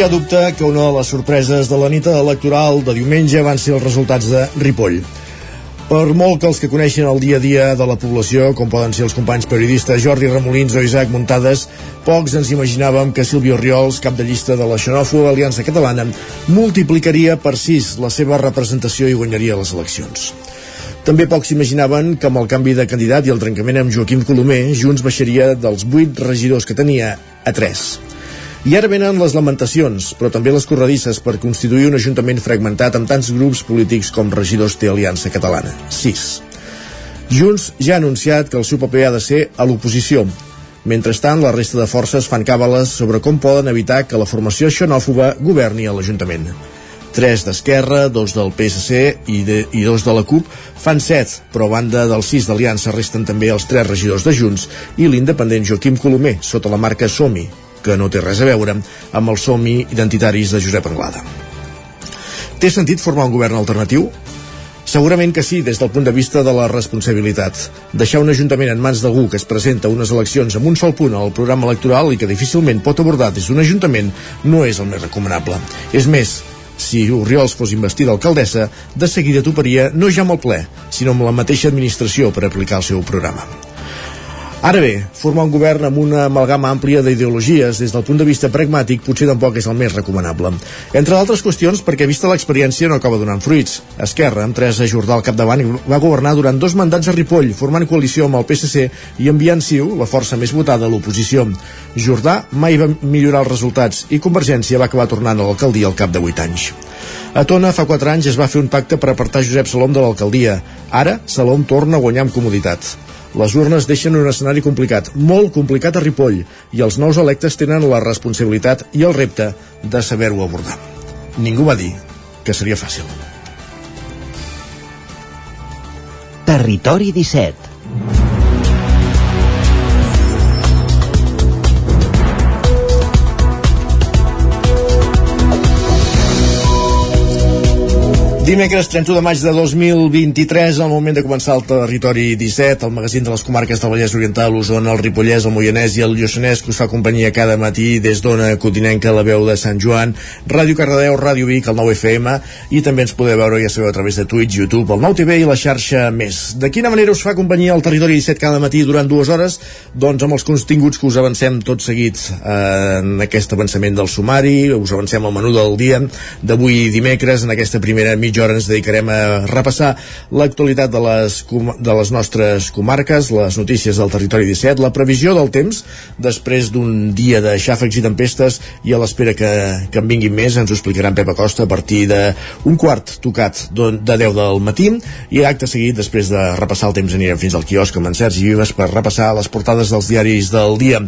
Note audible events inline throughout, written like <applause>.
Hi ha dubte que una de les sorpreses de la nit electoral de diumenge van ser els resultats de Ripoll. Per molt que els que coneixen el dia a dia de la població, com poden ser els companys periodistes Jordi Remolins o Isaac Muntades, pocs ens imaginàvem que Silvio Riols, cap de llista de la xenòfoba Aliança Catalana, multiplicaria per 6 la seva representació i guanyaria les eleccions. També pocs imaginaven que amb el canvi de candidat i el trencament amb Joaquim Colomer, Junts baixaria dels 8 regidors que tenia a 3. I ara venen les lamentacions, però també les corredisses per constituir un ajuntament fragmentat amb tants grups polítics com regidors té Aliança Catalana. 6. Junts ja ha anunciat que el seu paper ha de ser a l'oposició. Mentrestant, la resta de forces fan càbales sobre com poden evitar que la formació xenòfoba governi a l'Ajuntament. 3 d'Esquerra, 2 del PSC i, de, i 2 de la CUP fan 7, però a banda dels 6 d'Aliança resten també els 3 regidors de Junts i l'independent Joaquim Colomer, sota la marca Somi, que no té res a veure amb els somi identitaris de Josep Anglada. Té sentit formar un govern alternatiu? Segurament que sí, des del punt de vista de la responsabilitat. Deixar un ajuntament en mans d'algú que es presenta a unes eleccions amb un sol punt al programa electoral i que difícilment pot abordar des d'un ajuntament no és el més recomanable. És més, si Oriols fos investida alcaldessa, de seguida toparia no ja amb el ple, sinó amb la mateixa administració per aplicar el seu programa. Ara bé, formar un govern amb una amalgama àmplia d'ideologies des del punt de vista pragmàtic potser tampoc és el més recomanable. Entre altres qüestions perquè vista l'experiència no acaba donant fruits. Esquerra, amb Teresa Jordà al capdavant, va governar durant dos mandats a Ripoll, formant coalició amb el PSC i enviant Ciu, la força més votada a l'oposició. Jordà mai va millorar els resultats i Convergència va acabar tornant a l'alcaldia al cap de 8 anys. A Tona, fa 4 anys, es va fer un pacte per apartar Josep Salom de l'alcaldia. Ara, Salom torna a guanyar amb comoditat. Les urnes deixen un escenari complicat, molt complicat a Ripoll, i els nous electes tenen la responsabilitat i el repte de saber-ho abordar. Ningú va dir que seria fàcil. Territori 17 Dimecres 31 de maig de 2023, al moment de començar el Territori 17, el magazín de les comarques del Vallès Oriental, l'Osona, el Ripollès, el Moianès i el Lluçanès, que us fa companyia cada matí des d'Ona Cotinenca, la veu de Sant Joan, Ràdio Cardedeu, Ràdio Vic, el 9 FM, i també ens podeu veure, ja sabeu, a través de Twitch, YouTube, el 9 TV i la xarxa més. De quina manera us fa companyia el Territori 17 cada matí durant dues hores? Doncs amb els continguts que us avancem tot seguit eh, en aquest avançament del sumari, us avancem al menú del dia d'avui dimecres, en aquesta primera mitja mitja hora ens dedicarem a repassar l'actualitat de, les, de les nostres comarques, les notícies del territori 17, la previsió del temps després d'un dia de xàfecs i tempestes i a l'espera que, que en vinguin més ens ho explicarà en Pep Acosta a partir d'un quart tocat de 10 del matí i acte seguit després de repassar el temps anirem fins al quiosc amb en Sergi Vives per repassar les portades dels diaris del dia.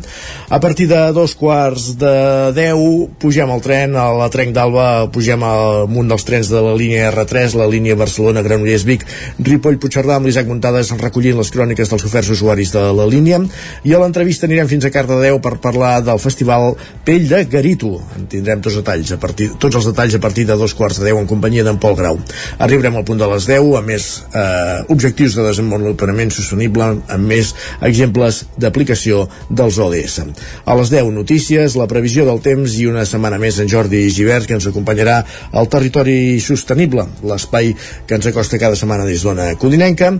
A partir de dos quarts de 10 pugem al tren, a la Trenc d'Alba pugem amunt dels trens de la línia R3, la línia Barcelona-Granollers-Vic, Ripoll-Puigcerdà amb l'Isaac Muntades recollint les cròniques dels oferts usuaris de la línia i a l'entrevista anirem fins a Cardedeu per parlar del festival Pell de Garito. En tindrem tots, detalls a partir, tots els detalls a partir de dos quarts de deu en companyia d'en Pol Grau. Arribarem al punt de les 10 amb més eh, objectius de desenvolupament sostenible, amb més exemples d'aplicació dels ODS. A les 10 notícies, la previsió del temps i una setmana més en Jordi Givert que ens acompanyarà al territori sostenible l'espai que ens acosta cada setmana des d'Ona Codinenca.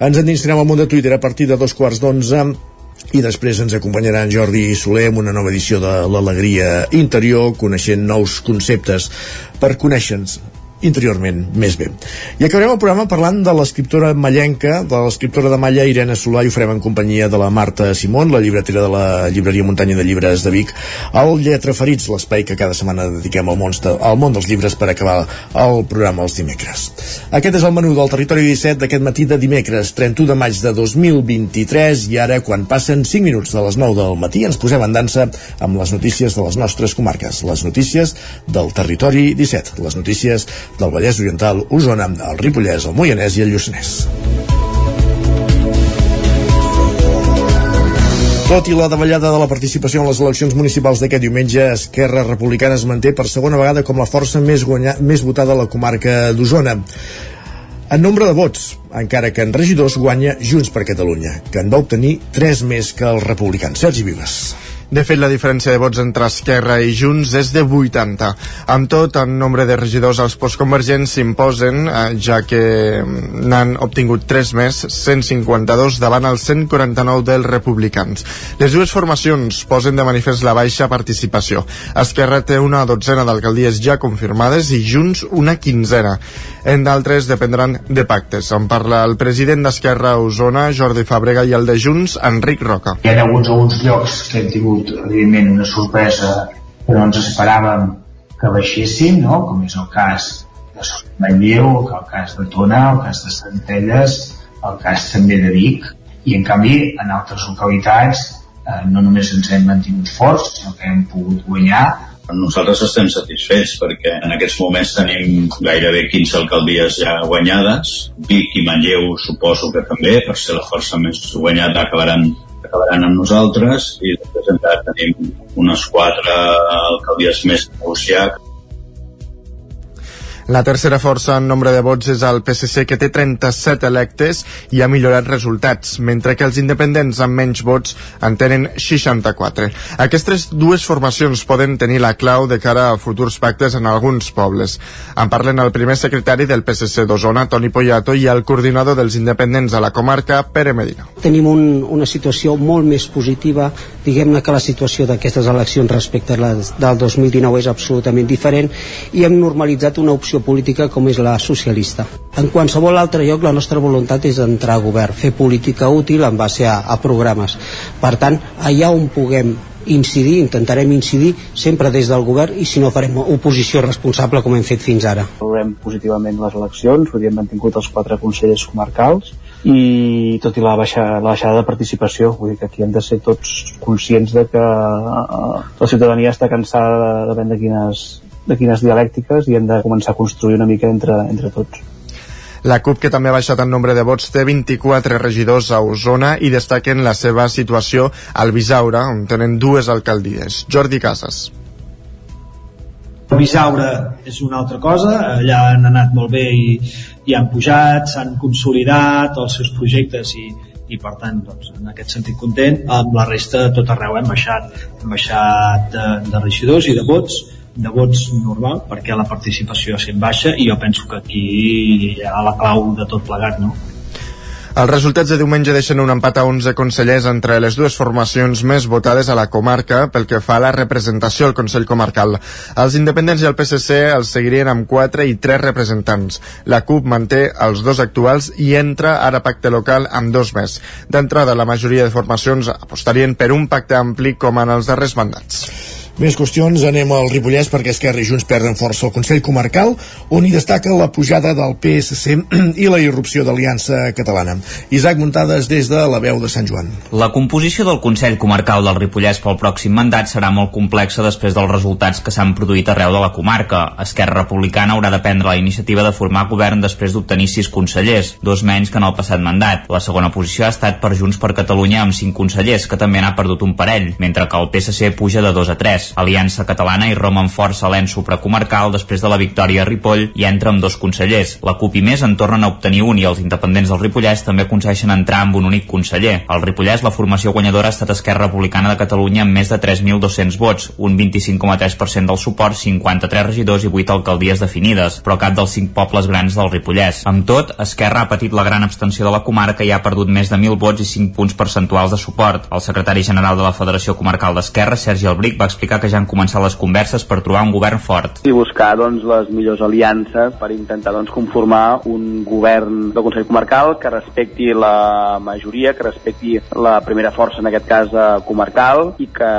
Ens endinsarem al món de Twitter a partir de dos quarts d'onze i després ens acompanyarà en Jordi Soler amb una nova edició de l'Alegria Interior, coneixent nous conceptes per conèixer-nos interiorment més bé. I acabarem el programa parlant de l'escriptora mallenca, de l'escriptora de Malla Irene Solà, i ho farem en companyia de la Marta Simón, la llibretera de la llibreria Muntanya de Llibres de Vic, al Lletra Ferits, l'espai que cada setmana dediquem al món, al món dels llibres per acabar el programa els dimecres. Aquest és el menú del Territori 17 d'aquest matí de dimecres, 31 de maig de 2023, i ara, quan passen 5 minuts de les 9 del matí, ens posem en dansa amb les notícies de les nostres comarques, les notícies del Territori 17, les notícies del Vallès Oriental, Osona, el Ripollès, el Moianès i el Lluçanès. Tot i la davallada de la participació en les eleccions municipals d'aquest diumenge, Esquerra Republicana es manté per segona vegada com la força més, guanya, més votada a la comarca d'Osona. En nombre de vots, encara que en regidors guanya Junts per Catalunya, que en va obtenir 3 més que els republicans. Sergi Vives. De fet, la diferència de vots entre Esquerra i Junts és de 80. Amb tot, el nombre de regidors als postconvergents s'imposen, eh, ja que mm, n'han obtingut 3 més, 152 davant els 149 dels republicans. Les dues formacions posen de manifest la baixa participació. Esquerra té una dotzena d'alcaldies ja confirmades i Junts una quinzena. En d'altres dependran de pactes. En parla el president d'Esquerra a Osona, Jordi Fàbrega, i el de Junts, Enric Roca. Hi ha alguns, alguns llocs que hem tingut evidentment una sorpresa que no ens esperàvem que baixessin, no? com és el cas de Manlleu, el cas de Tona, el cas de Centelles, el cas també de Vic, i en canvi en altres localitats eh, no només ens hem mantingut forts, sinó que hem pogut guanyar nosaltres estem satisfets perquè en aquests moments tenim gairebé 15 alcaldies ja guanyades. Vic i Manlleu suposo que també, per ser la força més guanyada, acabaran acabaran amb nosaltres i després encara tenim unes quatre alcaldies més a negociar la tercera força en nombre de vots és el PSC, que té 37 electes i ha millorat resultats, mentre que els independents amb menys vots en tenen 64. Aquestes dues formacions poden tenir la clau de cara a futurs pactes en alguns pobles. En parlen el primer secretari del PSC d'Osona, Toni Poyato, i el coordinador dels independents a la comarca, Pere Medina. Tenim un, una situació molt més positiva, diguem-ne que la situació d'aquestes eleccions respecte a la del 2019 és absolutament diferent i hem normalitzat una opció política com és la socialista. En qualsevol altre lloc la nostra voluntat és entrar a govern, fer política útil en base a, a programes. Per tant, allà on puguem incidir, intentarem incidir sempre des del govern i si no farem oposició responsable com hem fet fins ara. Valorem positivament les eleccions, ho hem mantingut els quatre consellers comarcals i tot i la, baixa, la baixada de participació vull dir que aquí hem de ser tots conscients de que eh, la ciutadania està cansada de, de quines de quines dialèctiques i hem de començar a construir una mica entre, entre tots. La CUP, que també ha baixat en nombre de vots, té 24 regidors a Osona i destaquen la seva situació al Bisaura, on tenen dues alcaldies. Jordi Casas. Bisaura és una altra cosa, allà han anat molt bé i, i han pujat, s'han consolidat els seus projectes i, i per tant doncs, en aquest sentit content amb la resta tot arreu hem baixat hem baixat de, de regidors i de vots de vots normal perquè la participació ha estat baixa i jo penso que aquí hi ha la clau de tot plegat no? Els resultats de diumenge deixen un empat a 11 consellers entre les dues formacions més votades a la comarca pel que fa a la representació al Consell Comarcal. Els independents i el PSC els seguirien amb 4 i 3 representants. La CUP manté els dos actuals i entra ara pacte local amb dos més. D'entrada, la majoria de formacions apostarien per un pacte ampli com en els darrers mandats. Més qüestions, anem al Ripollès perquè Esquerra i Junts perden força al Consell Comarcal, on hi destaca la pujada del PSC <clears throat> i la irrupció d'Aliança Catalana. Isaac Muntades des de la veu de Sant Joan. La composició del Consell Comarcal del Ripollès pel pròxim mandat serà molt complexa després dels resultats que s'han produït arreu de la comarca. Esquerra Republicana haurà de prendre la iniciativa de formar govern després d'obtenir sis consellers, dos menys que en el passat mandat. La segona posició ha estat per Junts per Catalunya amb cinc consellers, que també n'ha perdut un parell, mentre que el PSC puja de 2 a 3. Aliança Catalana i Roma en força l'ens supracomarcal després de la victòria a Ripoll i entra amb dos consellers. La CUP i més en tornen a obtenir un i els independents del Ripollès també aconsegueixen entrar amb un únic conseller. Al Ripollès la formació guanyadora ha estat Esquerra Republicana de Catalunya amb més de 3.200 vots, un 25,3% del suport, 53 regidors i 8 alcaldies definides, però cap dels 5 pobles grans del Ripollès. Amb tot, Esquerra ha patit la gran abstenció de la comarca i ha perdut més de 1.000 vots i 5 punts percentuals de suport. El secretari general de la Federació Comarcal d'Esquerra, Sergi Albric, va explicar explica que ja han començat les converses per trobar un govern fort. I buscar doncs, les millors aliances per intentar doncs, conformar un govern del Consell Comarcal que respecti la majoria, que respecti la primera força, en aquest cas eh, comarcal, i que,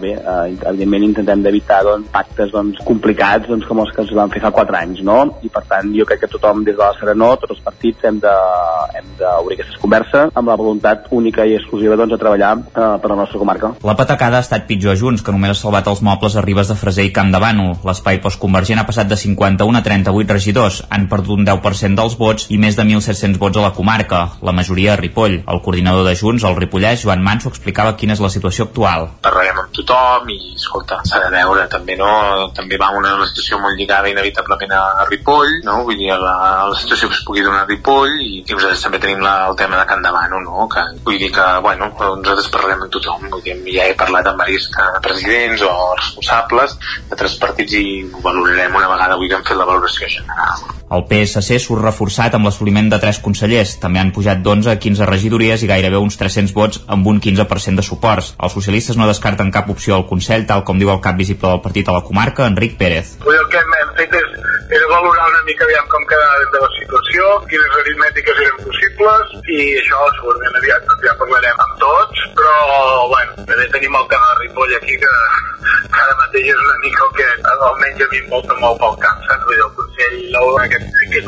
bé, eh, evidentment intentem d'evitar doncs, pactes doncs, complicats doncs, com els que es van fer fa quatre anys, no? I per tant, jo crec que tothom des de la Serenó, tots els partits, hem de, hem d'obrir aquestes converses amb la voluntat única i exclusiva doncs, a treballar eh, per la nostra comarca. La patacada ha estat pitjor a Junts, que només salvat els mobles a Ribes de Freser i Camp de Bànol. L'espai postconvergent ha passat de 51 a 38 regidors, han perdut un 10% dels vots i més de 1.700 vots a la comarca, la majoria a Ripoll. El coordinador de Junts, el ripollès, Joan Manso, explicava quina és la situació actual. Parlarem amb tothom i, escolta, s'ha de veure també, no? També va una, una situació molt lligada inevitablement a, a Ripoll, no? Vull dir, la, la situació que es pugui donar a Ripoll i, i nosaltres també tenim la, el tema de Can Davano, no? Que, vull dir que, bueno, nosaltres parlarem amb tothom, vull dir, ja he parlat amb diversos presidents o responsables de tres partits i ho valorarem una vegada avui que hem fet la valoració general. El PSC surt reforçat amb l'assoliment de tres consellers. També han pujat d'11 a 15 regidories i gairebé uns 300 vots amb un 15% de suports. Els socialistes no descarten cap opció al Consell, tal com diu el cap visible del partit a la comarca, Enric Pérez. El que hem, fet és, és valorar una mica aviam com quedava de la situació, quines aritmètiques eren possibles i això segurament aviat doncs, ja parlarem amb tots, però bueno, també tenim el tema de Ripoll aquí que, <laughs> ara mateix és una mica el que almenys a mi em volta molt pel cap, saps? Vull dir, Consell nou, aquest, que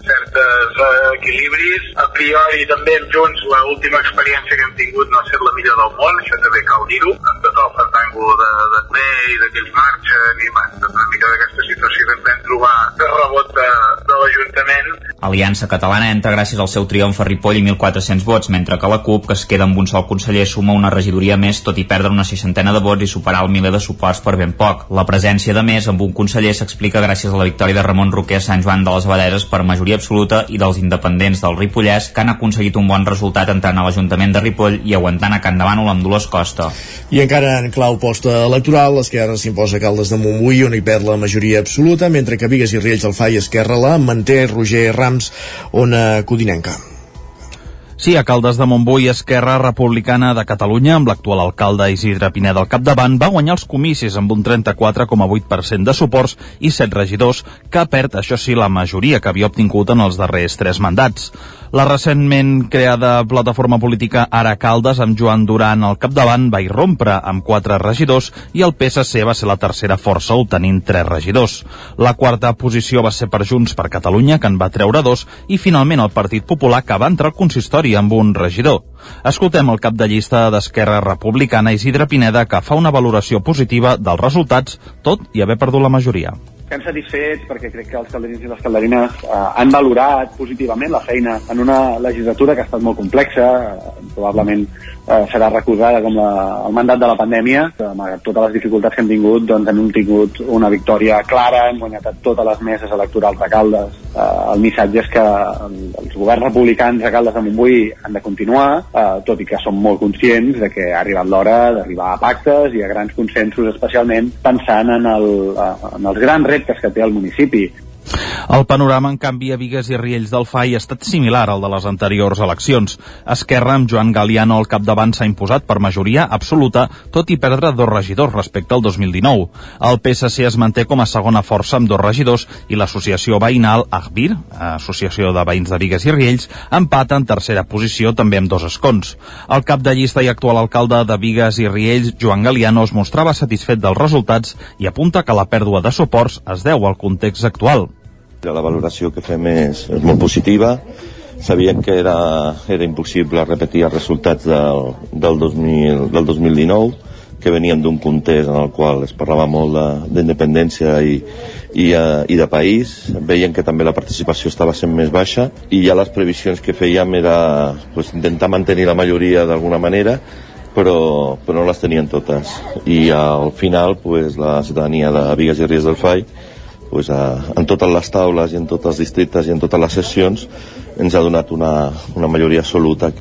de certes uh, equilibris. A priori també amb Junts l'última experiència que hem tingut no ha estat la millor del món, això també cal dir-ho, amb tot el fantango de, de T i d'aquells marxen i una mica d'aquesta situació que vam trobar de rebot de, de l'Ajuntament. Aliança Catalana entra gràcies al seu triomf a Ripoll i 1.400 vots, mentre que la CUP, que es queda amb un sol conseller, suma una regidoria més, tot i perdre una seixantena de vots i superar el miler de suports per ben poc. La presència de més amb un conseller s'explica gràcies a la victòria de Ramon Roquer a Sant Joan de les Abadeses per majoria absoluta i dels independents del Ripollès que han aconseguit un bon resultat entrant a l'Ajuntament de Ripoll i aguantant a Can Davànol amb Dolors Costa. I encara en clau posta electoral, l'Esquerra s'imposa a Caldes de Montbui, on hi perd la majoria absoluta, mentre que Vigues i Riells del FAI Esquerra la manté Roger Rams, ona codinenca. Sí, a Caldes de Montbui, Esquerra Republicana de Catalunya, amb l'actual alcalde Isidre Pineda al capdavant, va guanyar els comicis amb un 34,8% de suports i 7 regidors, que perd, això sí, la majoria que havia obtingut en els darrers 3 mandats. La recentment creada plataforma política Ara Caldes, amb Joan Duran al capdavant, va irrompre amb 4 regidors i el PSC va ser la tercera força, obtenint 3 regidors. La quarta posició va ser per Junts per Catalunya, que en va treure dos, i finalment el Partit Popular, que va entrar al consistori amb un regidor. Escoltem el cap de llista d'Esquerra Republicana, Isidre Pineda, que fa una valoració positiva dels resultats, tot i haver perdut la majoria estem satisfets perquè crec que els calderins i les calderines eh, han valorat positivament la feina en una legislatura que ha estat molt complexa, eh, probablement eh, serà recordada com la, el mandat de la pandèmia, malgrat totes les dificultats que hem tingut, doncs hem tingut una victòria clara, hem guanyat a totes les meses electorals de Caldes. Eh, el missatge és que els governs republicans de Caldes de Montbui han de continuar, eh, tot i que som molt conscients de que ha arribat l'hora d'arribar a pactes i a grans consensos, especialment pensant en, el, eh, en els grans reptes reptes que té el municipi. El panorama, en canvi, a Vigues i Riells del FAI ha estat similar al de les anteriors eleccions. Esquerra, amb Joan Galiano al capdavant, s'ha imposat per majoria absoluta, tot i perdre dos regidors respecte al 2019. El PSC es manté com a segona força amb dos regidors i l'associació veïnal Agbir, Associació de Veïns de Vigues i Riells, empata en tercera posició també amb dos escons. El cap de llista i actual alcalde de Vigues i Riells, Joan Galiano, es mostrava satisfet dels resultats i apunta que la pèrdua de suports es deu al context actual. La valoració que fem és, és molt positiva. Sabíem que era, era impossible repetir els resultats del, del, 2000, del 2019, que veníem d'un context en el qual es parlava molt d'independència i, i, uh, i de país. Veiem que també la participació estava sent més baixa i ja les previsions que fèiem era pues, intentar mantenir la majoria d'alguna manera però, però no les tenien totes i al final pues, la ciutadania de Vigues i Ries del FAI pues, a, en totes les taules i en tots els districtes i en totes les sessions ens ha donat una, una majoria absoluta.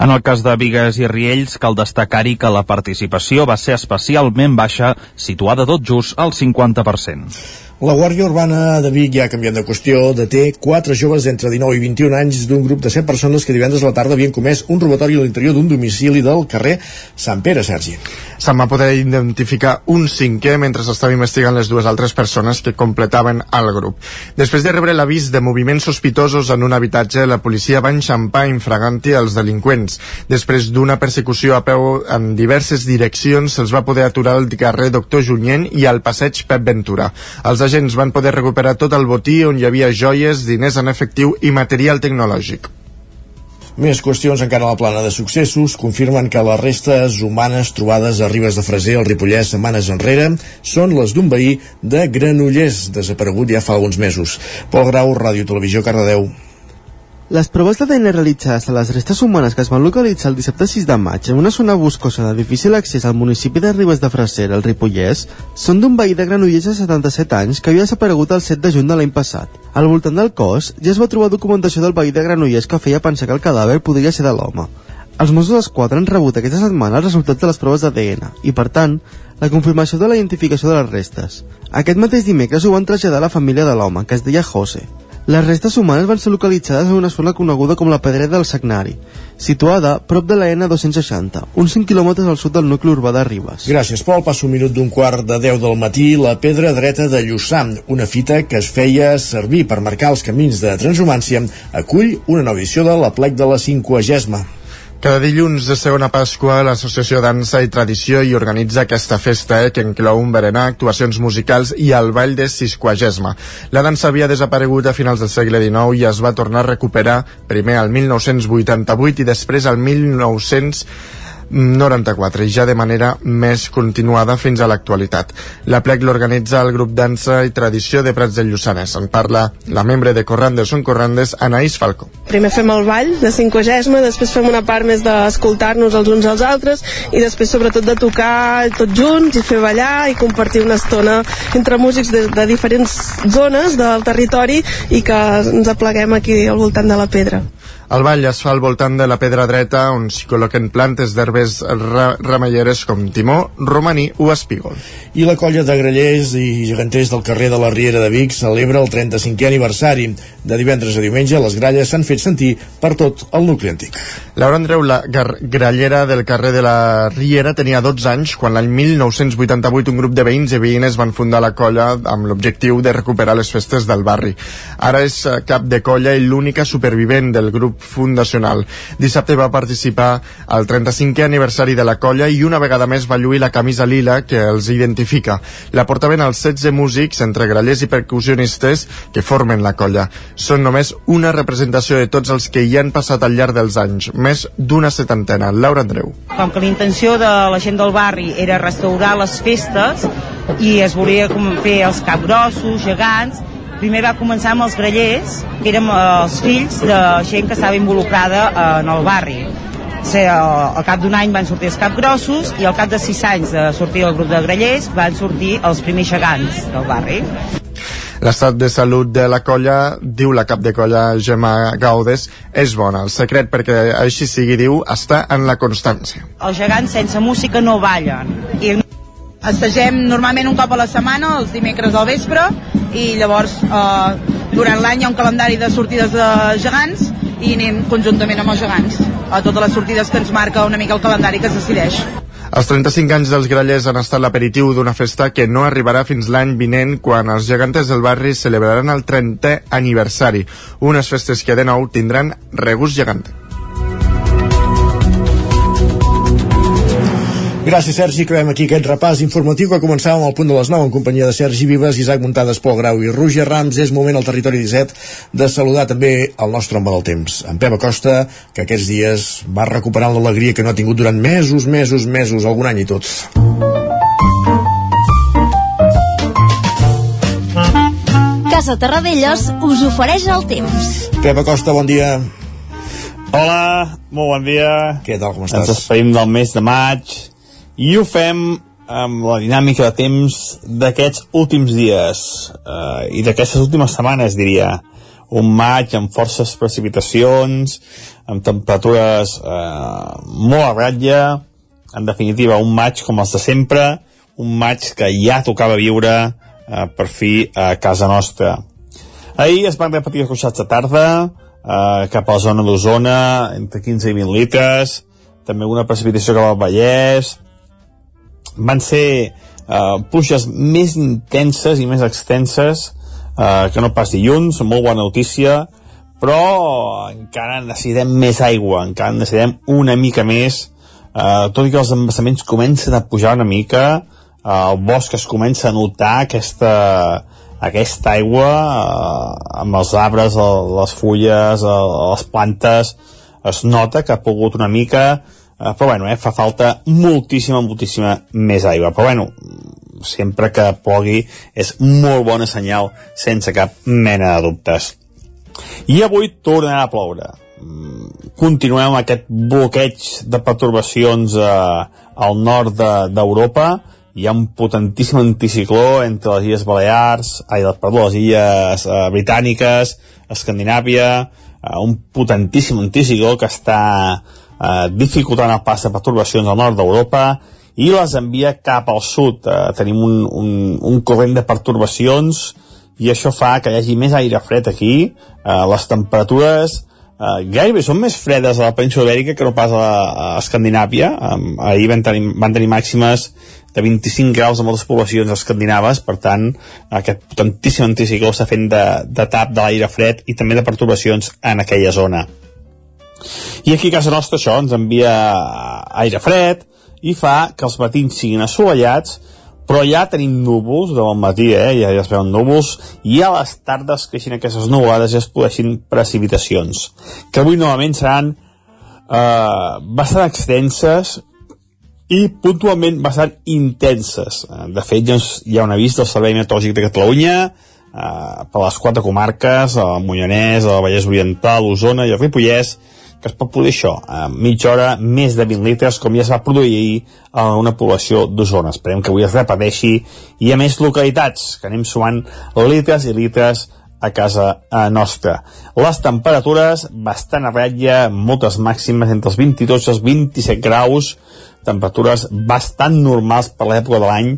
En el cas de Vigues i Riells, cal destacar-hi que la participació va ser especialment baixa, situada tot just al 50%. La Guàrdia Urbana de Vic, ja canviant de qüestió, deté quatre joves entre 19 i 21 anys d'un grup de 7 persones que divendres a la tarda havien comès un robatori a l'interior d'un domicili del carrer Sant Pere, Sergi. Se'n va poder identificar un cinquè mentre s'estava investigant les dues altres persones que completaven el grup. Després de rebre l'avís de moviments sospitosos en un habitatge, la policia va enxampar infraganti els delinqüents. Després d'una persecució a peu en diverses direccions, se'ls va poder aturar al carrer Doctor Junyent i al passeig Pep Ventura. Els agents van poder recuperar tot el botí on hi havia joies, diners en efectiu i material tecnològic. Més qüestions encara a la plana de successos confirmen que les restes humanes trobades a Ribes de Freser, al Ripollès, setmanes enrere, són les d'un veí de Granollers, desaparegut ja fa alguns mesos. Pol Grau, Ràdio Televisió, Cardedeu. Les proves d'ADN realitzades a les restes humanes que es van localitzar el dissabte 6 de maig en una zona boscosa de difícil accés al municipi de Ribes de Freser, al Ripollès, són d'un veí de Granollers de 77 anys que havia desaparegut el 7 de juny de l'any passat. Al voltant del cos ja es va trobar documentació del veí de Granollers que feia pensar que el cadàver podria ser de l'home. Els Mossos d'Esquadra han rebut aquesta setmana els resultats de les proves d'ADN i, per tant, la confirmació de la identificació de les restes. Aquest mateix dimecres ho van traslladar a la família de l'home, que es deia José. Les restes humanes van ser localitzades en una zona coneguda com la Pedrera del Sagnari, situada prop de la N260, uns 5 quilòmetres al sud del nucli urbà de Ribes. Gràcies, Pol. Passo un minut d'un quart de 10 del matí. La pedra dreta de Lluçà, una fita que es feia servir per marcar els camins de transhumància, acull una nova edició de la plec de la 50 cada dilluns de segona Pasqua, l'Associació Dansa i Tradició hi organitza aquesta festa eh, que inclou un berenar, actuacions musicals i el ball de Sisquagesma. La dansa havia desaparegut a finals del segle XIX i es va tornar a recuperar primer al 1988 i després al 1900 94 i ja de manera més continuada fins a l'actualitat. La plec l'organitza el grup Dansa i Tradició de Prats del Lluçanès. En parla la membre de Corrandes són Corrandes, Anaïs Falco. Primer fem el ball de cinquagesma, després fem una part més d'escoltar-nos els uns als altres i després sobretot de tocar tots junts i fer ballar i compartir una estona entre músics de, de diferents zones del territori i que ens apleguem aquí al voltant de la pedra. El ball es fa al voltant de la pedra dreta on s'hi col·loquen plantes d'herbes ra ramelleres com timó, romaní o espígol. I la colla de grellers i geganters del carrer de la Riera de Vic celebra el 35è aniversari. De divendres a diumenge les gralles s'han fet sentir per tot el nucli antic. Laura Andreu, la grallera del carrer de la Riera, tenia 12 anys quan l'any 1988 un grup de veïns i veïnes van fundar la colla amb l'objectiu de recuperar les festes del barri. Ara és eh, cap de colla i l'única supervivent del grup fundacional. Dissabte va participar al 35è aniversari de la colla i una vegada més va lluir la camisa lila que els identifica. La portaven els 16 músics, entre grallers i percussionistes, que formen la colla. Són només una representació de tots els que hi han passat al llarg dels anys, més d'una setantena. Laura Andreu. Com que la intenció de la gent del barri era restaurar les festes i es volia fer els capgrossos, gegants, primer va començar amb els grellers, que érem els fills de gent que estava involucrada eh, en el barri. Al cap d'un any van sortir els capgrossos i al cap de sis anys de sortir el grup de grellers van sortir els primers gegants del barri. L'estat de salut de la colla, diu la cap de colla Gemma Gaudes, és bona. El secret perquè així sigui, diu, està en la constància. Els gegants sense música no ballen. I Assagem normalment un cop a la setmana, els dimecres al vespre, i llavors eh, durant l'any hi ha un calendari de sortides de gegants i anem conjuntament amb els gegants a totes les sortides que ens marca una mica el calendari que es decideix. Els 35 anys dels grallers han estat l'aperitiu d'una festa que no arribarà fins l'any vinent quan els gegantes del barri celebraran el 30è aniversari, unes festes que de nou tindran regust gegant. Gràcies, Sergi. Acabem aquí aquest repàs informatiu que començàvem al punt de les 9 en companyia de Sergi Vives, Isaac Muntades, Pol Grau i Roger Rams. És moment al territori 17 de saludar també el nostre home del temps, en Pep Acosta, que aquests dies va recuperant l'alegria que no ha tingut durant mesos, mesos, mesos, algun any i tot. Casa Terradellos us ofereix el temps. Pep Acosta, bon dia. Hola, molt bon dia. Què tal, com estàs? Ens esperim del mes de maig i ho fem amb la dinàmica de temps d'aquests últims dies eh, i d'aquestes últimes setmanes, diria. Un maig amb forces precipitacions, amb temperatures eh, molt a ratlla, en definitiva, un maig com els de sempre, un maig que ja tocava viure eh, per fi a casa nostra. Ahir es van repetir els ruixats de tarda, eh, cap a la zona d'Osona, entre 15 i 20 litres, també una precipitació cap al Vallès, van ser eh, pluges més intenses i més extenses eh, que no pas dilluns, molt bona notícia, però encara necessitem més aigua, encara necessitem una mica més, eh, tot i que els embassaments comencen a pujar una mica, eh, el bosc es comença a notar aquesta, aquesta aigua eh, amb els arbres, el, les fulles, el, les plantes, es nota que ha pogut una mica, eh, però bueno, eh, fa falta moltíssima, moltíssima més aigua. Però bueno, sempre que plogui és molt bona senyal sense cap mena de dubtes. I avui tornarà a ploure. Mm, continuem aquest bloqueig de pertorbacions eh, al nord d'Europa. De, Hi ha un potentíssim anticicló entre les Illes Balears, ai, perdó, les Illes eh, Britàniques, Escandinàvia, eh, un potentíssim anticicló que està eh, dificultant el pas de pertorbacions al nord d'Europa i les envia cap al sud. Eh, tenim un, un, un corrent de pertorbacions i això fa que hi hagi més aire fred aquí. Eh, les temperatures eh, gairebé són més fredes a la península ibèrica que no pas a, a Escandinàvia. Eh, ahir van tenir, van tenir màximes de 25 graus a moltes poblacions escandinaves, per tant, aquest potentíssim anticicló està fent de, de tap de l'aire fred i també de perturbacions en aquella zona. I aquí a casa nostra això ens envia aire fred, i fa que els matins siguin assolellats però ja tenim núvols de bon matí, eh? ja, ja es veuen núvols, i a les tardes creixin aquestes nuvolades i es podeixin precipitacions, que avui novament seran eh, bastant extenses i puntualment bastant intenses. Eh, de fet, ja hi ha un avís del Servei Meteorològic de Catalunya eh, per les quatre comarques, el Moianès, el Vallès Oriental, l'Osona i el Ripollès, que es pot produir això, a mitja hora més de 20 litres, com ja es va produir ahir a una població d'Osona. Esperem que avui es repeteixi i a més localitats, que anem sumant litres i litres a casa a nostra. Les temperatures bastant a ratlla, moltes màximes entre els 22 i els 27 graus, temperatures bastant normals per l'època de l'any,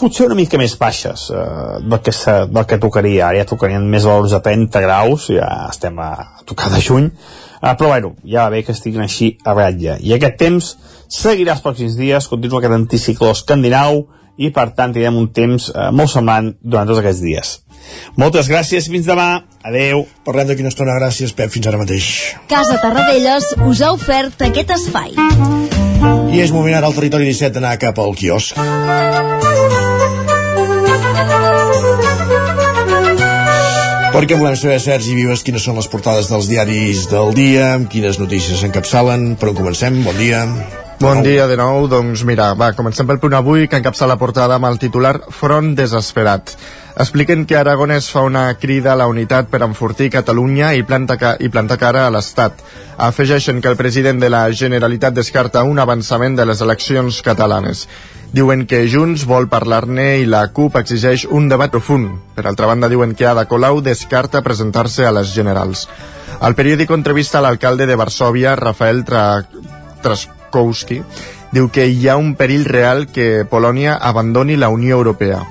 potser una mica més baixes eh, del, que del que tocaria. Ara ja tocarien més valors de 30 graus, ja estem a, a tocar de juny, Uh, però bueno, ja va bé que estiguin així a ratlla. I aquest temps seguirà els pròxims dies, continua aquest anticicló escandinau i per tant tindrem un temps uh, molt semblant durant tots aquests dies. Moltes gràcies, fins demà. Adeu. Parlem d'aquí una estona. Gràcies, Pep. Fins ara mateix. Casa Tarradellas us ha ofert aquest espai. I és moment ara al territori 17 d'anar cap al quiosc. Perquè volem saber, Sergi Vives, quines són les portades dels diaris del dia, quines notícies s'encapçalen. Per on comencem? Bon dia. Bon dia de nou, doncs mira, va, comencem pel punt avui que encapça la portada amb el titular Front desesperat. Expliquen que Aragonès fa una crida a la unitat per enfortir Catalunya i, planta ca i plantar cara a l'Estat. Afegeixen que el president de la Generalitat descarta un avançament de les eleccions catalanes. Diuen que Junts vol parlar-ne i la CUP exigeix un debat profund. Per altra banda, diuen que Ada Colau descarta presentar-se a les generals. El periòdic entrevista l'alcalde de Varsovia, Rafael Tra... Traskowski, diu que hi ha un perill real que Polònia abandoni la Unió Europea.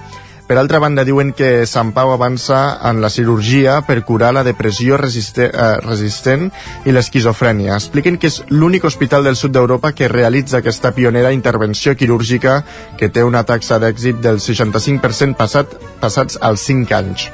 Per altra banda, diuen que Sant Pau avança en la cirurgia per curar la depressió resiste, eh, resistent i l'esquizofrènia. Expliquen que és l'únic hospital del sud d'Europa que realitza aquesta pionera intervenció quirúrgica que té una taxa d'èxit del 65% passat, passats als 5 anys.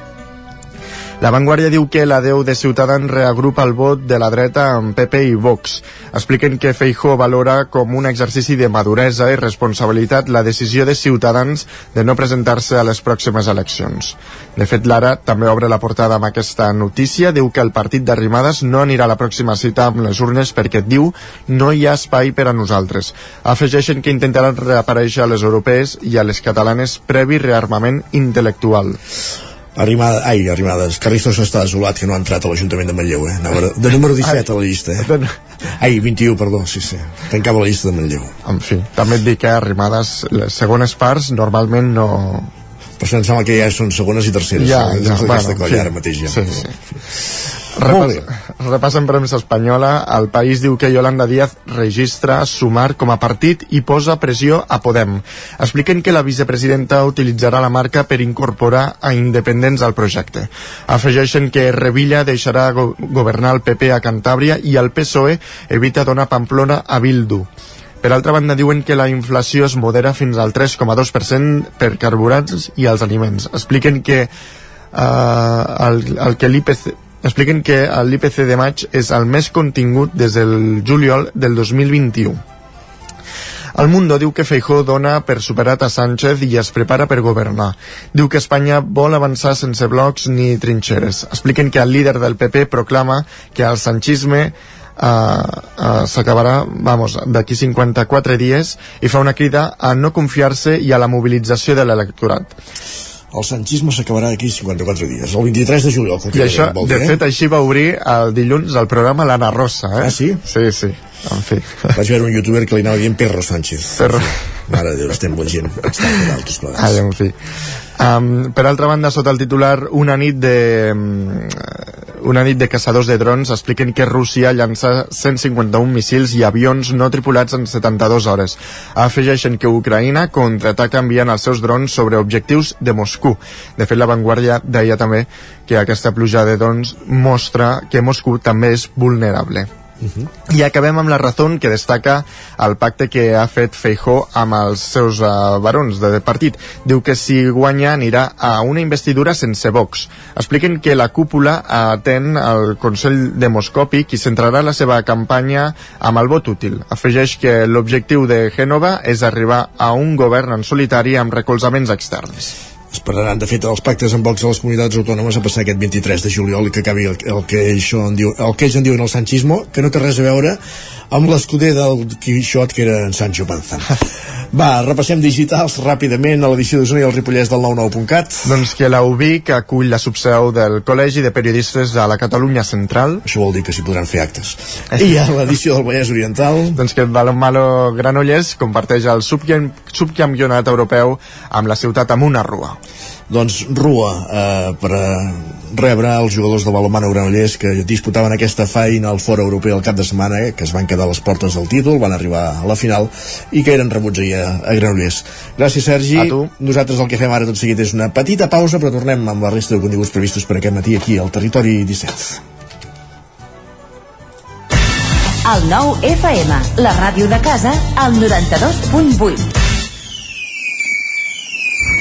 La Vanguardia diu que la Déu de Ciutadans reagrupa el vot de la dreta amb PP i Vox. Expliquen que Feijó valora com un exercici de maduresa i responsabilitat la decisió de Ciutadans de no presentar-se a les pròximes eleccions. De fet, l'Ara també obre la portada amb aquesta notícia. Diu que el partit d'Arrimades no anirà a la pròxima cita amb les urnes perquè diu no hi ha espai per a nosaltres. Afegeixen que intentaran reaparèixer a les europees i a les catalanes previ rearmament intel·lectual. Arrimada, ai, Arrimades, Carrizos està desolat que no ha entrat a l'Ajuntament de Manlleu, eh? Anava de, número 17 a la llista, eh? Ai, 21, perdó, sí, sí. Tancava la llista de Manlleu. En fi, també et dic que Arrimades, les segones parts, normalment no... Però això em sembla que ja són segones i terceres. Ja, eh? ja, Aquesta bueno, colla sí, ara mateix ja. Sí, sí. Repas, repassen premsa espanyola. El país diu que Yolanda Díaz registra Sumar com a partit i posa pressió a Podem. Expliquen que la vicepresidenta utilitzarà la marca per incorporar a independents al projecte. Afegeixen que Revilla deixarà go governar el PP a Cantàbria i el PSOE evita donar Pamplona a Bildu. Per altra banda, diuen que la inflació es modera fins al 3,2% per carburants i els aliments. Expliquen que eh, el, el que l'IPC expliquen que l'IPC de maig és el més contingut des del juliol del 2021. El Mundo diu que Feijó dona per superat a Sánchez i es prepara per governar. Diu que Espanya vol avançar sense blocs ni trinxeres. Expliquen que el líder del PP proclama que el sanchisme uh, uh, s'acabarà, vamos, d'aquí 54 dies i fa una crida a no confiar-se i a la mobilització de l'electorat. El sanchisme s'acabarà d'aquí 54 dies, el 23 de juliol. I això, de eh? fet, així va obrir el dilluns el programa L'Anna Rosa, eh? Ah, sí? Sí, sí. En fi. Vaig veure un youtuber que li anava dient Perro Sánchez. Perro. Mare de Déu, estem bon gent. Estem d'altres plegats. En fi. Um, per altra banda, sota el titular Una nit de um, una nit de caçadors de drons expliquen que Rússia llança 151 missils i avions no tripulats en 72 hores. Afegeixen que Ucraïna contraataca enviant els seus drons sobre objectius de Moscou. De fet, la Vanguardia deia també que aquesta pluja de drons mostra que Moscou també és vulnerable. Uh -huh. I acabem amb la raó que destaca el pacte que ha fet Feijó amb els seus uh, barons de partit. Diu que si guanya anirà a una investidura sense Vox. Expliquen que la cúpula atén al Consell Demoscòpic i centrarà la seva campanya amb el vot útil. Afegeix que l'objectiu de Gènova és arribar a un govern en solitari amb recolzaments externs esperaran de fet els pactes amb Vox a les comunitats autònomes a passar aquest 23 de juliol i que acabi el, el que això en diu, el que ells en diuen el sanchismo que no té res a veure amb l'escuder del Quixot que era en Sancho Panza. <laughs> Va, repassem digitals ràpidament a l'edició d'Osona i el Ripollès del 99.cat doncs que la UBIC acull la subseu del Col·legi de Periodistes de la Catalunya Central. Això vol dir que s'hi podran fer actes. I a l'edició del Vallès Oriental. <laughs> Doncs que el Balonmano Granollers comparteix el subcamp subcampionat europeu amb la ciutat amb una rua doncs Rua eh, per a rebre els jugadors de Balomano Granollers que disputaven aquesta feina al fora europeu el cap de setmana, eh, que es van quedar a les portes del títol, van arribar a la final i que eren rebuts ahir a, a Granollers. Gràcies, Sergi. A tu. Nosaltres el que fem ara tot seguit és una petita pausa, però tornem amb la resta de continguts previstos per aquest matí aquí al Territori 17. El nou FM, la ràdio de casa, al 92.8.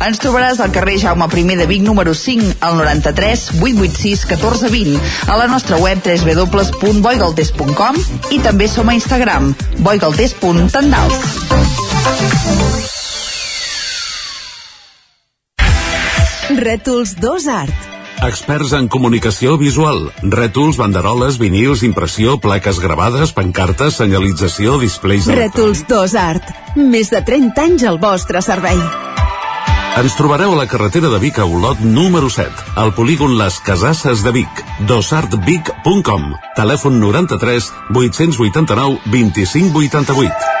Ens trobaràs al carrer Jaume I de Vic número 5 al 93 886 1420 a la nostra web www.boigaltes.com i també som a Instagram boigaltes.tendals Rètols 2 Art. Experts en comunicació visual, rètols, banderoles, vinils, impressió, plaques gravades, pancartes, senyalització, displays... Rètols 2 Art. Més de 30 anys al vostre servei. Ens trobareu a la carretera de Vic a Olot número 7, al polígon Les Casasses de Vic, dosartvic.com, telèfon 93 889 2588.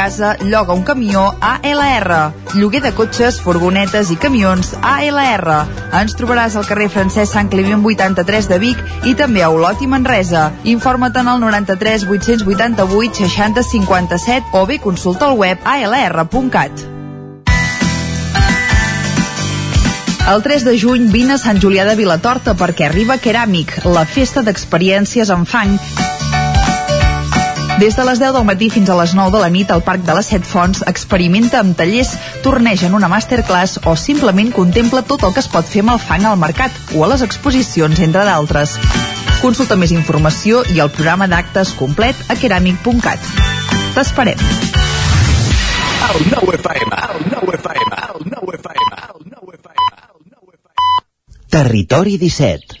casa, lloga un camió ALR. Lloguer de cotxes, furgonetes i camions ALR. Ens trobaràs al carrer Francesc Sant Climent 83 de Vic i també a Olot i Manresa. Informa't en el 93 888 60 57 o bé consulta el web alr.cat. El 3 de juny vine a Sant Julià de Vilatorta perquè arriba Keràmic, la festa d'experiències en fang. Des de les 10 del matí fins a les 9 de la nit al Parc de les Set Fonts experimenta amb tallers, torneja en una masterclass o simplement contempla tot el que es pot fer amb el fang al mercat o a les exposicions, entre d'altres. Consulta més informació i el programa d'actes complet a keramic.cat. T'esperem. El nou FM, el nou FM, el nou FM, el nou FM. Territori 17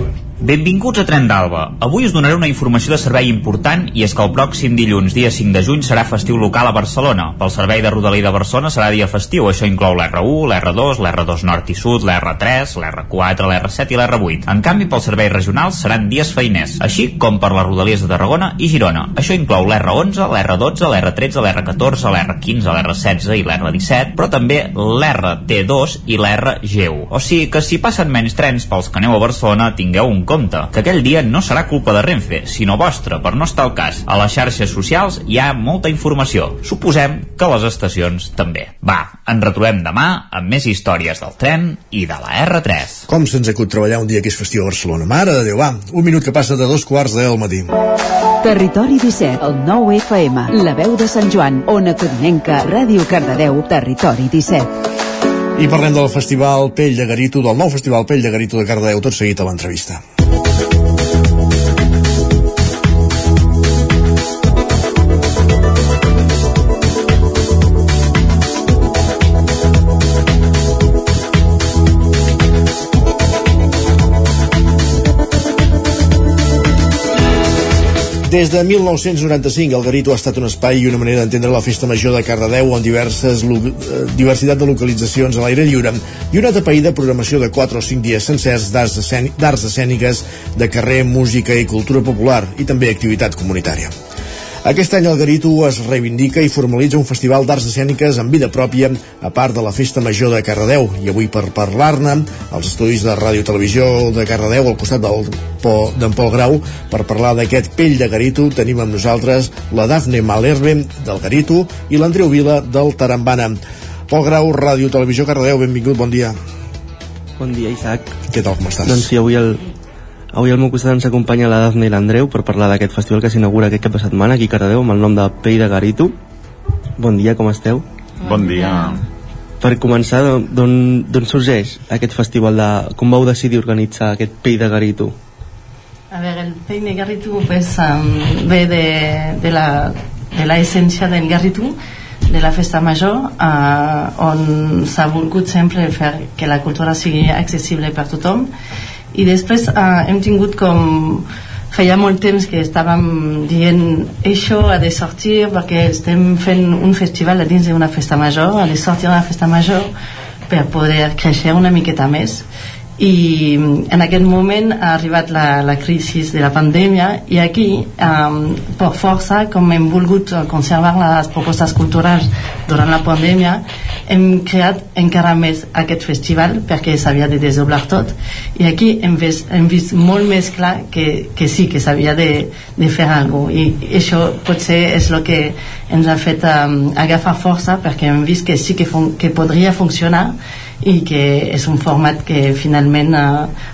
Benvinguts a Tren d'Alba. Avui us donaré una informació de servei important i és que el pròxim dilluns, dia 5 de juny, serà festiu local a Barcelona. Pel servei de Rodalí de Barcelona serà dia festiu. Això inclou l'R1, l'R2, l'R2 Nord i Sud, l'R3, l'R4, l'R7 i l'R8. En canvi, pels serveis regionals seran dies feiners, així com per les Rodalies de Tarragona i Girona. Això inclou l'R11, l'R12, l'R13, l'R14, l'R15, l'R16 i l'R17, però també l'RT2 i l'RG1. O sigui que si passen menys trens pels que aneu a Barcelona, tingueu un compte, que aquell dia no serà culpa de Renfe, sinó vostra, per no estar al cas. A les xarxes socials hi ha molta informació. Suposem que a les estacions també. Va, ens retrobem demà amb més històries del tren i de la R3. Com se'ns acut treballar un dia que és festiu a Barcelona? Mare de Déu, va, un minut que passa de dos quarts del matí. Territori 17, el 9 FM, la veu de Sant Joan, Ona Codinenca, Ràdio Cardedeu, Territori 17. I parlem del Festival Pell de Garito, del nou Festival Pell de Garito de Cardedeu, tot seguit a l'entrevista. Thank you. Des de 1995, el Garito ha estat un espai i una manera d'entendre la festa major de Cardedeu amb diverses eh, diversitat de localitzacions a l'aire lliure i una tapaïda programació de 4 o 5 dies sencers d'arts escèniques, de carrer, música i cultura popular i també activitat comunitària. Aquest any el Garito es reivindica i formalitza un festival d'arts escèniques amb vida pròpia, a part de la Festa Major de Cardedeu. I avui per parlar-ne, als estudis de Ràdio Televisió de Cardedeu, al costat d'en Pol Grau, per parlar d'aquest pell de Garito, tenim amb nosaltres la Dafne Malerbe, del Garito, i l'Andreu Vila, del Tarambana. Pol Grau, Ràdio Televisió Cardedeu, benvingut, bon dia. Bon dia, Isaac. Què tal, com estàs? Doncs sí, avui el, Avui al meu costat ens acompanya la Dafne i l'Andreu per parlar d'aquest festival que s'inaugura aquest cap de setmana aquí a Cardedeu amb el nom de Pell de Garito. Bon dia, com esteu? Bon dia. Per començar, d'on sorgeix aquest festival? de Com vau decidir organitzar aquest Pell de Garito? A veure, el Pell de Garito pues, um, ve de, de, la, de la essència del Garito, de la festa major, uh, on s'ha volgut sempre fer que la cultura sigui accessible per tothom i després eh, hem tingut com feia molt temps que estàvem dient això ha de sortir perquè estem fent un festival a dins d'una festa major ha de sortir una festa major per poder créixer una miqueta més i en aquest moment ha arribat la, la crisi de la pandèmia i aquí um, per força com hem volgut conservar les propostes culturals durant la pandèmia hem creat encara més aquest festival perquè s'havia de desdoblar tot. I aquí hem vist, hem vist molt més clar que, que sí, que s'havia de, de fer alguna cosa. I això potser és el que ens ha fet um, agafar força perquè hem vist que sí que, fun que podria funcionar i que és un format que finalment eh,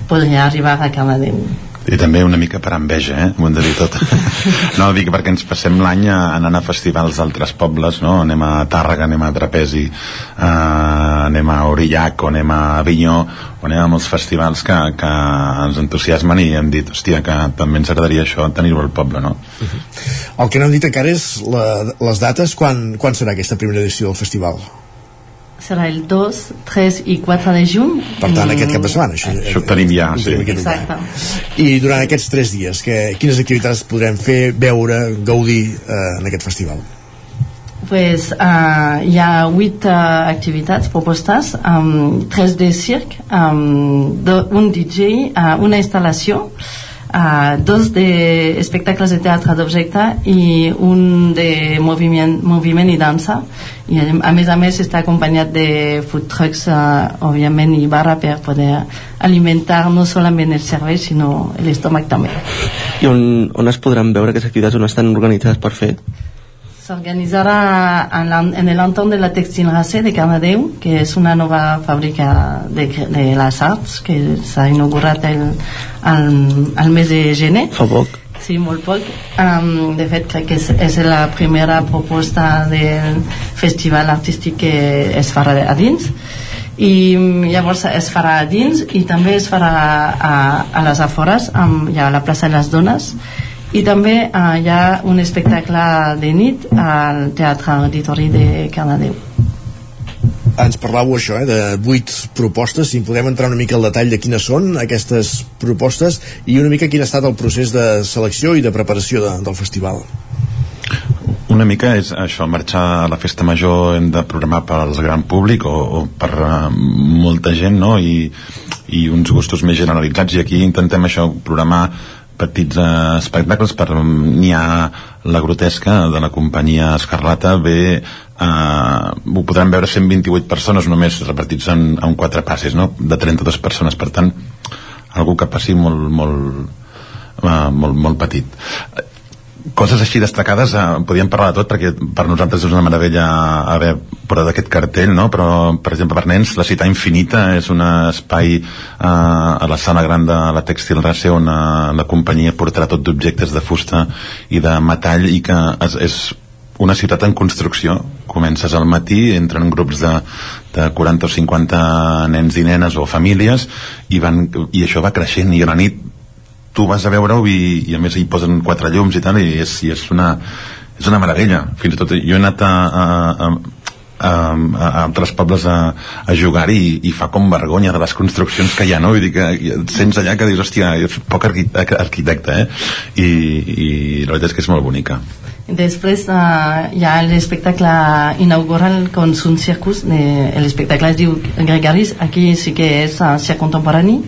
podria arribar a Cardedeu i també una mica per enveja, eh? ho hem de dir tot <laughs> no, dic perquè ens passem l'any anant a festivals d'altres pobles no? anem a Tàrrega, anem a Trapezi eh, anem a Orillac o anem a Avinyó o anem a molts festivals que, que ens entusiasmen i hem dit, hòstia, que també ens agradaria això tenir-ho al poble, no? Uh -huh. El que no hem dit encara és la, les dates, quan, quan serà aquesta primera edició del festival? Serà el 2, 3 i 4 de juny. Per tant, aquest cap de setmana. Això, això ho tenim ja, sí. Exacte. I durant aquests 3 dies, que, quines activitats podrem fer, veure, gaudir eh, en aquest festival? Pues, uh, hi ha 8 uh, activitats propostes, um, 3 de circ, um, de, un DJ, uh, una instal·lació, uh, dos de espectacles de teatre d'objecte i un de moviment, moviment i dansa. I a més a més està acompanyat de food trucks uh, òbviament i barra per poder alimentar no solament el cervell sinó l'estómac també. I on, on es podran veure aquestes activitats, on estan organitzades per fer? S'organitzarà en, l'entorn de la Textil Racé de Cardedeu, que és una nova fàbrica de, de les arts que s'ha inaugurat el, el, el mes de gener. Fa poc. Sí, molt poc. Um, de fet, crec que és, és la primera proposta del festival artístic que es farà a dins i llavors es farà a dins i també es farà a, a les afores amb, ja a la plaça de les dones i també uh, hi ha un espectacle de nit al Teatre Auditori de Cardedeu ens parlàveu això, eh, de vuit propostes, si podem entrar una mica al detall de quines són aquestes propostes i una mica quin ha estat el procés de selecció i de preparació de, del festival. Una mica és això, marxar a la festa major hem de programar per al gran públic o, o per uh, molta gent, no? I, I uns gustos més generalitzats i aquí intentem això, programar petits uh, espectacles per n'hi ha la grotesca de la companyia Escarlata. Ve uh, ho podran veure 128 persones només repartits en, en quatre passes no? de 32 persones. Per tant algú que passi molt molt, uh, molt, molt petit coses així destacades eh, podíem parlar de tot perquè per nosaltres és una meravella haver portat aquest cartell no? però per exemple per nens la cita infinita és un espai eh, a la sala gran de la Textil Race on eh, la companyia portarà tot d'objectes de fusta i de metall i que és, és una ciutat en construcció comences al matí, entren grups de, de 40 o 50 nens i nenes o famílies i, van, i això va creixent i a la nit tu vas a veure-ho i, i a més hi posen quatre llums i tal i és, i és una és una meravella fins i tot jo he anat a, a, a, a, a altres pobles a, a jugar i, i fa com vergonya de les construccions que hi ha no? Vull dir que sents allà que dius hòstia, és poc arqui arquitecte eh? I, i la veritat és que és molt bonica Després uh, hi ha l'espectacle inaugural con un circus, de, l'espectacle es diu Gregaris, aquí sí que és uh, contemporani.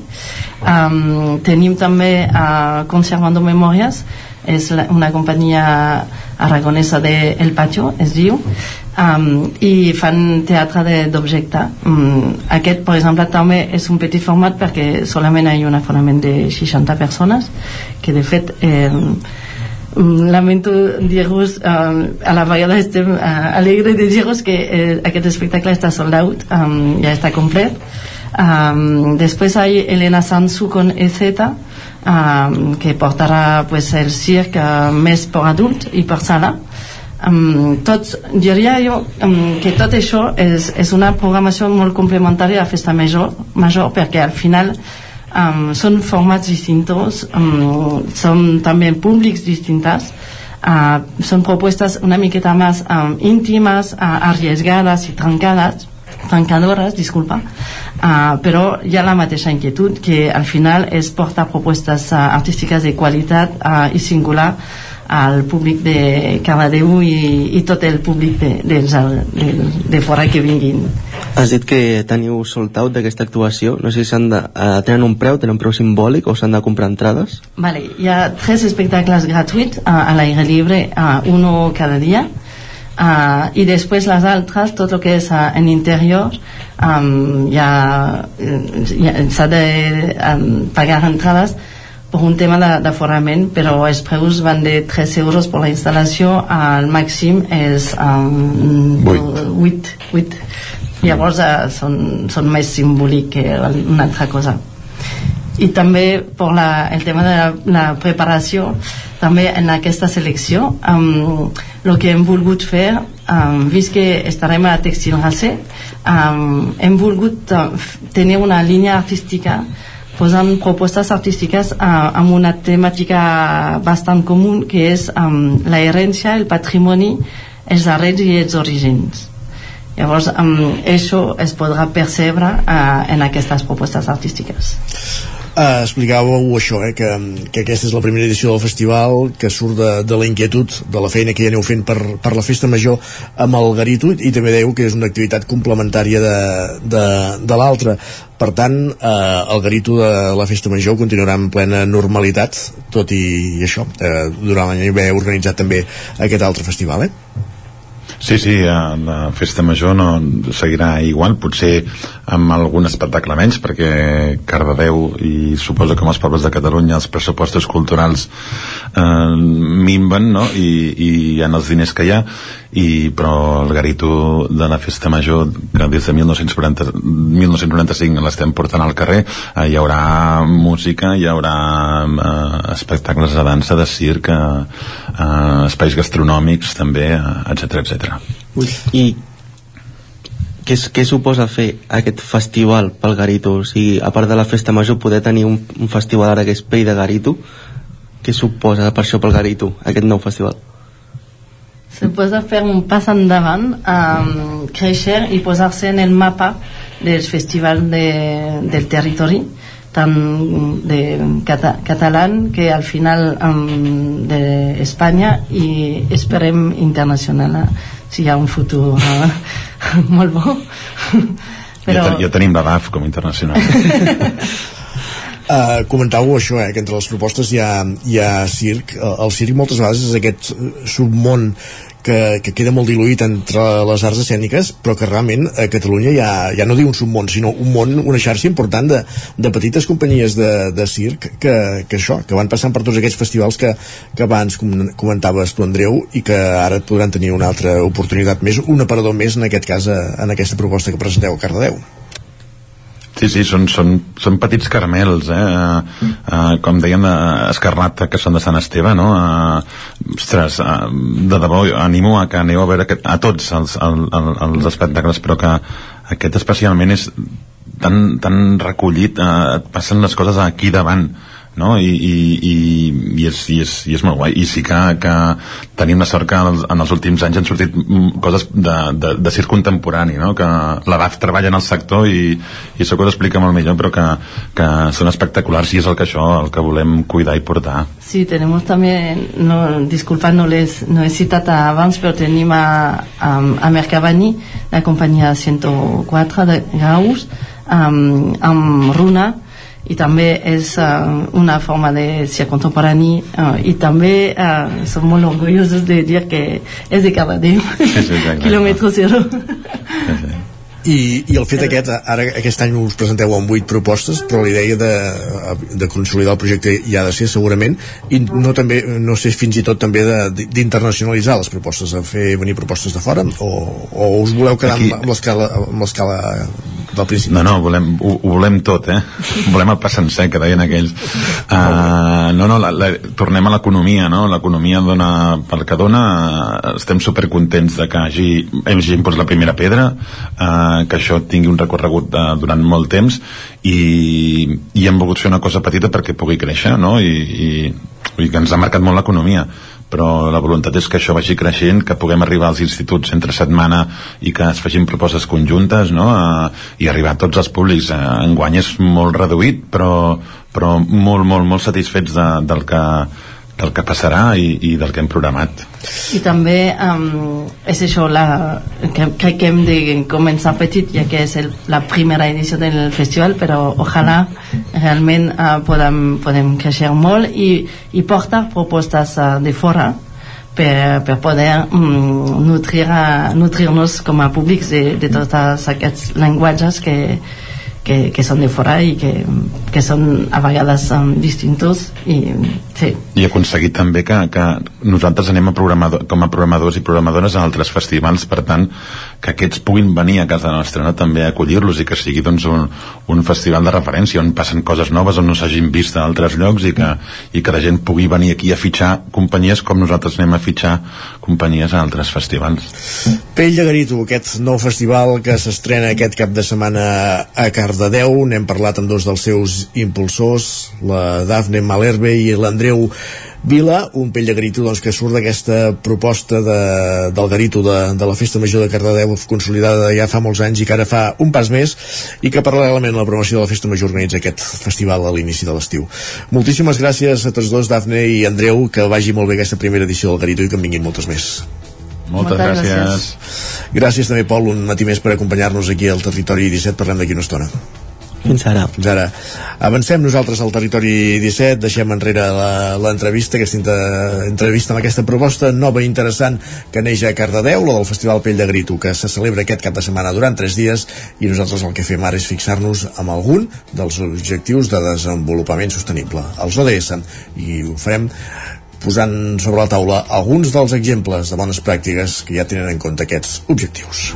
Um, tenim també uh, Conservando Memòries, és la, una companyia aragonesa de El Patio, es diu, um, i fan teatre d'objecte. Um, aquest, per exemple, també és un petit format perquè solament hi ha un aforament de 60 persones, que de fet... Eh, lamento dir-vos um, a la vegada estem uh, alegre de dir-vos que uh, aquest espectacle està sold out um, ja està complet um, després hi ha Elena Sansu con EZ um, que portarà pues, el circ uh, més per adult i per sala. Um, tots, diria jo um, que tot això és, és una programació molt complementària a la festa major, major perquè al final um, són formats distintos, um, són també públics distintas, uh, són propuestas una miqueta més um, íntimes, uh, arriesgades i trencades, trencadores, disculpa, uh, però hi ha la mateixa inquietud que al final és portar propostes uh, artístiques de qualitat uh, i singular al públic de Cardedeu i, i tot el públic de, de, de, de fora que vinguin. Has dit que teniu sold out d'aquesta actuació. No sé si s'han de, uh, tenen un preu, tenen un preu simbòlic o s'han de comprar entrades? Vale, hi ha tres espectacles gratuïts uh, a l'aire libre, uh, uno cada dia, uh, i després les altres, tot el que és uh, en interior, um, ja, ja s'ha de um, pagar entrades per un tema d'aforament, però els preus van de 3 euros per la instal·lació, al màxim és um, 8. 8, 8. Llavors uh, són, són més simbòlic que una altra cosa i també per la, el tema de la, la preparació també en aquesta selecció um, el que hem volgut fer um, vist que estarem a Textil Racé um, hem volgut tenir una línia artística posant propostes artístiques uh, amb una temàtica bastant comú que és um, la herència, el patrimoni els arrels i els orígens. Llavors um, això es podrà percebre uh, en aquestes propostes artístiques Uh, explicàveu això, eh, que, que aquesta és la primera edició del festival que surt de, de la inquietud de la feina que ja aneu fent per, per la festa major amb el Garito i també dèieu que és una activitat complementària de, de, de l'altra per tant eh, el Garito de la festa major continuarà en plena normalitat tot i això eh, durant l'any ve organitzat també aquest altre festival eh? Sí, sí, la festa major no seguirà igual, potser amb algun espectacle menys, perquè Cardedeu i suposo que els pobles de Catalunya els pressupostos culturals eh, minven, no?, I, i en els diners que hi ha, i, però el garito de la festa major que des de 1940, 1995 l'estem portant al carrer eh, hi haurà música hi haurà eh, espectacles de dansa de circ eh, eh, espais gastronòmics també, etc etc. i què, què suposa fer aquest festival pel Garito? O sigui, a part de la festa major, poder tenir un, un festival ara que és Pell de Garito, què suposa per això pel Garito, aquest nou festival? Suposa fer un pas endavant, um, créixer i posar-se en el mapa dels festivals de, del territori tant de cata, català que al final um, d'Espanya i esperem internacional si hi ha un futur uh, <laughs> molt bo. Però... ja, ja tenim la DAF com internacional <laughs> Uh, comentàveu això, eh, que entre les propostes hi ha, hi ha circ. El circ moltes vegades és aquest submón que, que queda molt diluït entre les arts escèniques, però que realment a Catalunya ja, ja no diu un submón, sinó un món, una xarxa important de, de petites companyies de, de circ que, que això, que van passant per tots aquests festivals que, que abans comentaves tu, Andreu, i que ara podran tenir una altra oportunitat més, un aparador més en aquest cas, en aquesta proposta que presenteu a Cardedeu. Sí, sí, són, són, són petits caramels, eh? Uh, uh, com deien, uh, Escarlata, que són de Sant Esteve, no? Uh, ostres, uh, de debò, animo a que aneu a veure aquest, a tots els, el, el, els espectacles, però que aquest especialment és tan, tan recollit, uh, et passen les coses aquí davant, no? I, i, i, i, és, i, és, i és molt guai i sí que, que tenim la sort que en els, en els últims anys han sortit coses de, de, de circ contemporani no? que la DAF treballa en el sector i, i això que ho explica molt millor però que, que són espectaculars i és el que això el que volem cuidar i portar Sí, tenemos también, no, disculpa, no les no he citat abans, però tenim a, a, a Mercabani, la companyia 104 de Graus, amb, amb Runa, i també és uh, una forma de ser contemporani uh, i també uh, som molt orgullosos de dir que és de sí, <laughs> quilòmetre zero. I, i el fet aquest, ara aquest any us presenteu amb 8 propostes, però la idea de, de consolidar el projecte hi ha de ser segurament, i no també no sé fins i tot també d'internacionalitzar les propostes, de fer venir propostes de fora o, o us voleu quedar Aquí... amb l'escala del principi. No, no, volem, ho, ho volem tot, eh? <laughs> volem el pas sencer, que deien aquells. Uh, no, no, la, la, tornem a l'economia, no? L'economia dona pel que dona, estem supercontents de que hagi, hagi imposat la primera pedra, uh, que això tingui un recorregut uh, durant molt temps i, i hem volgut fer una cosa petita perquè pugui créixer, no? I, i, i que ens ha marcat molt l'economia però la voluntat és que això vagi creixent, que puguem arribar als instituts entre setmana i que es facin propostes conjuntes no? i arribar a tots els públics. Enguany és molt reduït, però, però molt, molt, molt satisfets de, del que del que passarà i, i del que hem programat. I també um, és això, la, que, crec que hem de començar petit, ja que és el, la primera edició del festival, però ojalà realment uh, podem, podem créixer molt i, i portar propostes uh, de fora per, per poder um, nutrir-nos nutrir com a públics de, de tots aquests llenguatges que, que, que són de fora i que, que són a vegades um, distintos i, sí. i aconseguir també que, que nosaltres anem a programador, com a programadors i programadores a altres festivals, per tant que aquests puguin venir a casa nostra no? també a acollir-los i que sigui doncs, un, un festival de referència on passen coses noves on no s'hagin vist a altres llocs i que, i que la gent pugui venir aquí a fitxar companyies com nosaltres anem a fitxar companyies a altres festivals Pell de Garito, aquest nou festival que s'estrena aquest cap de setmana a Cardedeu Cardedeu, n'hem parlat amb dos dels seus impulsors, la Dafne Malerbe i l'Andreu Vila, un pell de garito doncs, que surt d'aquesta proposta de, del garito de, de la Festa Major de Cardedeu consolidada ja fa molts anys i que ara fa un pas més i que paral·lelament la promoció de la Festa Major organitza aquest festival a l'inici de l'estiu. Moltíssimes gràcies a tots dos, Dafne i Andreu, que vagi molt bé aquesta primera edició del Garito i que en vinguin moltes més. Moltes, Moltes gràcies. gràcies. Gràcies també, Pol, un matí més per acompanyar-nos aquí al Territori 17. Parlem d'aquí una estona. Fins ara. Fins ara. Avancem nosaltres al territori 17, deixem enrere l'entrevista, aquesta inter, entrevista amb aquesta proposta nova i interessant que neix a Cardedeu, la del Festival Pell de Grito, que se celebra aquest cap de setmana durant 3 dies i nosaltres el que fem ara és fixar-nos amb algun dels objectius de desenvolupament sostenible, els ODS, i ho farem posant sobre la taula alguns dels exemples de bones pràctiques que ja tenen en compte aquests objectius.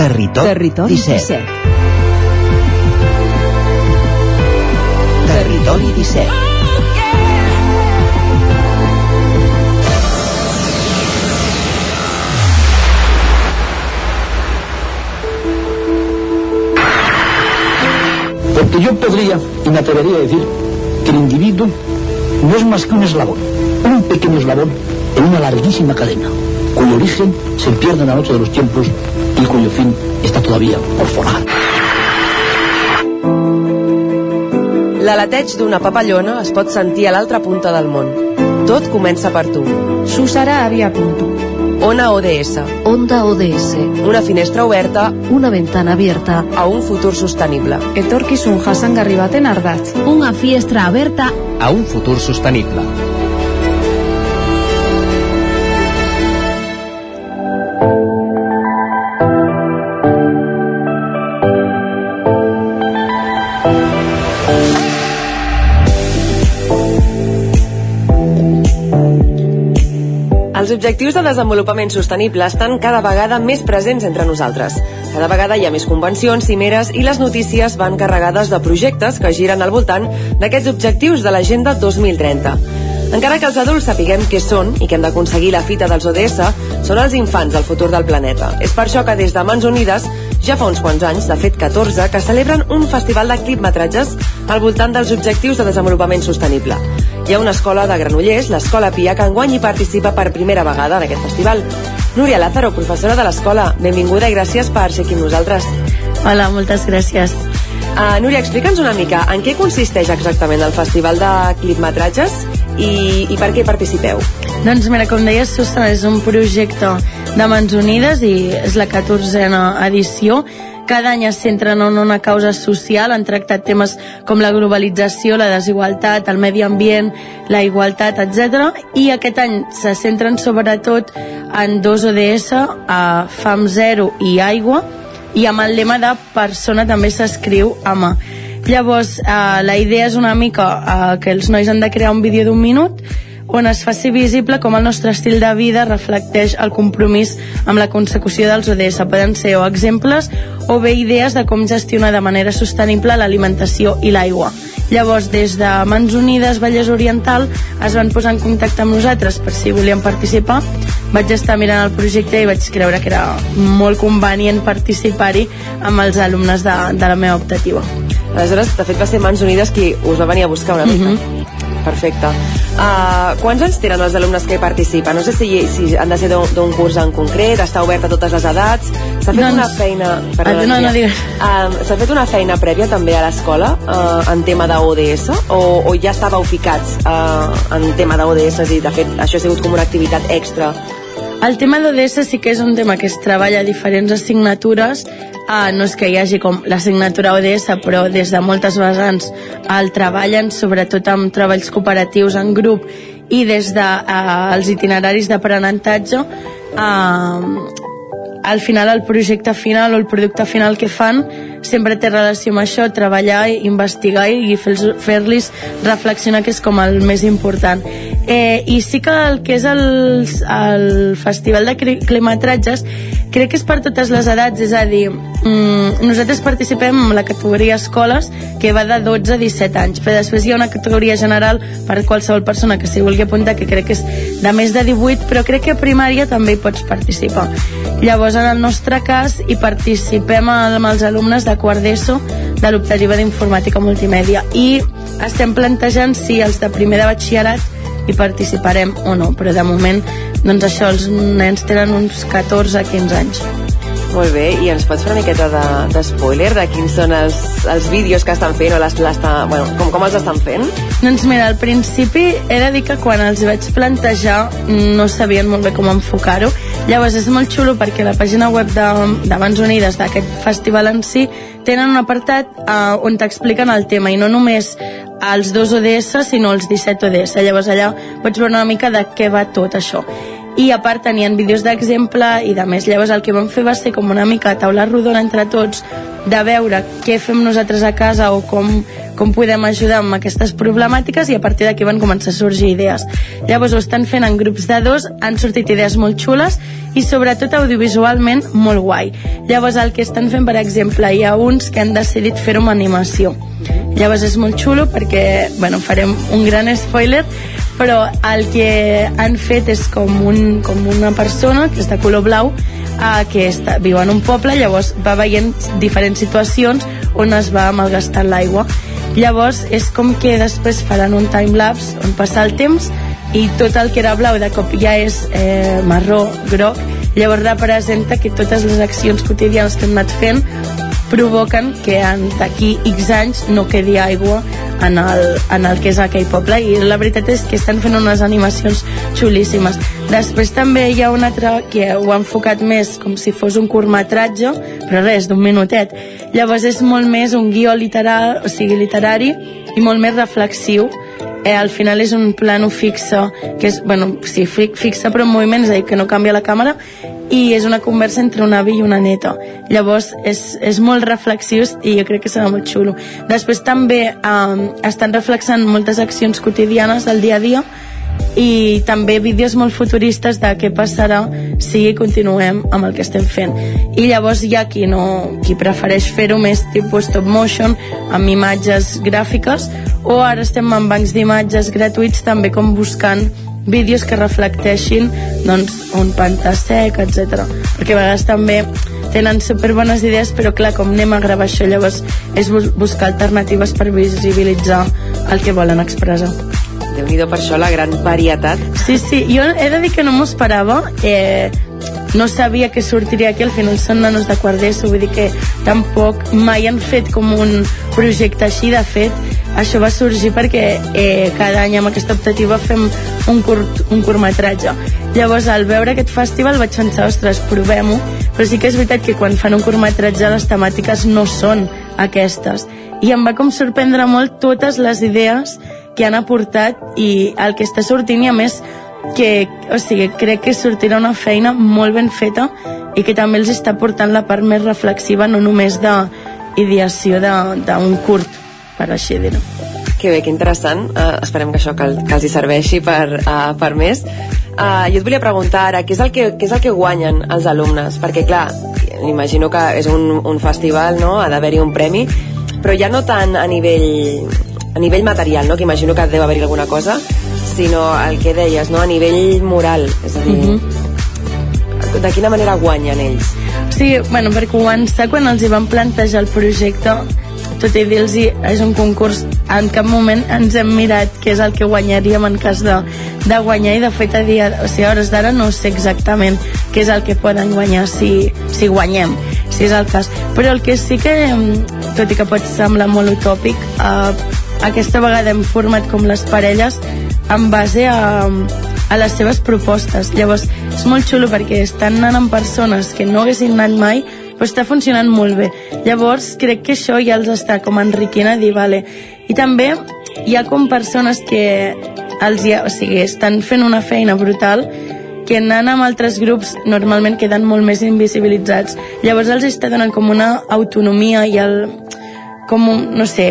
Territori, Territori 17. 17. Territori 17. Porque yo podría y me atrevería a decir que el individuo no es más que un eslabón, un pequeño eslabón en una larguísima cadena, cuyo origen se pierde en la noche de los tiempos i cuyo fin està todavía por forjar. L'aleteig d'una papallona es pot sentir a l'altra punta del món. Tot comença per tu. Susara Avia Punto. Ona ODS. Onda ODS. Una finestra oberta. Una ventana abierta. A un futur sostenible. Etorkizun jasangarri baten ardatz. Una finestra aberta. A un futur sostenible. Els objectius de desenvolupament sostenible estan cada vegada més presents entre nosaltres. Cada vegada hi ha més convencions, cimeres i les notícies van carregades de projectes que giren al voltant d'aquests objectius de l'Agenda 2030. Encara que els adults sapiguem què són i que hem d'aconseguir la fita dels ODS, són els infants del futur del planeta. És per això que des de Mans Unides ja fa uns quants anys, de fet 14, que celebren un festival de clipmetratges al voltant dels objectius de desenvolupament sostenible. Hi ha una escola de Granollers, l'Escola Pia, que enguany hi participa per primera vegada en aquest festival. Núria Lázaro, professora de l'escola, benvinguda i gràcies per ser aquí amb nosaltres. Hola, moltes gràcies. Uh, Núria, explica'ns una mica en què consisteix exactament el Festival de Clipmetratges i, i per què participeu? Doncs mira, com deies, Susan, és un projecte de Mans Unides i és la 14a edició cada any es centren en una causa social, han tractat temes com la globalització, la desigualtat, el medi ambient, la igualtat, etc. I aquest any se centren sobretot en dos ODS, a FAM 0 i aigua, i amb el lema de persona també s'escriu a mà. Llavors, eh, la idea és una mica eh, que els nois han de crear un vídeo d'un minut on es faci visible com el nostre estil de vida reflecteix el compromís amb la consecució dels ODS. Poden ser o exemples o bé idees de com gestionar de manera sostenible l'alimentació i l'aigua. Llavors, des de Mans Unides Vallès Oriental es van posar en contacte amb nosaltres per si volien participar. Vaig estar mirant el projecte i vaig creure que era molt convenient participar-hi amb els alumnes de, de la meva optativa. Aleshores, de fet, va ser Mans Unides qui us va venir a buscar una mica. Mm -hmm. Perfecte. Uh, quants anys tenen els alumnes que hi participen? No sé si, si han de ser d'un curs en concret, està obert a totes les edats. S'ha fet doncs, una feina... Perdó, no, no, digues. Uh, S'ha fet una feina prèvia també a l'escola uh, en tema d'ODS o, o ja estàveu ficats uh, en tema d'ODS i de fet això ha sigut com una activitat extra el tema d'ODS sí que és un tema que es treballa a diferents assignatures Uh, no és que hi hagi com l'assignatura ODS, però des de moltes vessants el treballen, sobretot amb treballs cooperatius en grup i des dels de, uh, els itineraris d'aprenentatge uh, al final el projecte final o el producte final que fan sempre té relació amb això, treballar, investigar i fer-los reflexionar que és com el més important. Eh, I sí que el que és el, el Festival de Climatratges crec que és per totes les edats, és a dir, mm, nosaltres participem en la categoria escoles que va de 12 a 17 anys, però després hi ha una categoria general per qualsevol persona que s'hi vulgui apuntar, que crec que és de més de 18, però crec que a primària també hi pots participar. Llavors, en el nostre cas, hi participem amb els alumnes de quart d'ESO de l'optativa d'informàtica multimèdia i estem plantejant si els de primer de batxillerat hi participarem o no, però de moment doncs això, els nens tenen uns 14-15 anys. Molt bé, i ens pots fer una miqueta de, de spoiler de quins són els, els vídeos que estan fent o les, les, bueno, com, com els estan fent? Doncs mira, al principi he de dir que quan els vaig plantejar no sabien molt bé com enfocar-ho. Llavors és molt xulo perquè la pàgina web de, de Mans Unides d'aquest festival en si tenen un apartat uh, on t'expliquen el tema i no només els dos ODS sinó els 17 ODS. Llavors allà pots veure una mica de què va tot això i a part tenien vídeos d'exemple i de més. Llavors el que vam fer va ser com una mica taula rodona entre tots de veure què fem nosaltres a casa o com, com podem ajudar amb aquestes problemàtiques i a partir d'aquí van començar a sorgir idees. Llavors ho estan fent en grups de dos, han sortit idees molt xules i sobretot audiovisualment molt guai. Llavors el que estan fent, per exemple, hi ha uns que han decidit fer-ho amb animació. Llavors és molt xulo perquè, bueno, farem un gran spoiler, però el que han fet és com, un, com una persona que és de color blau eh, que està, viu en un poble, llavors va veient diferents situacions on es va malgastant l'aigua. Llavors és com que després faran un timelapse on passa el temps i tot el que era blau de cop ja és eh, marró, groc, llavors representa que totes les accions quotidianes que hem anat fent provoquen que d'aquí X anys no quedi aigua en el, en el que és aquell poble i la veritat és que estan fent unes animacions xulíssimes. Després també hi ha un altre que ho ha enfocat més com si fos un curtmetratge, però res, d'un minutet. Llavors és molt més un guió literal, o sigui, literari i molt més reflexiu eh, al final és un plano fixe que és, bueno, sí, fixe però en moviment, és a dir, que no canvia la càmera i és una conversa entre un avi i una neta. Llavors és, és molt reflexiu i jo crec que serà molt xulo. Després també eh, estan reflexant moltes accions quotidianes del dia a dia i també vídeos molt futuristes de què passarà si continuem amb el que estem fent i llavors hi ha qui, no, qui prefereix fer-ho més tipus stop motion amb imatges gràfiques o ara estem amb bancs d'imatges gratuïts també com buscant vídeos que reflecteixin doncs, un pantà sec, etc. Perquè a vegades també tenen superbones idees, però clar, com anem a gravar això, llavors és buscar alternatives per visibilitzar el que volen expressar déu nhi per això la gran varietat. Sí, sí, jo he de dir que no m'ho esperava. Eh, no sabia que sortiria aquí, al final són nanos de quart d'ESO, vull dir que tampoc mai han fet com un projecte així, de fet, això va sorgir perquè eh, cada any amb aquesta optativa fem un, curt, un curtmetratge. Llavors, al veure aquest festival vaig pensar, ostres, provem-ho, però sí que és veritat que quan fan un curtmetratge les temàtiques no són aquestes. I em va com sorprendre molt totes les idees que han aportat i el que està sortint i a més que, o sigui, crec que sortirà una feina molt ben feta i que també els està portant la part més reflexiva, no només d'ideació d'un curt, per així dir-ho. Que bé, que interessant. Uh, esperem que això que, que els hi serveixi per, uh, per més. Uh, jo et volia preguntar ara, què és, el que, què és el que guanyen els alumnes? Perquè, clar, imagino que és un, un festival, no?, ha d'haver-hi un premi, però ja no tant a nivell a nivell material, no? que imagino que deu haver-hi alguna cosa, sinó el que deies, no? a nivell moral, és a dir, uh mhm. -huh. de quina manera guanyen ells? Sí, bueno, per començar, quan els hi van plantejar el projecte, tot i dir-los és un concurs, en cap moment ens hem mirat què és el que guanyaríem en cas de, de guanyar i de fet a dia, o sigui, a hores d'ara no sé exactament què és el que poden guanyar si, si guanyem, si és el cas. Però el que sí que, tot i que pot semblar molt utòpic, eh, aquesta vegada hem format com les parelles en base a, a les seves propostes. Llavors, és molt xulo perquè estan anant amb persones que no haguessin anat mai, però està funcionant molt bé. Llavors, crec que això ja els està com enriquint a dir, vale. I també hi ha com persones que els ha, o sigui, estan fent una feina brutal que anant amb altres grups normalment queden molt més invisibilitzats. Llavors els està donant com una autonomia i el, com un, no sé,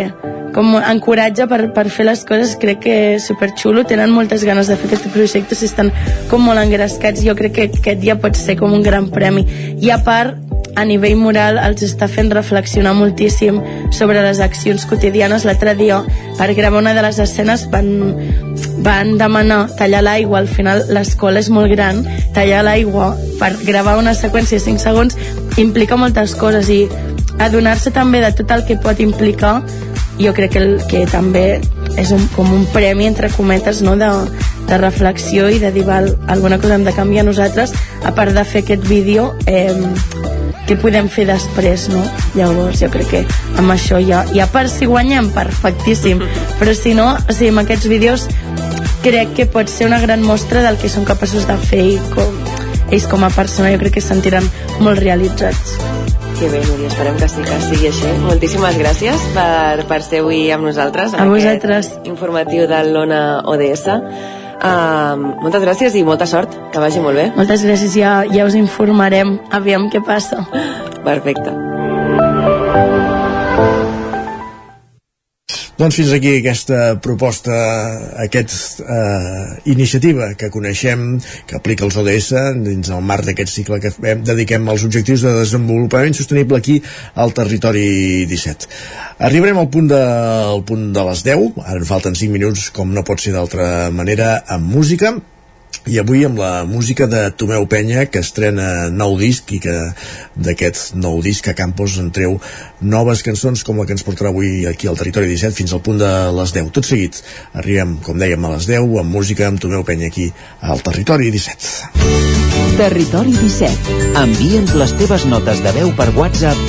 com encoratge per, per fer les coses crec que és superxulo tenen moltes ganes de fer aquest projecte estan com molt engrescats jo crec que aquest dia pot ser com un gran premi i a part a nivell moral els està fent reflexionar moltíssim sobre les accions quotidianes. L'altre dia, per gravar una de les escenes, van, van demanar tallar l'aigua. Al final, l'escola és molt gran. Tallar l'aigua per gravar una seqüència de 5 segons implica moltes coses i adonar-se també de tot el que pot implicar jo crec que, el, que també és un, com un premi entre cometes no? de, de reflexió i de dir val, alguna cosa hem de canviar nosaltres a part de fer aquest vídeo eh, què podem fer després, no? Llavors, jo crec que amb això ja... I a part, si guanyem, perfectíssim. Però si no, o sigui, amb aquests vídeos crec que pot ser una gran mostra del que són capaços de fer i com, ells com a persona jo crec que es sentiran molt realitzats. Que bé, Núria, esperem que sí que sigui així. Moltíssimes gràcies per, per ser avui amb nosaltres. A vosaltres. informatiu de l'ONA ODS. Uh, moltes gràcies i molta sort, que vagi molt bé. Moltes gràcies, ja, ja us informarem, aviam què passa. Perfecte. Doncs fins aquí aquesta proposta, aquesta eh, iniciativa que coneixem, que aplica els ODS dins el marc d'aquest cicle que fem, dediquem als objectius de desenvolupament sostenible aquí al territori 17. Arribarem al punt de, al punt de les 10, ara en falten 5 minuts, com no pot ser d'altra manera, amb música, i avui amb la música de Tomeu Penya que estrena nou disc i que d'aquest nou disc a Campos en treu noves cançons com la que ens portarà avui aquí al Territori 17 fins al punt de les 10 tot seguit arribem com dèiem a les 10 amb música amb Tomeu Penya aquí al Territori 17 Territori 17 Envia'ns les teves notes de veu per WhatsApp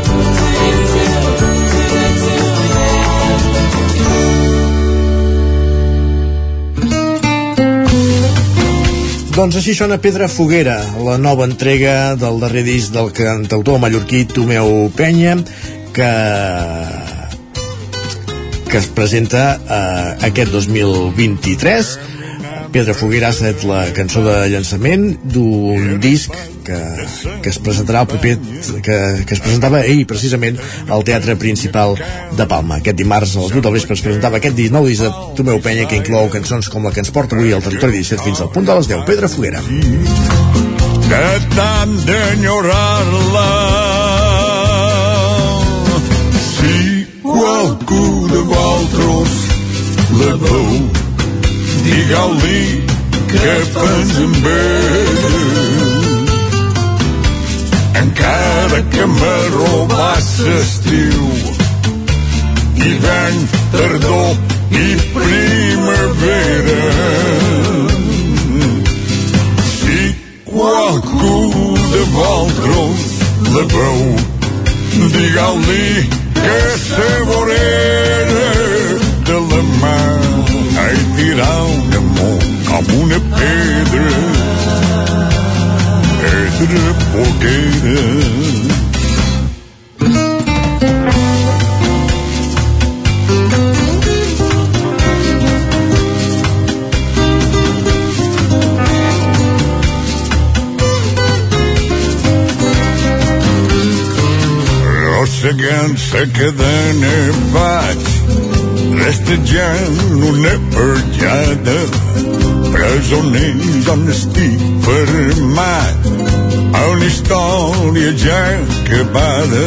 Doncs així sona Pedra Foguera, la nova entrega del darrer disc del cantautor mallorquí Tomeu Penya, que que es presenta eh, aquest 2023 Pedra Foguera ha estat la cançó de llançament d'un disc que, que es presentarà el proper que, que es presentava ahir precisament al Teatre Principal de Palma. Aquest dimarts a les 8 del vespre es presentava aquest disc, nou disc de Tomeu Penya que inclou cançons com la que ens porta avui al territori 17 fins al punt de les 10, Pedra Foguera. Que tant d'enyorar-la si qualcú de vosaltres la veu digueu-li que pensa en ella encara que me robàs l'estiu hivern, tardor i primavera. Si qualcú de vosaltres la veu digueu-li que se vorera de la mà ai tirar un amor com una pedra. Pedra foguera Rossegant-se cadena vaig restejant una petjada presoners on estic fermat a una història ja acabada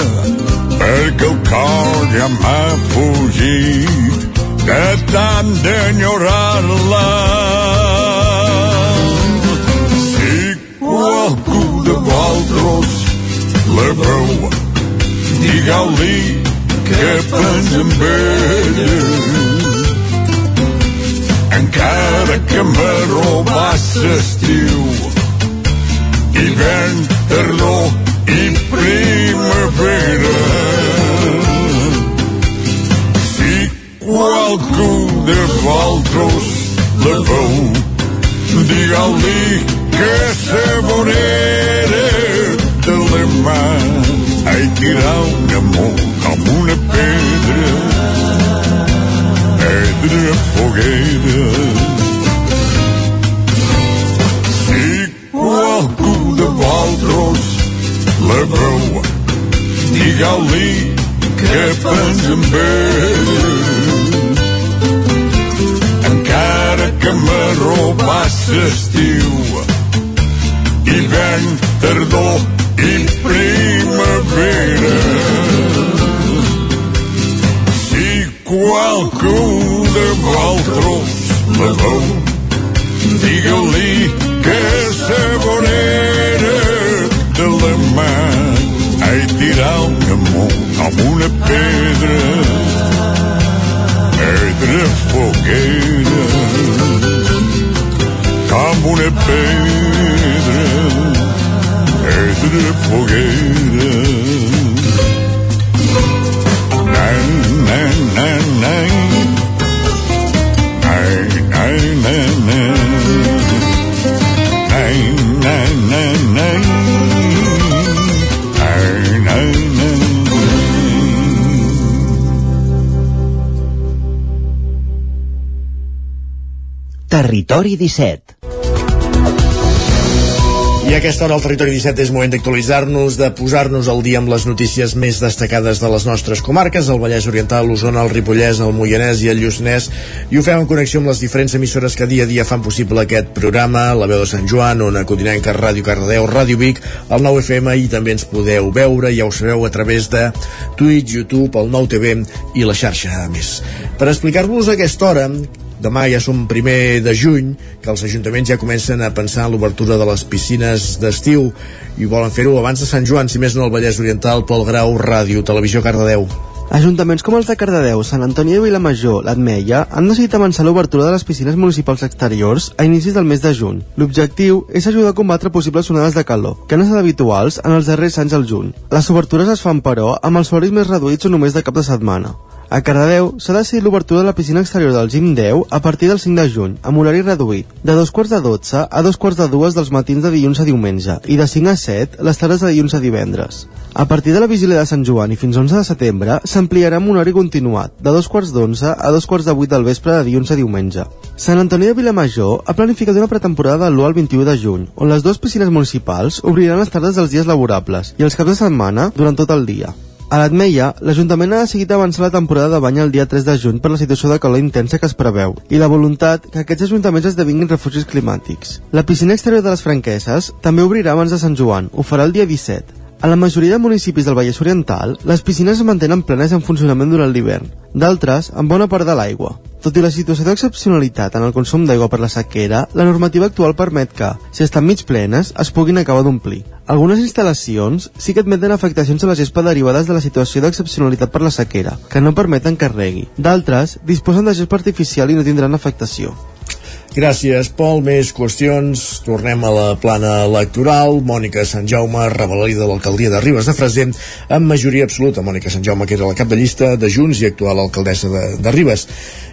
perquè el cor ja m'ha fugit de tant d'enyorar-la. Si qualcú de vosaltres la veu digueu-li que pensa en ella encara que me robàs l'estiu hivern, tardor i primavera. Si qualcú de vosaltres la veu digueu-li que se vorera la mà ai tirar un amor com una pedra. Pedra foguera. Si qualcú de vosaltres la veu digue-li que pensa en ell encara que me robàs l'estiu hivern, tardor qualcú de vosaltres la veu digue-li que sa vorera de la mà ai tirar un amor amb una pedra pedra foguera Territori 17. A aquesta hora al Territori 17 és moment d'actualitzar-nos, de posar-nos al dia amb les notícies més destacades de les nostres comarques, el Vallès Oriental, l'Osona, el Ripollès, el Moianès i el Lluçanès, i ho fem en connexió amb les diferents emissores que dia a dia fan possible aquest programa, la veu de Sant Joan, Ona Codinenca, Ràdio Cardedeu, Ràdio Vic, el 9 FM, i també ens podeu veure, ja ho sabeu, a través de Twitch, YouTube, el 9 TV i la xarxa a més. Per explicar-vos aquesta hora demà ja som primer de juny, que els ajuntaments ja comencen a pensar en l'obertura de les piscines d'estiu i volen fer-ho abans de Sant Joan, si més no el Vallès Oriental, Pol Grau, Ràdio, Televisió Cardedeu. Ajuntaments com els de Cardedeu, Sant Antoni de Vilamajor, l'Atmeia, han decidit avançar l'obertura de les piscines municipals exteriors a inicis del mes de juny. L'objectiu és ajudar a combatre possibles onades de calor, que han estat habituals en els darrers anys al juny. Les obertures es fan, però, amb els horaris més reduïts o només de cap de setmana. A Cardedeu s'ha decidit l'obertura de la piscina exterior del Gim 10 a partir del 5 de juny, amb horari reduït, de dos quarts de 12 a dos quarts de dues dels matins de dilluns a diumenge i de 5 a 7 les tardes de dilluns a divendres. A partir de la vigília de Sant Joan i fins 11 de setembre s'ampliarà amb un horari continuat, de dos quarts d'onze a dos quarts de 8 del vespre de dilluns a diumenge. Sant Antoni de Vilamajor ha planificat una pretemporada de l'1 al 21 de juny, on les dues piscines municipals obriran les tardes dels dies laborables i els caps de setmana durant tot el dia. A l'Atmeia, l'Ajuntament ha decidit avançar la temporada de bany el dia 3 de juny per la situació de calor intensa que es preveu i la voluntat que aquests ajuntaments esdevinguin refugis climàtics. La piscina exterior de les franqueses també obrirà abans de Sant Joan, ho farà el dia 17. A la majoria de municipis del Vallès Oriental, les piscines es mantenen plenes en funcionament durant l'hivern, d'altres amb bona part de l'aigua. Tot i la situació d'excepcionalitat en el consum d'aigua per la sequera, la normativa actual permet que, si estan mig plenes, es puguin acabar d'omplir. Algunes instal·lacions sí que admeten afectacions a la gespa derivades de la situació d'excepcionalitat per la sequera, que no permeten que es regui. D'altres disposen de gespa artificial i no tindran afectació. Gràcies, Pol. Més qüestions. Tornem a la plana electoral. Mònica Sant Jaume, revalida l'alcaldia de Ribes de Freser, amb majoria absoluta. Mònica Sant Jaume, que era la cap de llista de Junts i actual alcaldessa de, de Ribes.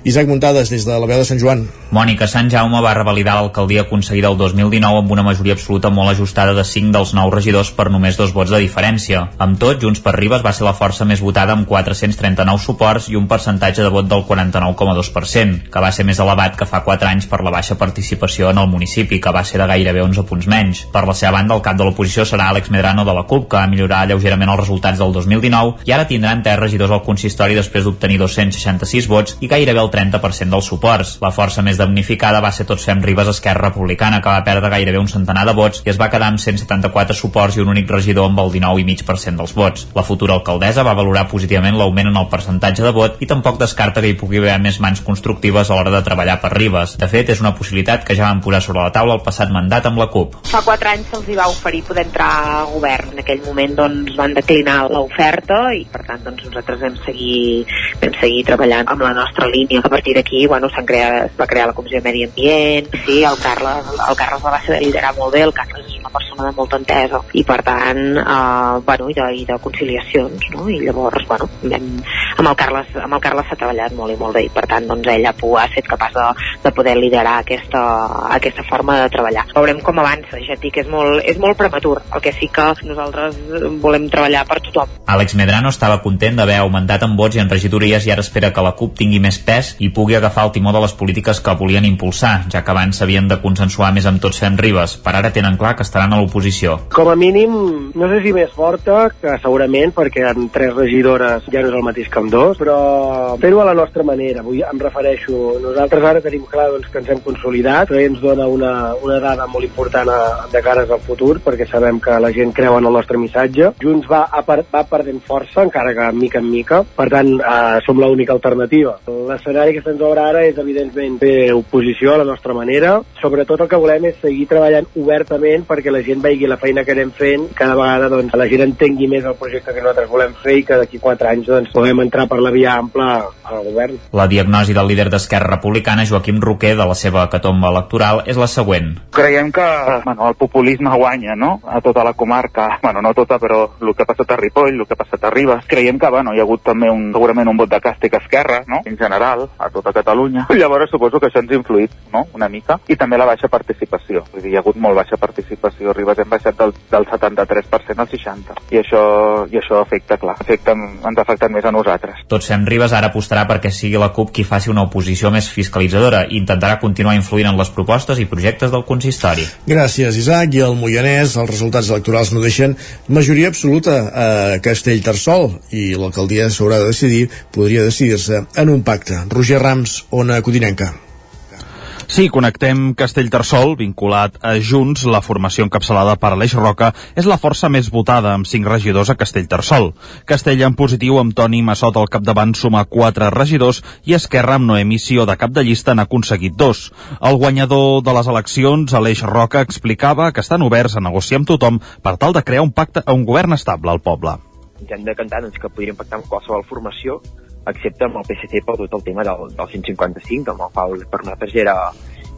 Isaac Muntades, des de la veu de Sant Joan. Mònica Sant Jaume va revalidar l'alcaldia aconseguida el 2019 amb una majoria absoluta molt ajustada de 5 dels 9 regidors per només dos vots de diferència. Amb tot, Junts per Ribes va ser la força més votada amb 439 suports i un percentatge de vot del 49,2%, que va ser més elevat que fa 4 anys per la baixa participació en el municipi, que va ser de gairebé 11 punts menys. Per la seva banda, el cap de l'oposició serà Àlex Medrano de la CUP, que va millorar lleugerament els resultats del 2019 i ara tindran 3 regidors al consistori després d'obtenir 266 vots i gairebé el 30% dels suports. La força més damnificada va ser Tots Fem Ribes Esquerra Republicana, que va perdre gairebé un centenar de vots i es va quedar amb 174 suports i un únic regidor amb el 19,5% dels vots. La futura alcaldessa va valorar positivament l'augment en el percentatge de vot i tampoc descarta que hi pugui haver més mans constructives a l'hora de treballar per Ribes. De fet, és una possibilitat que ja van posar sobre la taula el passat mandat amb la CUP. Fa quatre anys se'ls hi va oferir poder entrar a govern. En aquell moment doncs, van declinar l'oferta i per tant doncs, nosaltres vam seguir, vam seguir treballant amb la nostra línia. A partir d'aquí bueno, creat, es va crear la Comissió de Medi Ambient, sí, el Carles, el Carles la va saber liderar molt bé, el Carles és una persona de molta entesa i per tant, eh, bueno, i de, i de conciliacions, no? I llavors, bueno, vam, amb el Carles amb el Carles s'ha treballat molt i molt bé i per tant doncs ell ha, ha estat capaç de, de poder liderar aquesta, aquesta forma de treballar veurem com avança, ja et dic, és molt, és molt prematur, el que sí que nosaltres volem treballar per tothom. Àlex Medrano estava content d'haver augmentat en vots i en regidories i ara espera que la CUP tingui més pes i pugui agafar el timó de les polítiques que volien impulsar, ja que abans s'havien de consensuar més amb Tots Fem Ribes. Per ara tenen clar que estaran a l'oposició. Com a mínim, no sé si més forta, que segurament, perquè en tres regidores ja no és el mateix que amb dos, però fer-ho a la nostra manera. Vull, em refereixo, nosaltres ara tenim clar doncs, que ens hem consolidat, però ens dona una, una dada molt important a, de cares al futur, perquè sabem que la gent creu en el nostre missatge. Junts va, a, va perdent força, encara que mica en mica, per tant, eh, som l'única alternativa. L'escenari que se'ns obre ara és, evidentment, fer oposició a la nostra manera. Sobretot el que volem és seguir treballant obertament perquè la gent vegi la feina que anem fent, cada vegada doncs, la gent entengui més el projecte que nosaltres volem fer i que d'aquí quatre anys doncs, podem entrar per la via ampla al govern. La diagnosi del líder d'Esquerra Republicana, Joaquim Roquer, de la seva catomba electoral, és la següent. Creiem que bueno, el populisme guanya no? a tota la comarca, <laughs> bueno, no tota, però el que ha passat a Ripoll, el que ha passat a Ribes. Creiem que bueno, hi ha hagut també un, segurament un vot de càstig a Esquerra, no? en general, a tota Catalunya. <laughs> Llavors suposo que això ens ha influït no? una mica. I també la baixa participació. Vull dir, hi ha hagut molt baixa participació. A Ribes hem baixat del, del 73% al 60%. I això, i això afecta, clar, afecta, ens ha afectat més a nosaltres. Tots fem Ribes ara apostarà perquè sigui la CUP qui faci una oposició més fiscalitzadora i intentarà continuar influint en les propostes i projectes del consistori. Gràcies, Isaac. I el Moianès, els resultats electorals no deixen majoria absoluta a Castellterçol i l'alcaldia s'haurà de decidir, podria decidir-se en un pacte. Roger Rams, Ona Codinenca. Sí, connectem Castellterçol, vinculat a Junts, la formació encapçalada per Aleix Roca, és la força més votada, amb cinc regidors a Castellterçol. Castella en positiu amb Toni Massot al capdavant suma quatre regidors i Esquerra amb Noemi Sió de cap de llista n'ha aconseguit dos. El guanyador de les eleccions, Aleix Roca, explicava que estan oberts a negociar amb tothom per tal de crear un pacte a un govern estable al poble. Ja hem de cantar doncs, que podríem pactar amb qualsevol formació excepte amb el PSC per tot el tema del, del 155, amb el qual per nosaltres era,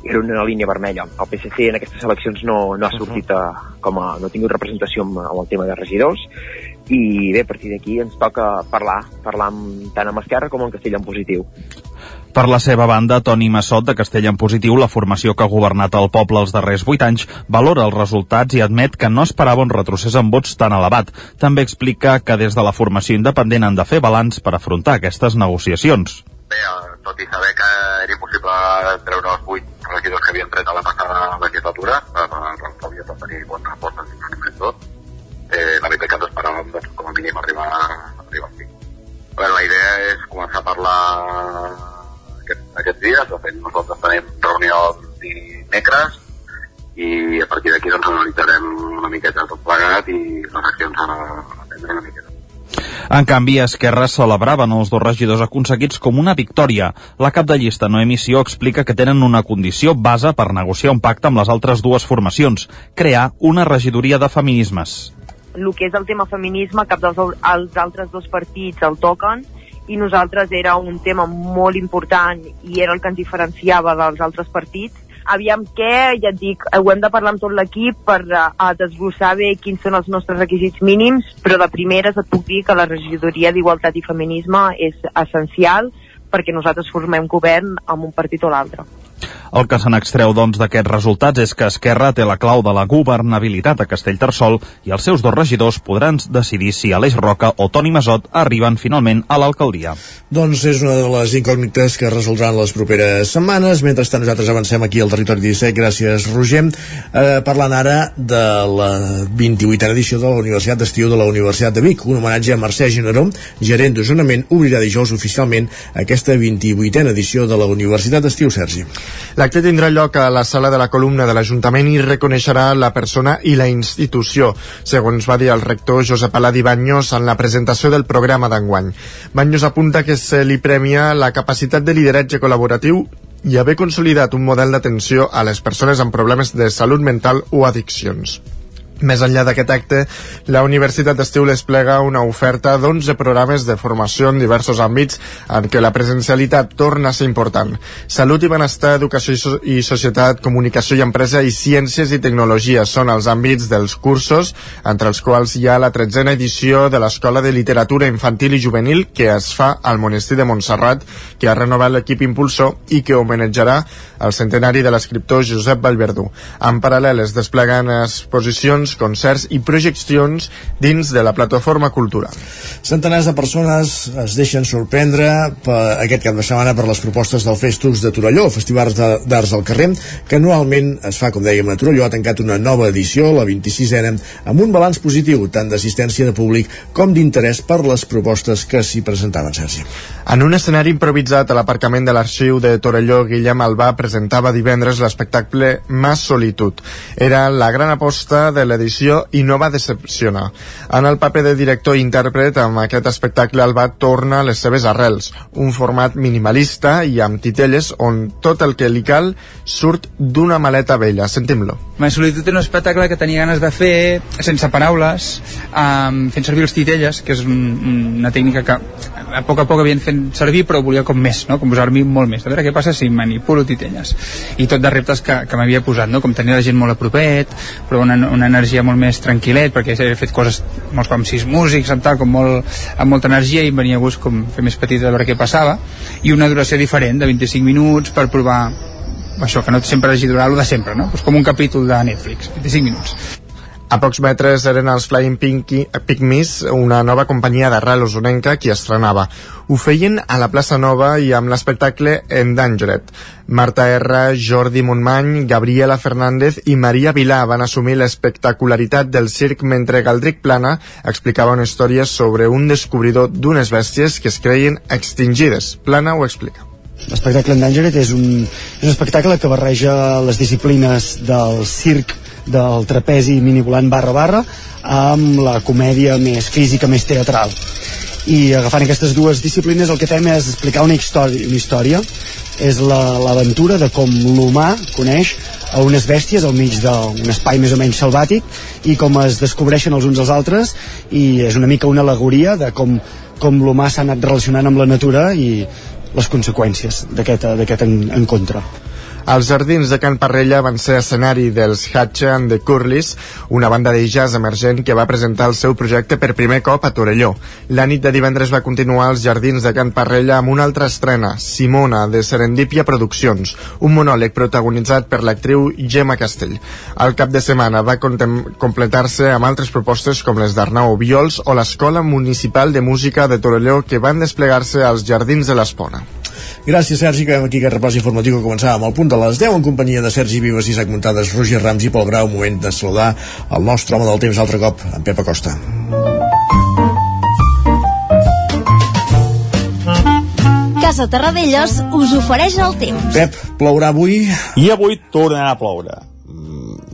era una línia vermella. El PSC en aquestes eleccions no, no ha sortit a, com a, no ha tingut representació amb, amb el tema de regidors i bé, a partir d'aquí ens toca parlar, parlar amb, tant amb Esquerra com amb Castella en positiu. Per la seva banda, Toni Massot, de Castella en Positiu, la formació que ha governat el poble els darrers vuit anys, valora els resultats i admet que no esperava un retrocés en vots tan elevat. També explica que des de la formació independent han de fer balanç per afrontar aquestes negociacions. Bé, tot i saber que era impossible treure els vuit regidors que havien tret a la passada legislatura, per l'alcaldia per tenir bons respostes i tot, eh, la veritat que ens esperàvem doncs, com a mínim arribar, arribar aquí. Bueno, la idea és començar a parlar aquest, aquests dies, de fet nosaltres tenim reunió dimecres i a partir d'aquí doncs analitzarem una miqueta tot plegat i les accions a, a prendre una miqueta. En canvi, Esquerra celebraven els dos regidors aconseguits com una victòria. La cap de llista, Noemi Sió, explica que tenen una condició base per negociar un pacte amb les altres dues formacions, crear una regidoria de feminismes. El que és el tema feminisme, cap dels els altres dos partits el toquen, i nosaltres era un tema molt important i era el que ens diferenciava dels altres partits. Aviam què, ja et dic, ho hem de parlar amb tot l'equip per uh, desglossar bé quins són els nostres requisits mínims, però de primeres et puc dir que la regidoria d'Igualtat i Feminisme és essencial perquè nosaltres formem govern amb un partit o l'altre. El que se n'extreu, doncs, d'aquests resultats és que Esquerra té la clau de la governabilitat a Castellterçol i els seus dos regidors podran decidir si Aleix Roca o Toni Masot arriben finalment a l'alcaldia. Doncs és una de les incògnites que resoldran les properes setmanes. Mentrestant, nosaltres avancem aquí al territori 17. Gràcies, Roger. Eh, parlant ara de la 28a edició de la Universitat d'Estiu de la Universitat de Vic. Un homenatge a Mercè Generó, gerent d'Osonament, obrirà dijous oficialment aquesta 28a edició de la Universitat d'Estiu, Sergi. L'acte tindrà lloc a la sala de la columna de l'Ajuntament i reconeixerà la persona i la institució, segons va dir el rector Josep Aladi Banyos en la presentació del programa d'enguany. Banyos apunta que se li premia la capacitat de lideratge col·laboratiu i haver consolidat un model d'atenció a les persones amb problemes de salut mental o addiccions. Més enllà d'aquest acte, la Universitat d'Estiu desplega una oferta d'11 programes de formació en diversos àmbits en què la presencialitat torna a ser important. Salut i benestar, educació i, so i societat, comunicació i empresa i ciències i tecnologia són els àmbits dels cursos, entre els quals hi ha la tretzena edició de l'Escola de Literatura Infantil i Juvenil que es fa al Monestir de Montserrat, que ha renovat l'equip impulsor i que homenatjarà el centenari de l'escriptor Josep Vallverdú. En paral·lel es despleguen exposicions concerts i projeccions dins de la plataforma cultural. Centenars de persones es deixen sorprendre per aquest cap de setmana per les propostes del Festus de Torelló, el Festival d'Arts al Carrer, que anualment es fa, com dèiem, a Torelló, ha tancat una nova edició, la 26a, amb un balanç positiu, tant d'assistència de públic com d'interès per les propostes que s'hi presentaven, Sergi. En un escenari improvisat a l'aparcament de l'arxiu de Torelló, Guillem Albà presentava divendres l'espectacle Mas Solitud. Era la gran aposta de l'edició i no va decepcionar. En el paper de director i intèrpret, amb aquest espectacle Albà torna a les seves arrels, un format minimalista i amb titelles on tot el que li cal surt d'una maleta vella. Sentim-lo. Mas Solitud és un espectacle que tenia ganes de fer sense paraules, um, fent servir els titelles, que és un, una tècnica que a poc a poc havien fet servir però volia com més, no? com posar-m'hi molt més a veure què passa si manipulo titelles i tot de reptes que, que m'havia posat no? com tenir la gent molt a propet però una, una energia molt més tranquil·let perquè he fet coses molts com sis músics amb, tal, com molt, amb molta energia i venia a gust com fer més petit a veure què passava i una duració diferent de 25 minuts per provar això, que no sempre hagi durat de sempre, no? Pues com un capítol de Netflix, 25 minuts. A pocs metres eren els Flying Pinky, Pygmies, una nova companyia d'arrel usonenca qui estrenava. Ho feien a la plaça Nova i amb l'espectacle Endangered. Marta R, Jordi Montmany, Gabriela Fernández i Maria Vilà van assumir l'espectacularitat del circ mentre Galdric Plana explicava una història sobre un descobridor d'unes bèsties que es creien extingides. Plana ho explica. L'espectacle Endangered és un, és un espectacle que barreja les disciplines del circ del trapezi minivolant barra barra amb la comèdia més física, més teatral i agafant aquestes dues disciplines el que fem és explicar una història, una història és l'aventura la, de com l'humà coneix a unes bèsties al mig d'un espai més o menys selvàtic i com es descobreixen els uns als altres i és una mica una alegoria de com, com l'humà s'ha anat relacionant amb la natura i les conseqüències d'aquest en, encontre. Els jardins de Can Parrella van ser escenari dels Hatcha and the Curlis, una banda de jazz emergent que va presentar el seu projecte per primer cop a Torelló. La nit de divendres va continuar als jardins de Can Parrella amb una altra estrena, Simona, de Serendipia Produccions, un monòleg protagonitzat per l'actriu Gemma Castell. Al cap de setmana va completar-se amb altres propostes com les d'Arnau Viols o l'Escola Municipal de Música de Torelló que van desplegar-se als jardins de l'Espona. Gràcies, Sergi. Acabem aquí aquest repàs informatiu que començàvem al punt de les 10 en companyia de Sergi Vives, Isaac Muntades, Roger Rams i Pol Grau. Moment de saludar el nostre home del temps altre cop, en Pep Acosta. Casa Terradellos us ofereix el temps. Pep, plourà avui? I avui tornarà a ploure.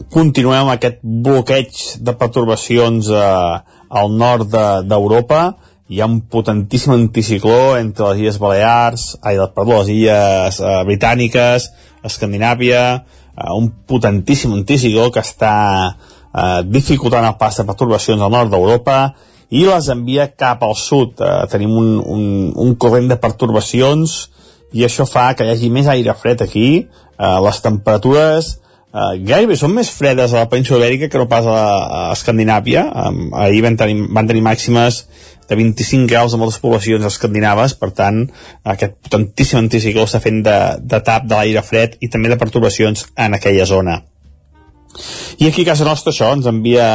Continuem amb aquest bloqueig de pertorbacions eh, al nord d'Europa. De, hi ha un potentíssim anticicló entre les Illes Balears, ai, perdó, les Illes eh, Britàniques, Escandinàvia, eh, un potentíssim anticicló que està eh, dificultant el pas de perturbacions al nord d'Europa i les envia cap al sud. Eh, tenim un, un, un corrent de perturbacions i això fa que hi hagi més aire fred aquí, eh, les temperatures eh, gairebé són més fredes a la península ibèrica que no pas a, a Escandinàvia. Um, ahir van tenir, van tenir màximes de 25 graus a moltes poblacions escandinaves, per tant, aquest potentíssim anticicló està fent de, de tap de l'aire fred i també de perturbacions en aquella zona. I aquí a casa nostra això ens envia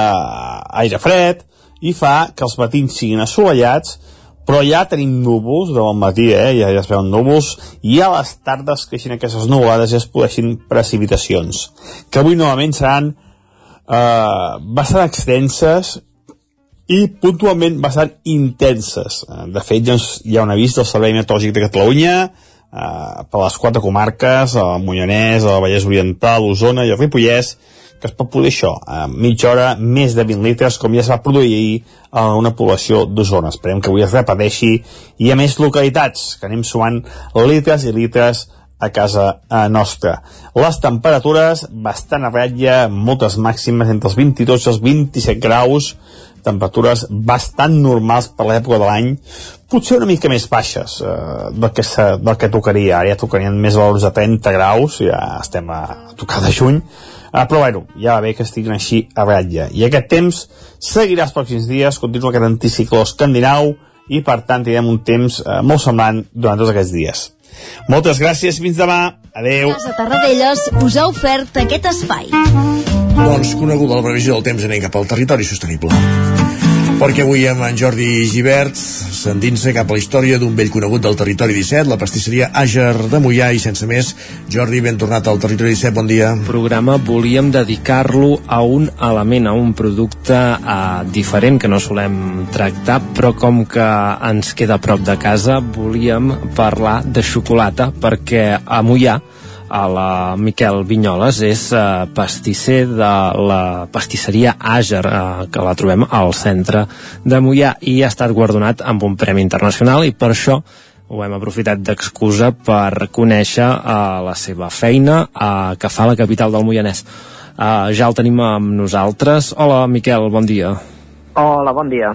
aire fred i fa que els matins siguin assolellats, però ja tenim núvols de bon matí, eh? ja, ja es veuen núvols, i a les tardes creixen aquestes nuvolades i es podeixin precipitacions, que avui novament seran eh, bastant extenses i puntualment bastant intenses. Eh, de fet, ja hi ha un avís del Servei Meteorològic de Catalunya eh, per les quatre comarques, el Moianès, el Vallès Oriental, l'Osona i el Ripollès, que es pot poder això, a mitja hora més de 20 litres, com ja es va produir ahir a una població d'Osona. Esperem que avui es repeteixi i a més localitats, que anem sumant litres i litres a casa eh, nostra. Les temperatures bastant a ratlla, moltes màximes entre els 22 i els 27 graus, temperatures bastant normals per l'època de l'any, potser una mica més baixes eh, del, que se, del que tocaria. Ara ja tocarien més valors de 30 graus, ja estem a, a tocar de juny, eh, però bueno, ja va bé que estiguin així a ratlla. I aquest temps seguirà els pròxims dies, continua aquest anticicló escandinau, i per tant tindrem un temps eh, molt semblant durant tots aquests dies. Moltes gràcies, fins demà. Adeu. Casa Tarradellas us ha ofert aquest espai. Doncs coneguda la previsió del temps anem cap al territori sostenible. Perquè avui amb en Jordi Givert s'endinsa cap a la història d'un vell conegut del territori 17, la pastisseria Àger de Mollà i sense més. Jordi, ben tornat al territori 17, bon dia. programa volíem dedicar-lo a un element, a un producte uh, diferent que no solem tractar, però com que ens queda a prop de casa, volíem parlar de xocolata, perquè a Mollà a la Miquel Vinyoles és eh, pastisser de la pastisseria Àger eh, que la trobem al centre de Mollà i ha estat guardonat amb un premi internacional i per això ho hem aprofitat d'excusa per conèixer eh, la seva feina eh, que fa la capital del Moianès. Eh, ja el tenim amb nosaltres. Hola Miquel, bon dia. Hola, bon dia.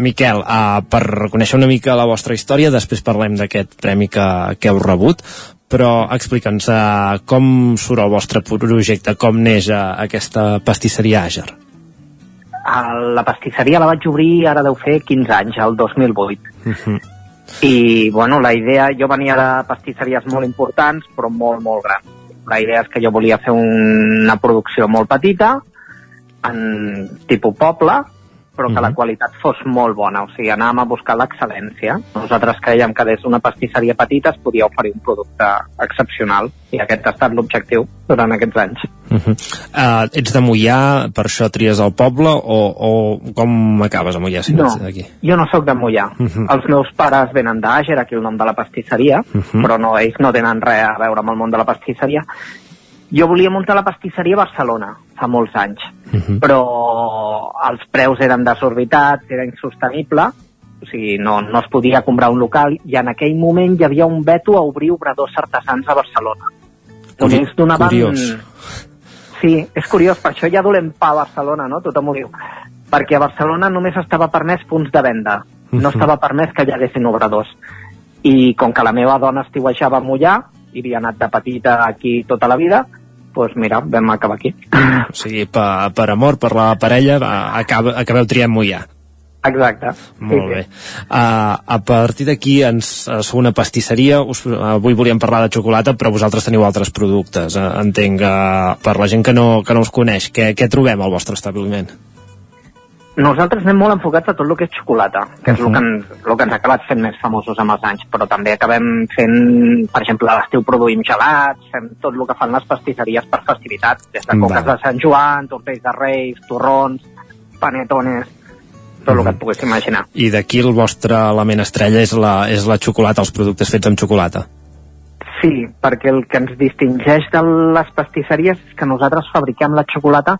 Miquel, uh, per conèixer una mica la vostra història, després parlem d'aquest premi que, que heu rebut, però explica'ns uh, com surt el vostre projecte, com neix uh, aquesta pastisseria Àger. A La pastisseria la vaig obrir ara deu fer 15 anys, el 2008. Uh -huh. I, bueno, la idea... Jo venia de pastisseries molt importants, però molt, molt grans. La idea és que jo volia fer una producció molt petita, en tipus poble, però que la qualitat fos molt bona, o sigui, anàvem a buscar l'excel·lència. Nosaltres creiem que des d'una pastisseria petita es podia oferir un producte excepcional, i aquest ha estat l'objectiu durant aquests anys. Uh -huh. uh, ets de Mollà, per això tries el poble, o, o com acabes a Mollà si no, No, d'aquí? jo no sóc de Mollà. Uh -huh. Els meus pares venen d'Àger, aquí el nom de la pastisseria, Uh -huh. però no, ells no tenen res a veure amb el món de la pastisseria. Jo volia muntar la pastisseria a Barcelona, fa molts anys, però els preus eren desorbitats, era insostenible, o sigui, no, no es podia comprar un local, i en aquell moment hi havia un veto a obrir obradors artesans a Barcelona. Curi- Només donaven... curiós. Sí, és curiós, per això ja dolem pa a Barcelona, no? Tothom ho diu. Perquè a Barcelona només estava permès punts de venda, no Mhm. estava permès que hi haguessin obradors. I com que la meva dona estiuejava a Mollà, i havia anat de petita aquí tota la vida, doncs mira, vam acabar aquí. O sigui, per, per amor, per la parella, acaba, acabeu triant Mollà. Exacte. Molt bé. Uh, a partir d'aquí ens uh, sou una pastisseria, us, uh, avui volíem parlar de xocolata, però vosaltres teniu altres productes. Uh, entenc, uh, per la gent que no, que no us coneix, què, què trobem al vostre establiment? Nosaltres anem molt enfocats a tot el que és xocolata, que és el, que ens, el que ens ha acabat fent més famosos amb els anys, però també acabem fent, per exemple, a l'estiu produïm gelats, fem tot el que fan les pastisseries per festivitats, des de coques de Sant Joan, tortells de Reis, torrons, panetones, tot el que et puguis imaginar. I d'aquí el vostre element estrella és la, és la xocolata, els productes fets amb xocolata. Sí, perquè el que ens distingeix de les pastisseries és que nosaltres fabriquem la xocolata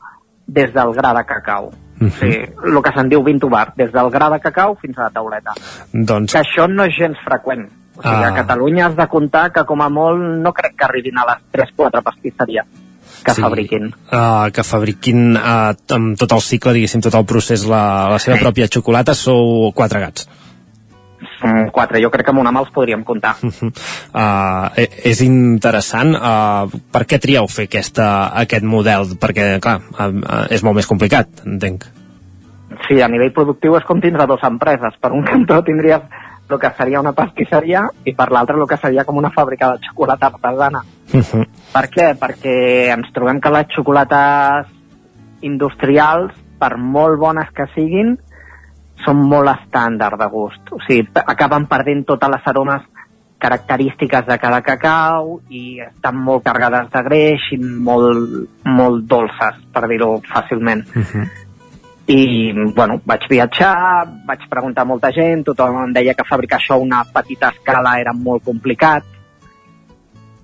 des del gra de cacau. Uh O sigui, el que se'n diu vintubar, des del gra de cacau fins a la tauleta. Doncs, Que això no és gens freqüent. O sigui, Ah. a Catalunya has de comptar que com a molt no crec que arribin a les 3-4 pastisseries que Sí. fabriquin. uh, que fabriquin uh, amb tot el cicle, diguéssim, tot el procés, la, la seva pròpia xocolata, sou quatre gats. Són 4, jo crec que amb una mà els podríem comptar. Uh, <laughs> és interessant uh, per què trieu fer aquesta, aquest model perquè clar, uh, uh, és molt més complicat entenc Sí, a nivell productiu és com tindre dues empreses. Per un cantó tindries el que seria una pastisseria i per l'altre el que seria com una fàbrica de xocolata artesana. Per què? Perquè ens trobem que les xocolates industrials, per molt bones que siguin, són molt estàndard de gust. O sigui, acaben perdent totes les aromes característiques de cada cacau i estan molt carregades de greix i molt, molt dolces, per dir-ho fàcilment. I, bueno, vaig viatjar, vaig preguntar a molta gent, tothom em deia que fabricar això a una petita escala era molt complicat,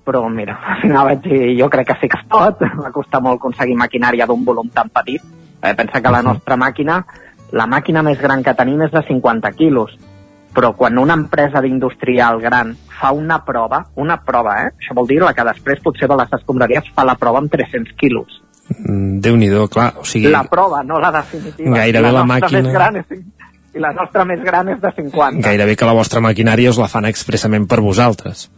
però mira, al final vaig dir, jo crec que sí que es pot, <laughs> va costar molt aconseguir maquinària d'un volum tan petit. Eh, pensa que la nostra màquina, la màquina més gran que tenim és de 50 quilos, però quan una empresa d'industrial gran fa una prova, una prova, eh? això vol dir la que després potser de les escombraries fa la prova amb 300 quilos. Mm, Déu-n'hi-do, clar, o sigui... La prova, no la definitiva. Gairebé la nostra màquina- Més gran és, I la nostra més gran és de 50. Gairebé que la vostra maquinària us la fan expressament per vosaltres.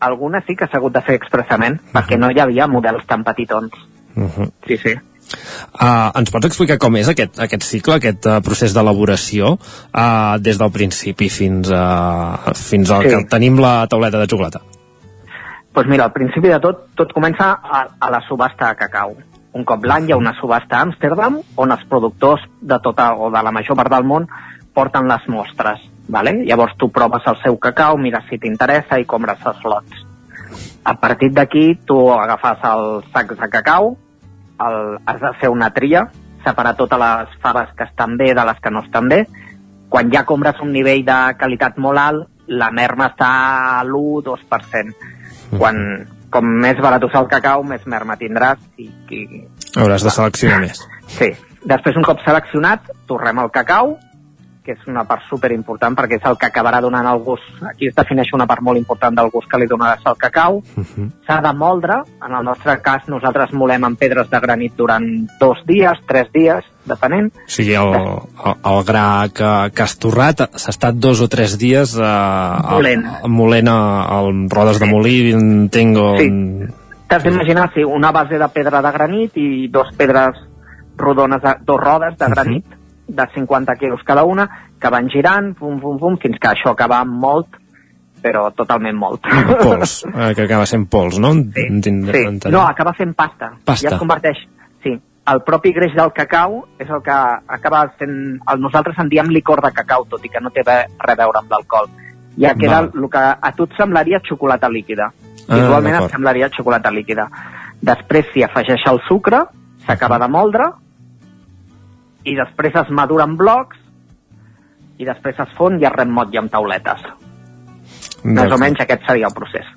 Alguna sí que s'ha hagut de fer expressament, perquè no hi havia models tan petitons. Uh -huh. Sí, sí. Uh, ens pots explicar com és aquest, aquest cicle, aquest uh, procés d'elaboració, uh, des del principi fins, a, fins al Sí. que tenim la tauleta de xocolata? pues mira, al principi de tot, tot comença a, a la subhasta de cacau. Un cop l'any hi ha una subhasta a Amsterdam on els productors de tota o de la major part del món porten les mostres. Vale? Llavors tu proves el seu cacau, mires si t'interessa i compres els lots. A partir d'aquí tu agafes els sacs de cacau, el, has de fer una tria, separar totes les faves que estan bé de les que no estan bé. Quan ja compres un nivell de qualitat molt alt, la merma està a l'1-2%. Quan, com més barat el cacau, més merma tindràs i, i Hauràs de seleccionar més. Sí. Després, un cop seleccionat, torrem el cacau, que és una part super important perquè és el que acabarà donant el gust. Aquí es defineix una part molt important del gust que li donaràs al cacau. S'ha de moldre. En el nostre cas, nosaltres molem amb pedres de granit durant dos dies, tres dies, depenent. O sigui, el, el, el gra que, que has torrat s'ha estat dos o tres dies uh, Molent. molent a, a rodes de molí, entenc, o... Sí. T'has d'imaginar, sí, una base de pedra de granit i dos pedres rodones, de, dos rodes de granit de 50 quilos cada una, que van girant, pum, pum, pum, fins que això acaba amb molt, però totalment molt. <laughs> Pols, eh, que acaba sent pols, no? Sí, Sí, no, acaba fent pasta. Pasta. Ja es converteix, sí. El propi greix del cacau és el que acaba fent... El, nosaltres en diem licor de cacau, tot i que no té res a veure amb l'alcohol. Ja queda Val. el que a tu et semblaria xocolata líquida. Ah, Visualment d'acord. et semblaria xocolata líquida. Després s'hi afegeix el sucre, s'acaba de moldre, i després es madura en blocs, i després es fon i es remotlla amb tauletes. Més o menys aquest seria el procés.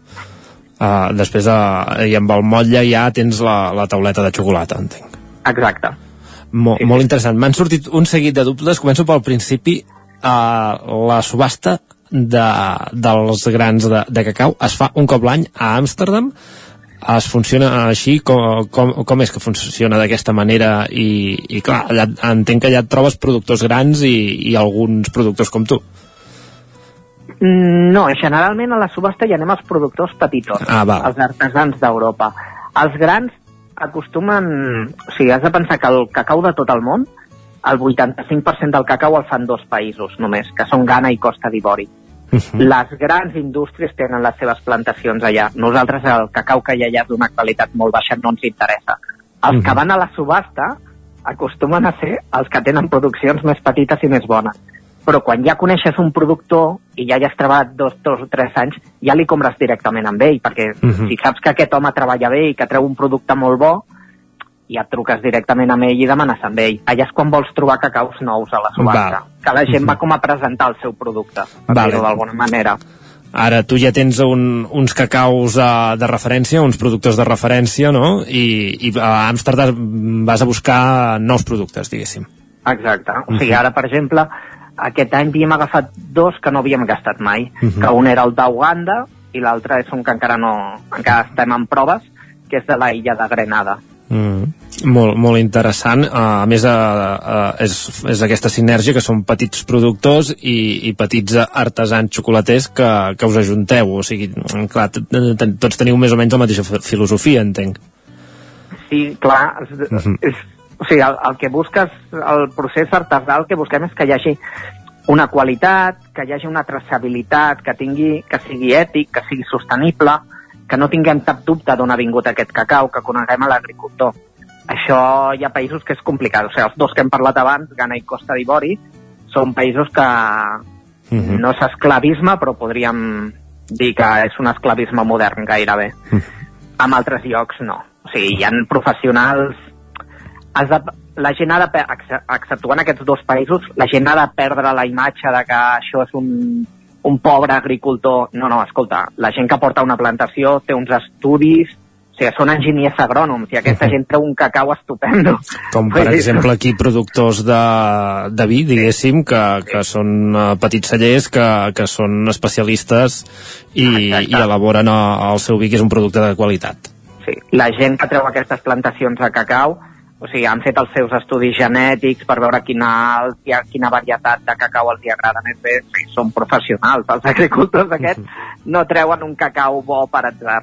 Uh, després, uh, i amb el motlle ja tens la, la tauleta de xocolata, entenc. Exacte. Mo, sí, molt interessant. M'han sortit un seguit de dubtes. Començo pel principi. Uh, la subhasta de, dels grans de, de cacau es fa un cop l'any a Amsterdam. Es funciona així? Com, com, com és que funciona d'aquesta manera? I, i clar, allà, entenc que allà et trobes productors grans i, i alguns productors com tu. No, generalment a la subhasta hi anem els productors petitons, Ah, els artesans d'Europa. Els grans acostumen... O sigui, has de pensar que el cacau de tot el món, el 85% del cacau el fan dos països només, que són Ghana i Costa d'Ivori. Les grans indústries tenen les seves plantacions allà. Nosaltres el cacau que hi ha allà és d'una qualitat molt baixa, no ens interessa. Els que Mhm. van a la subhasta acostumen a ser els que tenen produccions més petites i més bones. Però quan ja coneixes un productor i ja hi has treballat dos, dos o tres anys, ja li compres directament amb ell, perquè Mhm. si saps que aquest home treballa bé i que treu un producte molt bo, ja et truques directament amb ell i demanes amb ell. Allà és quan vols trobar cacaus nous a la subhasta. Val. Que la gent Mhm. va com a presentar el seu producte, per Vale. dir-ho d'alguna manera. Ara tu ja tens un, uns cacaus uh, de referència, uns productors de referència, no? I, i a Amsterdam vas a buscar nous productes, diguéssim. Exacte. O sigui, Mhm. ara, per exemple, aquest any havíem agafat dos que no havíem gastat mai, Mhm. que un era el d'Uganda i l'altre és un que encara no encara estem en proves, que és de la illa de Grenada. Mm. Molt, molt interessant. Uh, a més, uh, uh, és, és aquesta sinergia que són petits productors i, i petits artesans xocolaters que, que us ajunteu. O sigui, clar, t- t- tots teniu més o menys la mateixa fi- filosofia, entenc. Sí, clar, és, Mhm. és, o sigui, el, el que busques, el procés artesà, el que busquem és que hi hagi una qualitat, que hi hagi una traçabilitat, que tingui, que sigui ètic, que sigui sostenible, que no tinguem cap dubte d'on ha vingut aquest cacau, que coneguem a l'agricultor. Això hi ha països que és complicat. O sigui, els dos que hem parlat abans, Ghana i Costa d'Ivori, són països que Mhm. no és esclavisme, però podríem dir que és un esclavisme modern gairebé. En altres llocs no. O sigui, hi ha professionals... Has de, la gent ha de, exceptuant aquests dos països, la gent ha de perdre la imatge de que això és un, un pobre agricultor. No, no, escolta, la gent que porta una plantació té uns estudis O sigui, són enginyers agrònoms i aquesta gent treu un cacau estupendo. Com per exemple aquí productors de, de vi, diguéssim, que, que són uh, petits cellers, que, que són especialistes i, i elaboren uh, el seu vi, que és un producte de qualitat. Sí. La gent que treu aquestes plantacions de cacau, o sigui, han fet els seus estudis genètics per veure quina, quina varietat de cacau els hi agrada més bé. Sí, són professionals. Els agricultors aquests no treuen un cacau bo per atzar.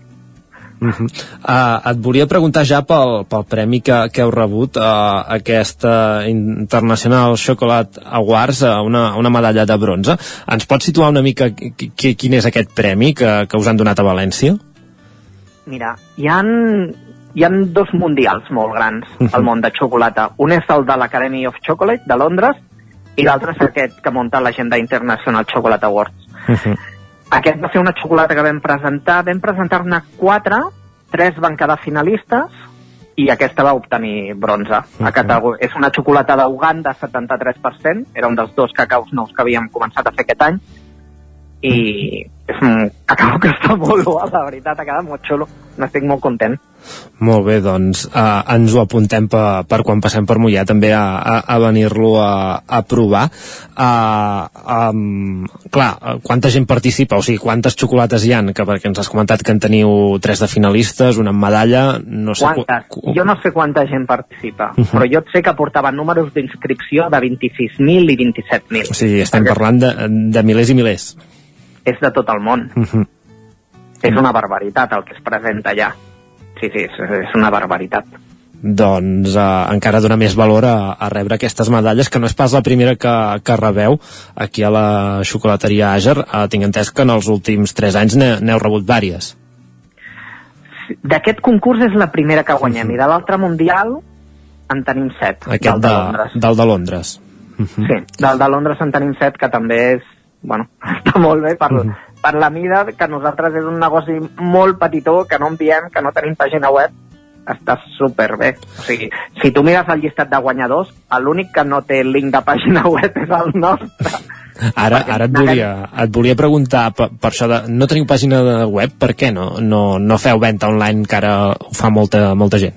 Uh -huh. uh, et volia preguntar ja pel, pel premi que, que heu rebut uh, aquesta International Chocolate Awards, uh, una, una medalla de bronze. Ens pots situar una mica qui- qui- quin és aquest premi que, que us han donat a València? Mira, hi han, hi han dos mundials molt grans al món de xocolata. Un és el de l'Academy of Chocolate de Londres i l'altre és aquest que munta l'agenda International Chocolate Awards. Aquest va ser una xocolata que vam presentar, vam presentar-ne quatre, tres van quedar finalistes i aquesta va obtenir bronze. A categor... És una xocolata d'Uganda, 73%, era un dels dos cacaus nous que havíem començat a fer aquest any, i un cacau que està <laughs> molt bo, la veritat, ha quedat molt xulo. N'estic molt content. Molt bé, doncs uh, ens ho apuntem per, per quan passem per Mollà també a, a, a venir-lo a, a provar. Uh, um, clar, uh, quanta gent participa? O sigui, quantes xocolates hi han? Que perquè ens has comentat que en teniu tres de finalistes, una amb medalla, no sé... qu- Quantes? Jo no sé quanta gent participa, Mhm. però jo et sé que portaven números d'inscripció de 26.000 i 27.000. O sigui, estem parlant de, de milers i milers. És de tot el món. Uh -huh. És una barbaritat el que es presenta allà. Sí, sí, és, és una barbaritat. doncs eh, encara dona més valor a, a rebre aquestes medalles, que no és pas la primera que, que rebeu aquí a la xocolateria Àger. Eh, tinc entès que en els últims 3 anys n'he- n'heu rebut vàries. D'aquest concurs és la primera que guanyem, i de l'altre mundial en tenim set. Aquest del de, de Londres. del de Londres. Sí, del de Londres en tenim set, que també és, bueno, <laughs> està molt bé per, per la mida, que nosaltres és un negoci molt petitó, que no enviem, que no tenim pàgina web, està superbé. O sigui, si tu mires el llistat de guanyadors, l'únic que no té link de pàgina <laughs> web és el nostre. <laughs> Ara, ara et, volia, et volia preguntar per, per això de... No teniu pàgina de web? Per què no, no, no feu venda online que ara ho fa molta, molta gent?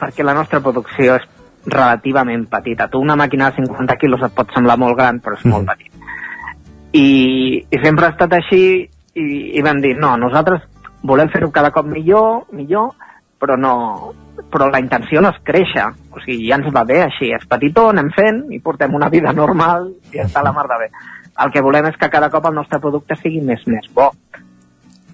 perquè la nostra producció és relativament petita. Tu una màquina de 50 quilos et pot semblar molt gran, però és molt petit. I, I sempre ha estat així i, i vam dir, no, nosaltres volem fer-ho cada cop millor, millor, però no però la intenció no és créixer, o sigui, ja ens va bé així, és petitó, anem fent i portem una vida normal i està la mar de bé. El que volem és que cada cop el nostre producte sigui més més bo.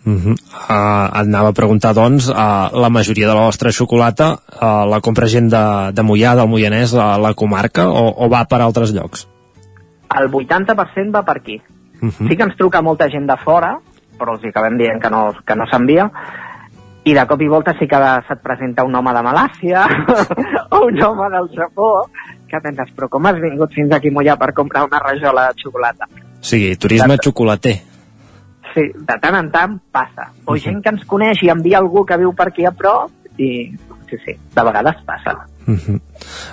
Uh -huh. uh, et anava a preguntar, doncs, uh, la majoria de la vostra xocolata uh, la compra gent de, de Mollà, del Moianès, a la comarca, o, o va per altres llocs? El 80% va per aquí. Uh -huh. Sí que ens truca molta gent de fora, però els hi acabem dient que no, que no s'envia, i de cop i volta sí que se't presenta un home de Malàcia <laughs> o un home del Japó, que penses, però com has vingut fins aquí Mollà per comprar una rajola de xocolata? Sigui, turisme xocolater. Sí, de tant en tant passa. O gent que ens coneix i envia algú que viu per aquí a prop, i sí, sí, de vegades passa. Uh -huh.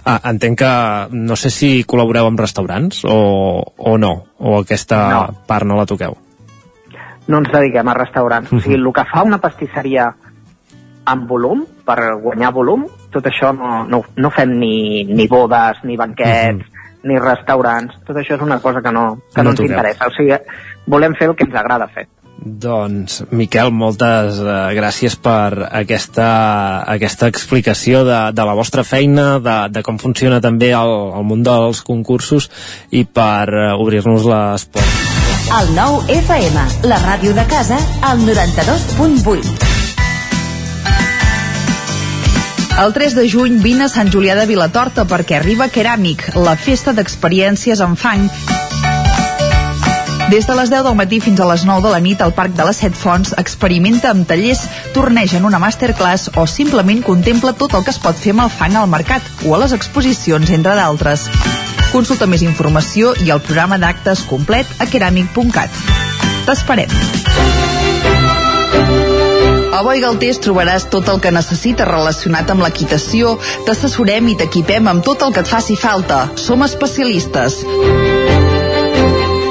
ah, entenc que no sé si col·laboreu amb restaurants o, o no, o aquesta No. part no la toqueu. no ens dediquem a restaurants. O sigui, el que fa una pastisseria amb volum, per guanyar volum, tot això no, no, no fem ni, ni bodes, ni banquets, ni restaurants. Tot això és una cosa que no, que No no, ens toqueu. interessa. O sigui, volem fer el que ens agrada fer. Doncs, Miquel, moltes eh, gràcies per aquesta, aquesta explicació de, de la vostra feina, de, de com funciona també el, el món dels concursos i per eh, obrir-nos les portes. El nou FM, la ràdio de casa, al 92.8. El 3 de juny vine a Sant Julià de Vilatorta perquè arriba Keràmic, la festa d'experiències en fang. Des de les 10 del matí fins a les 9 de la nit al Parc de les Set Fonts experimenta amb tallers, torneja en una masterclass o simplement contempla tot el que es pot fer amb el fang al mercat o a les exposicions, entre d'altres. Consulta més informació i el programa d'actes complet a keramic.cat. T'esperem. A Boi Galtés trobaràs tot el que necessites relacionat amb l'equitació, t'assessorem i t'equipem amb tot el que et faci falta. Som especialistes.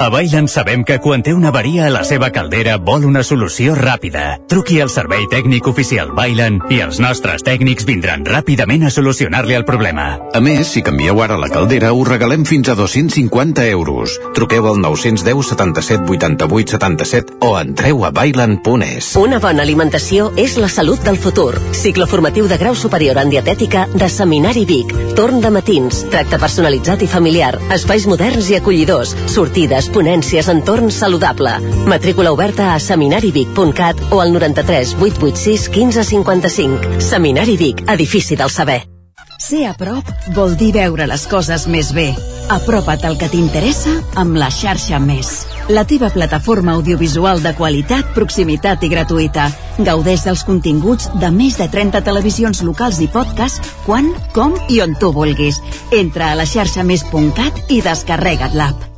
A Bailen sabem que quan té una avaria a la seva caldera vol una solució ràpida. Truqui al servei tècnic oficial Bailen i els nostres tècnics vindran ràpidament a solucionar-li el problema. A més, si canvieu ara la caldera, us regalem fins a 250 euros. Truqueu al 910 77 88 77 o entreu a bailen.es. Una bona alimentació és la salut del futur. Cicle formatiu de grau superior en dietètica de Seminari Vic. Torn de matins, tracte personalitzat i familiar, espais moderns i acollidors, sortides, ponències, entorn saludable. Matrícula oberta a seminarivic.cat o al 93 886 1555. Seminari Vic, edifici del saber. Ser a prop vol dir veure les coses més bé. Apropa't al que t'interessa amb la xarxa Més. La teva plataforma audiovisual de qualitat, proximitat i gratuïta. Gaudeix dels continguts de més de 30 televisions locals i podcast quan, com i on tu vulguis. Entra a la xarxa més.cat i descarrega't l'app.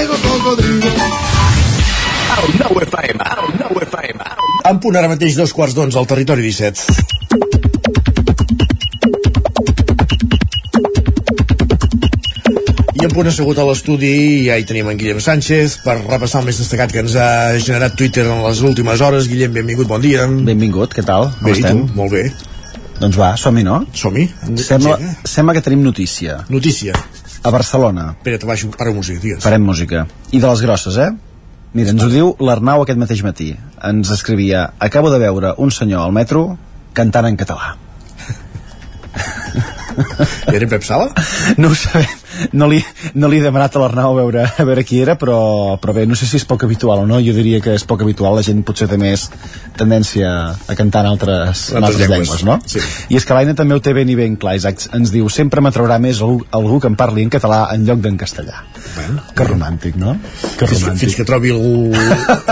El 9 FM, el 9 FM. En punt ara mateix dos quarts d'onze al territori 17. I en punt assegut a l'estudi ja hi tenim en Guillem Sánchez per repassar el més destacat que ens ha generat Twitter en les últimes hores. Guillem, benvingut, bon dia. Benvingut, què tal? Com Bé, i estem? tu? Molt bé. Doncs va, som-hi, no? Som-hi. Sembla, Engega. sembla que tenim notícia. Notícia. A Barcelona. Espera't, baixo, para música, digues. Farem música. I de les grosses, eh? Mira, ens ho diu l'Arnau aquest mateix matí. Ens escrivia, acabo de veure un senyor al metro cantant en català. Era Pep Sala? <laughs> No ho sabem. No li, no li he demanat a l'Arnau a veure, a veure qui era, però, però bé, no sé si és poc habitual o no. Jo diria que és poc habitual. La gent potser té més tendència a cantar en altres, en altres llengües, no? Sí. I és que l'Aina també ho té ben i ben clar, Isaac. Ens diu, sempre m'atraurà més algú, algú que em parli en català en lloc d'en castellà. Bueno, que romàntic, no? Que fins, romàntic. fins que trobi algú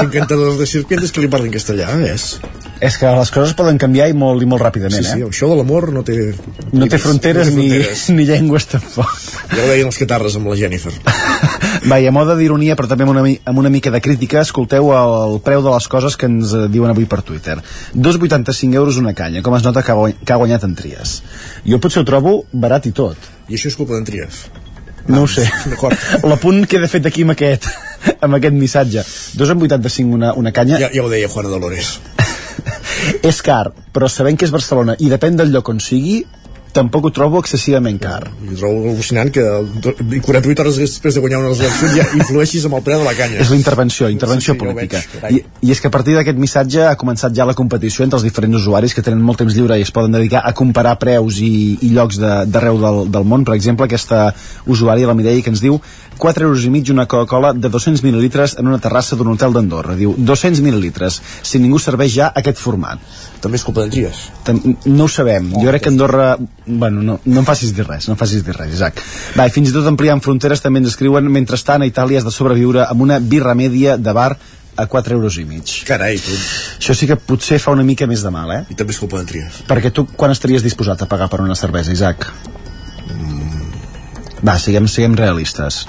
encantador de serpientes que li parli en castellà, és. És que les coses poden canviar i molt, i molt ràpidament, Sí, sí, eh? això de l'amor no té... No té fronteres, no té ni, fronteres. ni llengües tampoc. Ja ho deien els catarres amb la Jennifer. <laughs> Va, i a moda d'ironia, però també amb una, amb una mica de crítica, escolteu el preu de les coses que ens eh, diuen avui per Twitter. 2,85 euros una canya, com es nota que ha, guany, que ha guanyat en Tries. Jo potser ho trobo barat i tot. I això és culpa d'en Trias. No ho sé. <laughs> D'acord. <laughs> L'apunt queda fet aquí amb aquest, amb aquest missatge. 2,85 una, una canya. Ja, ja ho deia Juana Dolores. És car, però sabent que és Barcelona i depèn del lloc on sigui, tampoc ho trobo excessivament car. I trobo al·lucinant que el do- 48 hores després de guanyar unes eleccions ja <laughs> influeixis amb el preu de la canya. És la intervenció, intervenció Sí, sí, política. veig. I, I és que a partir d'aquest missatge ha començat ja la competició entre els diferents usuaris que tenen molt temps lliure i es poden dedicar a comparar preus i, i llocs de- d'arreu del, del món. Per exemple, aquesta usuària, la Mireia, que ens diu 4 euros i mig una Coca-Cola de 200 mil·lilitres en una terrassa d'un hotel d'Andorra. Diu 200 mil·lilitres, si ningú serveix ja aquest format. També és culpa d'en Trias. No ho sabem. Jo crec que Andorra... Bueno, no, no em facis dir res, no em facis dir res, Isaac. Va, i fins i tot ampliant fronteres també ens escriuen mentrestant a Itàlia has de sobreviure amb una birra mèdia de bar a 4 euros i mig. Carai, tu. Això sí que potser fa una mica més de mal, eh? I també és culpa d'en Trias. Perquè tu quan estaries disposat a pagar per una cervesa, Isaac? Va, siguem, siguem realistes.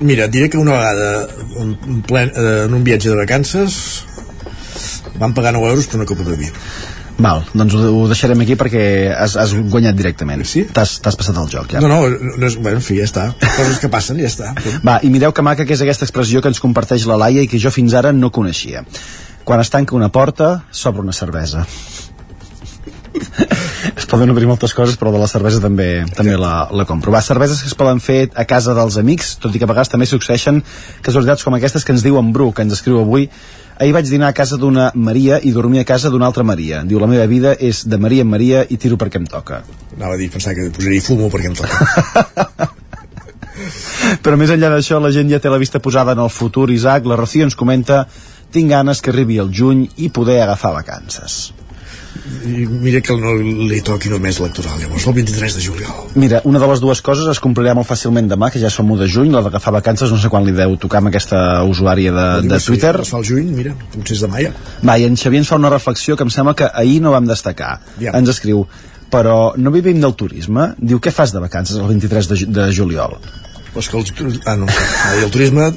Mira, et diré que una vegada en, en, plen, eh, en un viatge de vacances van pagar 9 euros per una copa de vi. Val, doncs ho, ho deixarem aquí perquè has, has guanyat directament. Sí? T'has t'has passat el joc, ja. No, no, no és, bueno, en fi, ja està. Coses que passen, ja està. <laughs> Va, i mireu que maca que és aquesta expressió que ens comparteix la Laia i que jo fins ara no coneixia. Quan es tanca una porta, s'obre una cervesa. Es poden obrir moltes coses però de la cervesa també també la, la compro va, cerveses que es poden fer a casa dels amics tot i que a vegades també succeeixen casualitats com aquestes que ens diu en Bru que ens escriu avui Ahir vaig dinar a casa d'una Maria i dormir a casa d'una altra Maria. Diu, la meva vida és de Maria en Maria i tiro perquè em toca. Anava a dir, pensava que posaria fumo perquè em toca. <laughs> Però més enllà d'això, la gent ja té la vista posada en el futur. Isaac, la Rocío ens comenta tinc ganes que arribi el juny i poder agafar vacances. I mira que no li toqui només electoral, llavors el 23 de juliol. Mira, una de les dues coses es complirà molt fàcilment demà, que ja som 1 de juny, la d'agafar vacances, no sé quan li deu tocar amb aquesta usuària de, de Twitter. Si es fa el juny, mira, potser és demà ja. Va, i en Xavier ens fa una reflexió que em sembla que ahir no vam destacar. Ja. Ens escriu, però no vivim del turisme? Diu, què fas de vacances el 23 de, ju- de juliol? Pues que el, ah, no, el turisme... <laughs>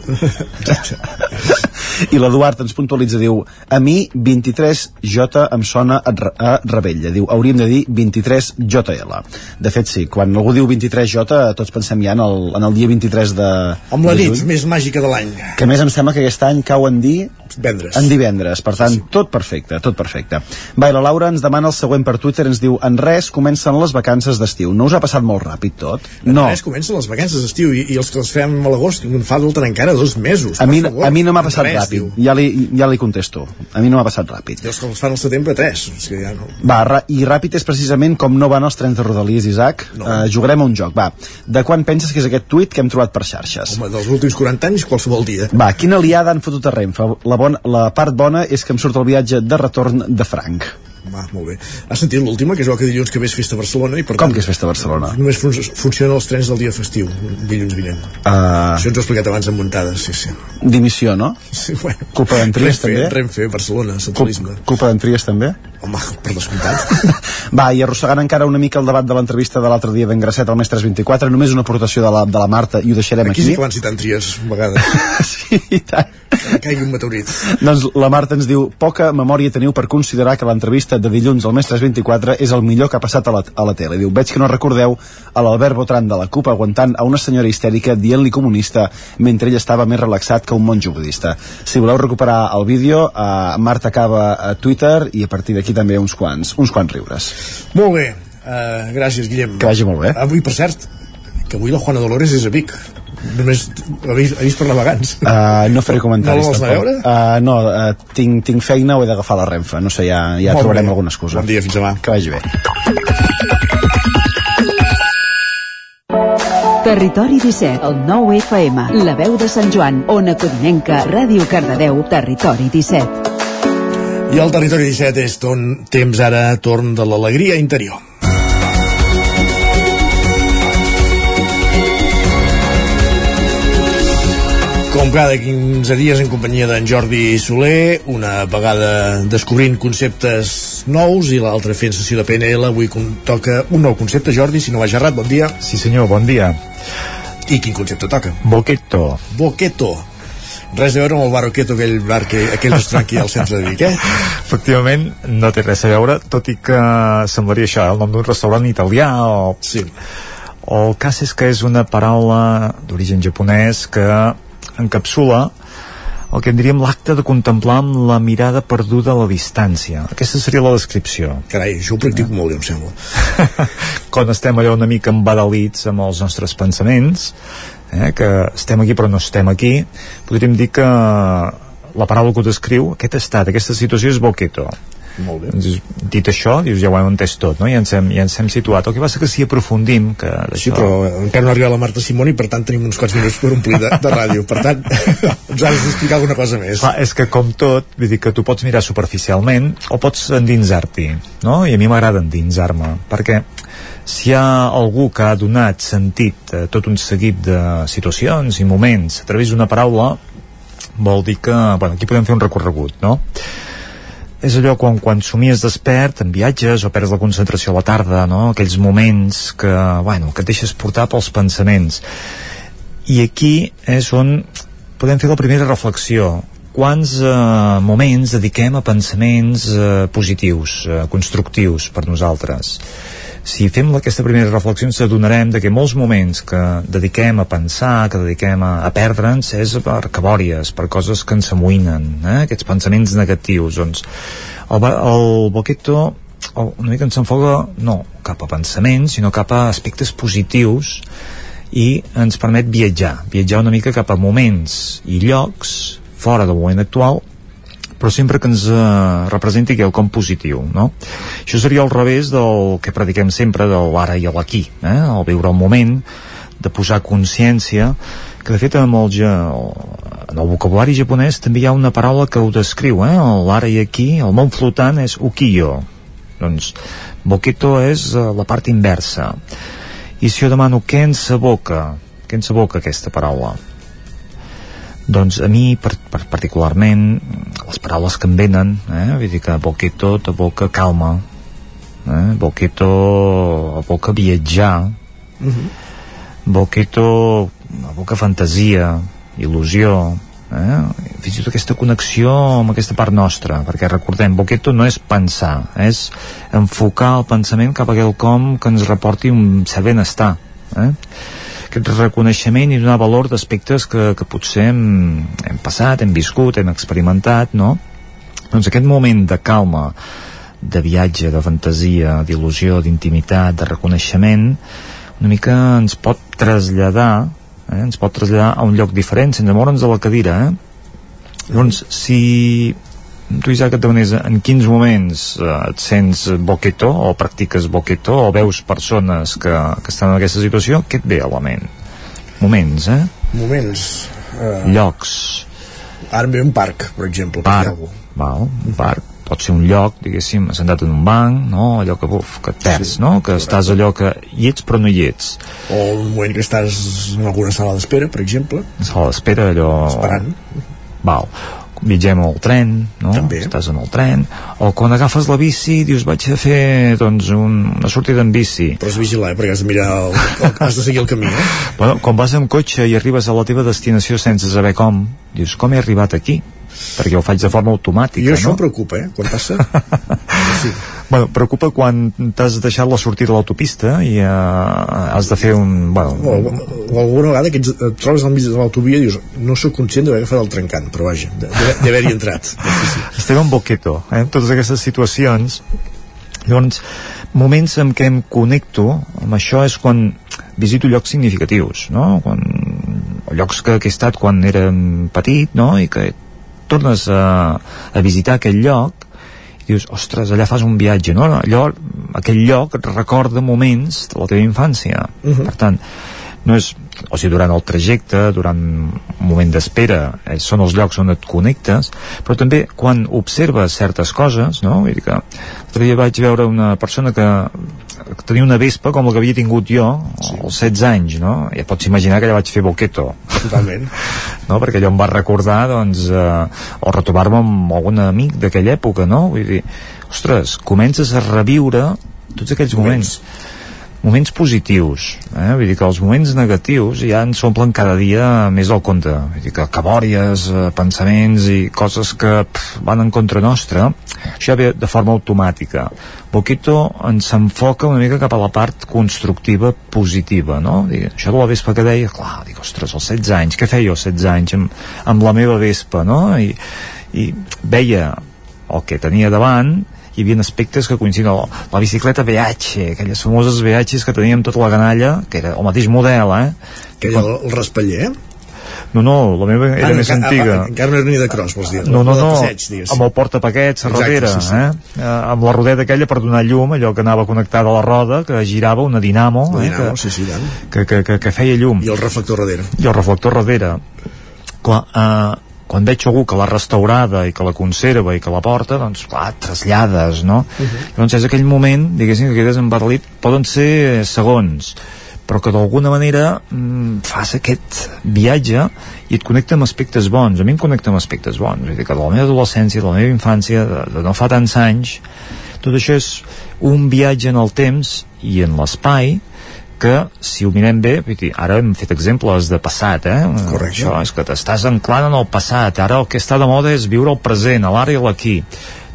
I l'Eduard ens puntualitza, diu, a mi 23J em sona a, Re- a Rebella. Diu, hauríem de dir 23JL. De fet, sí, quan algú diu 23J, tots pensem ja en el, en el dia 23 de, Amb la de nit juny. més màgica de l'any. Que més em sembla que aquest any cau en dir... Vendres. En divendres, per tant, tot perfecte, tot perfecte. Va, i la Laura ens demana el següent per Twitter, ens diu, en res comencen les vacances d'estiu. No us ha passat molt ràpid tot? No. Res, comencen les vacances d'estiu i, i els que les fem a l'agost en falten encara dos mesos. A mi, a mi no m'ha passat Res, ràpid, ja li, ja li contesto. A mi no m'ha passat ràpid. I els fan al setembre, tres. És que ja no... Va, i ràpid és precisament com no van els trens de Rodalies, Isaac. No. Uh, jugarem a un joc, va. De quan penses que és aquest tuit que hem trobat per xarxes? Home, dels últims 40 anys, qualsevol dia. Va, quina liada han fotut a Renfe? La, bon, la part bona és que em surt el viatge de retorn de franc. Va, molt bé. Has sentit l'última, que es veu que dilluns que ve és festa a Barcelona i per Com tant, que és festa a Barcelona? només fun funcionen els trens del dia festiu, dilluns vinent. Uh, Això ens ho he explicat abans en muntades, sí, sí. dimissió, no? sí bueno. Culpa d'en Trias, Renfe, també? Renfe, Barcelona, centralisme. Culpa d'en Trias, també? Home, per descomptat. <laughs> Va, i arrossegant encara una mica el debat de l'entrevista de l'altre dia d'en Gracet al Més 324, només una aportació de la, de la Marta i ho deixarem Aquí aquí. sí que van citant tries, a vegades. <laughs> sí, i tant. Que caigui un meteorit. Doncs la Marta ens diu poca memòria teniu per considerar que l'entrevista de dilluns al Més 324 és el millor que ha passat a la, a la tele. Diu, veig que no recordeu a l'Albert Botran de la CUP aguantant a una senyora histèrica dient-li comunista mentre ell estava més relaxat que un monjo budista. Si voleu recuperar el vídeo, eh, Marta acaba a Twitter i a partir d'aquí també uns quants, uns quants riures. Molt bé. Uh, gràcies, Guillem. Que vagi molt bé. Avui, per cert, que avui la Juana Dolores és a Vic. Només ha vist, ha vist per navegants. Uh, no faré comentaris No la vols anar a veure? Uh, no, uh, tinc, tinc feina o he d'agafar la Renfe no sé, ja, ja Molt trobarem bé. alguna excusa Bon dia, fins demà. que vagi bé Territori 17, el 9 FM, la veu de Sant Joan, Ona Codinenca, Ràdio Cardedeu, Territori 17. I el territori 17 és ton, temps ara torn de l'alegria interior. Com cada 15 dies en companyia d'en Jordi Soler, una vegada descobrint conceptes nous i l'altra fent sessió de PNL, avui toca un nou concepte, Jordi, si no vaig errat, bon dia. Sí senyor, bon dia. I quin concepte toca? Boqueto. Boqueto. Res a veure amb el Baroqueto, aquell bar, que, aquell restaurant aquí al centre de Vic, eh? Efectivament, no té res a veure, tot i que semblaria això, eh, el nom d'un restaurant italià o... Sí. O el cas és que és una paraula d'origen japonès que encapsula el que en diríem l'acte de contemplar amb la mirada perduda a la distància. Aquesta seria la descripció. Carai, això ho practico molt, jo, em sembla. <laughs> Quan estem allò una mica embadalits amb els nostres pensaments, eh, que estem aquí però no estem aquí, podríem dir que la paraula que ho descriu, aquest estat, aquesta situació és boqueto. Molt bé. Doncs, dit això, dius, ja ho hem entès tot, no? Ja ens hem, ja ens hem situat. El que passa que si aprofundim, que Sí, però encara no ha arribat la Marta Simón i per tant tenim uns quants minuts per omplir de, de ràdio. Per tant, <laughs> ens has d'explicar alguna cosa més. Clar, és que com tot, vull dir que tu pots mirar superficialment o pots endinsar-t'hi, no? I a mi m'agrada endinsar-me, perquè si hi ha algú que ha donat sentit a tot un seguit de situacions i moments a través d'una paraula, vol dir que, bueno, aquí podem fer un recorregut, no? És allò quan, quan somies despert en viatges o perds la concentració a la tarda no? aquells moments que, bueno, que et deixes portar pels pensaments. I aquí és on podem fer la primera reflexió. Quants eh, moments dediquem a pensaments eh, positius, eh, constructius per nosaltres si fem aquesta primera reflexió ens adonarem de que molts moments que dediquem a pensar, que dediquem a, a perdre'ns és per cabòries, per coses que ens amoïnen, eh? aquests pensaments negatius doncs el, el Boqueto una mica ens enfoca no cap a pensaments sinó cap a aspectes positius i ens permet viatjar, viatjar una mica cap a moments i llocs fora del moment actual però sempre que ens eh, representi quelcom positiu, no? Això seria al revés del que prediquem sempre de l'ara i l'aquí, eh? el viure el moment, de posar consciència, que de fet amb el, en el vocabulari japonès també hi ha una paraula que ho descriu, eh? l'ara i aquí, el món flotant és ukiyo, doncs boqueto és eh, la part inversa i si jo demano què ens aboca què ens aboca aquesta paraula doncs a mi per, per particularment les paraules que em venen eh? vull dir que boqueto t'aboca calma eh? boqueto aboca viatjar uh Mhm. -huh. boqueto aboca fantasia il·lusió eh? fins i tot aquesta connexió amb aquesta part nostra perquè recordem, Boqueto no és pensar és enfocar el pensament cap a quelcom que ens reporti un cert benestar eh? Aquest reconeixement i donar valor d'aspectes que, que potser hem, hem passat, hem viscut, hem experimentat no? doncs aquest moment de calma de viatge, de fantasia, d'il·lusió, d'intimitat, de reconeixement una mica ens pot traslladar eh? ens pot traslladar a un lloc diferent sense moure'ns de la cadira eh? llavors si tu Isaac et demanés en quins moments eh, et sents boqueto o practiques boqueto o veus persones que, que estan en aquesta situació què et ve a la ment? moments eh? moments eh, llocs ara em ve un parc per exemple per parc, val, un parc pot ser un lloc, diguéssim, assentat en un banc, no? allò que, buf, que et perds, sí, no? que correcte. estàs allò que hi ets però no hi ets. o un moment que estàs en alguna sala d'espera, per exemple. Sala d'espera, allò... Esperant. Val viatgem al tren, no? També. Estàs en el tren, o quan agafes la bici dius vaig a fer doncs, un, una sortida en bici. Però has de vigilar, eh? perquè has de mirar, el, el, has de seguir el camí, eh? <laughs> Bueno, quan vas amb cotxe i arribes a la teva destinació sense saber com, dius com he arribat aquí? perquè ho faig de forma automàtica, I això no? em preocupa, eh? Quan passa? <laughs> sí. Bueno, preocupa quan t'has deixat la sortida a l'autopista i uh, has de fer un... Bueno, o, o alguna vegada que ets, et trobes al mig de l'autovia i dius, no sóc conscient d'haver agafat el trencant, però vaja, d'haver-hi entrat. <laughs> Estem en boqueto, eh? Totes aquestes situacions llavors, moments en què em connecto amb això és quan visito llocs significatius, no? Quan, llocs que, que he estat quan era petit, no? I que tornes a, a visitar aquell lloc dius, ostres, allà fas un viatge, no? Allò, aquell lloc et recorda moments de la teva infància. Uh -huh. Per tant, no és, o sigui, durant el trajecte, durant un moment d'espera, eh, són els llocs on et connectes, però també quan observes certes coses, no? Vull dir que l'altre dia vaig veure una persona que, que tenia una vespa com la que havia tingut jo sí. als 16 anys, no? Ja pots imaginar que ja vaig fer boqueto. Totalment. <laughs> no? Perquè allò em va recordar, doncs, eh, o retrobar-me amb algun amic d'aquella època, no? Vull dir, ostres, comences a reviure tots aquells moments. moments moments positius eh? vull dir que els moments negatius ja ens s'omplen cada dia més al compte vull dir que cabòries, eh, pensaments i coses que pff, van en contra nostra això ve de forma automàtica Boquito ens enfoca una mica cap a la part constructiva positiva no? Dic, això de la vespa que deia clar, dic, ostres, als 16 anys, què feia als 16 anys amb, amb la meva vespa no? I, i veia el que tenia davant hi havia aspectes que coincidien la, la bicicleta VH, aquelles famoses VHs que teníem tota la canalla, que era el mateix model eh? que era el, el raspaller no, no, la meva era ah, més antiga. Ah, encara no era ni de cross, vols dir? No, no, no, passeig, amb el portapaquets a darrere, sí, sí. eh? amb la rodeta aquella per donar llum, allò que anava connectada a la roda, que girava, una dinamo, una eh? dinamo que, sí, sí, que, que, que, que feia llum. I el reflector darrere. I el reflector darrere. Clar, eh, quan veig algú que l'ha restaurada i que la conserva i que la porta, doncs clar, trasllades, no? Uh -huh. Doncs és aquell moment, diguéssim, que quedes embarlit, poden ser segons, però que d'alguna manera mm, fas aquest viatge i et connecta amb aspectes bons. A mi em connecta amb aspectes bons. Vull dir que de la meva adolescència, de la meva infància, de, de no fa tants anys, tot això és un viatge en el temps i en l'espai que si ho mirem bé, vull dir, ara hem fet exemples de passat, eh? Correcte. Això és que t'estàs anclant en el passat, ara el que està de moda és viure el present, a l'ara i l'aquí.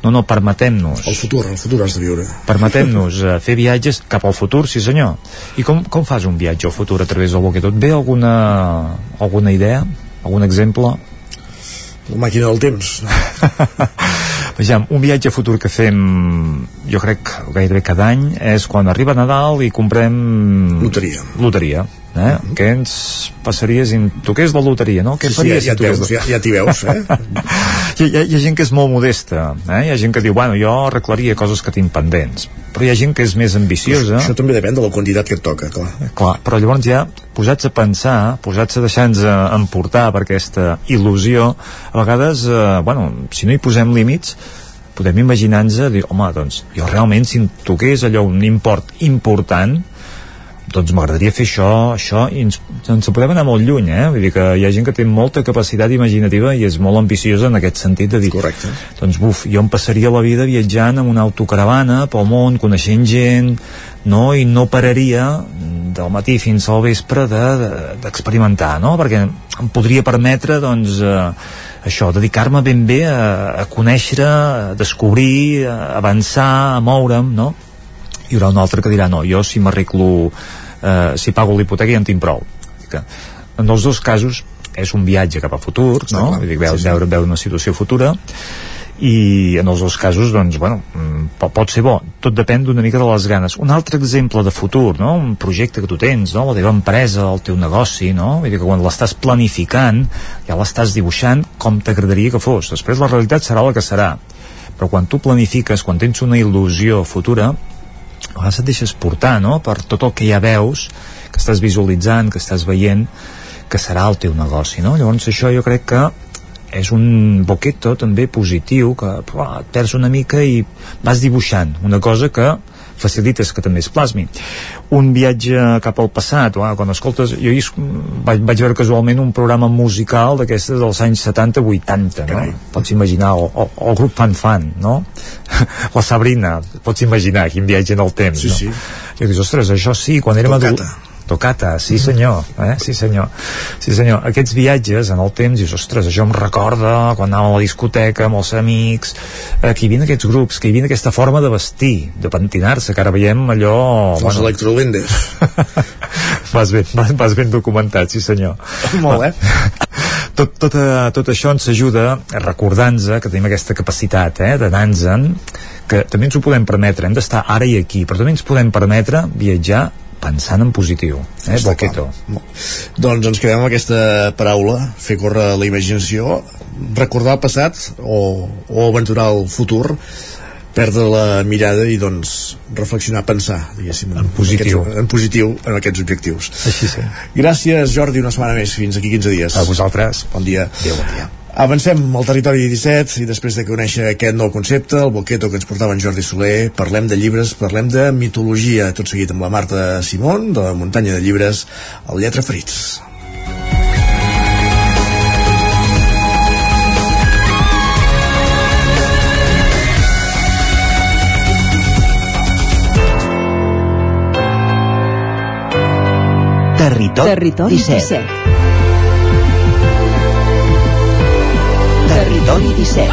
no, no, permetem-nos el futur, el futur has de viure permetem-nos uh, fer viatges cap al futur, sí senyor i com, com fas un viatge al futur a través del Boqueto? Et ve alguna, alguna idea? algun exemple? La màquina del temps. <laughs> Vejam, un viatge futur que fem jo crec gairebé cada any és quan arriba Nadal i comprem loteria, loteria eh? Mm -hmm. què ens passaria si toqués la loteria, no? Què sí, faries sí, ja, si ja, toqués veus, ja, ja t'hi veus eh? <laughs> hi, hi, hi ha gent que és molt modesta eh? hi ha gent que diu, bueno, jo arreglaria coses que tinc pendents però hi ha gent que és més ambiciosa això, això també depèn de la quantitat que et toca clar. clar però llavors ja posats a pensar posats a deixar-nos emportar per aquesta il·lusió a vegades, eh, bueno, si no hi posem límits podem imaginar-nos dir, home, doncs jo realment si em toqués allò un import important doncs m'agradaria fer això, això i ens, ens podem anar molt lluny, eh? Vull dir que hi ha gent que té molta capacitat imaginativa i és molt ambiciosa en aquest sentit de dir Correcte. doncs buf, jo em passaria la vida viatjant amb una autocaravana pel món, coneixent gent no? i no pararia del matí fins al vespre d'experimentar, de, de, no? perquè em podria permetre doncs eh, això, dedicar-me ben bé a, a conèixer, a descobrir, a avançar, a moure'm, no? Hi haurà un altre que dirà, no, jo si m'arreglo, eh, si pago l'hipoteca ja en tinc prou. Que en els dos casos és un viatge cap a futur, no? Vull dir, veure, sí, sí. veure, veure una situació futura, i en els dos casos doncs, bueno, pot, pot ser bo tot depèn d'una mica de les ganes un altre exemple de futur, no? un projecte que tu tens no? la teva empresa, el teu negoci no? Vull dir que quan l'estàs planificant ja l'estàs dibuixant com t'agradaria que fos després la realitat serà la que serà però quan tu planifiques, quan tens una il·lusió futura a vegades et deixes portar no? per tot el que ja veus que estàs visualitzant, que estàs veient que serà el teu negoci no? llavors això jo crec que és un boqueto també positiu que uah, et perds una mica i vas dibuixant una cosa que facilites que també es plasmi un viatge cap al passat uah, quan escoltes, jo vaig, vaig veure casualment un programa musical d'aquestes dels anys 70-80 no? pots imaginar el, el, el grup Fan Fan no? <laughs> la Sabrina pots imaginar quin viatge en el temps sí, no? sí. i dius, ostres, això sí, quan érem adults Tocata, sí senyor, eh? sí senyor sí senyor, aquests viatges en el temps dius, ostres, això em recorda quan anàvem a la discoteca amb els amics eh, que hi havia aquests grups, que hi havia aquesta forma de vestir, de pentinar-se que ara veiem allò... Els bueno, electrolendes <laughs> vas, ben, vas, vas ben documentat, sí senyor. <laughs> Molt bé. Tot, tot, uh, tot això ens ajuda a recordar-nos que tenim aquesta capacitat eh, d'anar-nos-en que també ens ho podem permetre, hem d'estar ara i aquí però també ens podem permetre viatjar pensant en positiu, eh, Boqueto. Doncs ens quedem amb aquesta paraula, fer córrer la imaginació, recordar el passat o, o aventurar el futur, perdre la mirada i doncs reflexionar, pensar diguéssim, en positiu. En, aquests, en positiu en aquests objectius. Així sí. Gràcies Jordi, una setmana més, fins aquí 15 dies. A vosaltres. Bon dia. Adéu, bon dia. Avancem al territori 17 i després de conèixer aquest nou concepte, el boqueto que ens portava en Jordi Soler, parlem de llibres, parlem de mitologia, tot seguit amb la Marta Simón, de la muntanya de llibres, el Lletra Ferits. Territori, Territori 17. 17. Territori 17.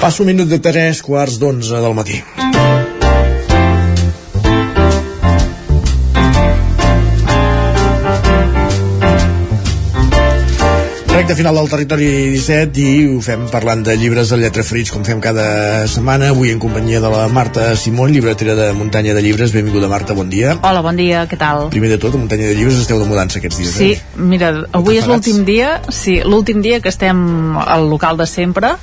Passo un minut de 3 quarts d'onze del matí. Recte final del territori 17 i ho fem parlant de llibres de lletra frits com fem cada setmana, avui en companyia de la Marta Simón, llibretera de Muntanya de Llibres benvinguda Marta, bon dia Hola, bon dia, què tal? Primer de tot, a Muntanya de Llibres esteu de mudança aquests dies Sí, eh? mira, avui és l'últim dia sí, l'últim dia que estem al local de sempre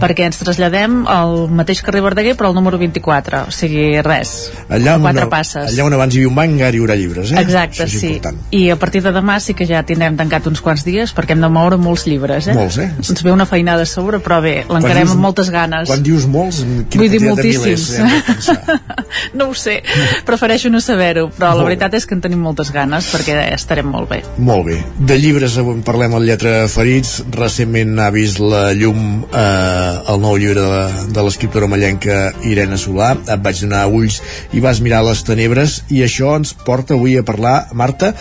perquè ens traslladem al mateix carrer Verdaguer però al número 24, o sigui, res allà on, quatre passes allà on abans hi havia un banc ara hi haurà llibres eh? Exacte, sí. important. I a partir de demà sí que ja tindrem tancat uns quants dies perquè hem de moure molts llibres, eh? Molts, eh? Ens ve una feinada a sobre, però bé, l'encarem amb moltes ganes. Quan dius molts, quina Vull dir quantitat de milers moltíssims. pensar? <laughs> no ho sé, prefereixo no saber-ho, però Molt la bé. veritat és que en tenim moltes ganes perquè estarem molt bé. Molt bé. De llibres avui en parlem al Lletra Ferits. Recentment ha vist la llum eh, el nou llibre de, de l'escriptora mallenca Irene Solà. Et vaig donar ulls i vas mirar les tenebres i això ens porta avui a parlar, Marta,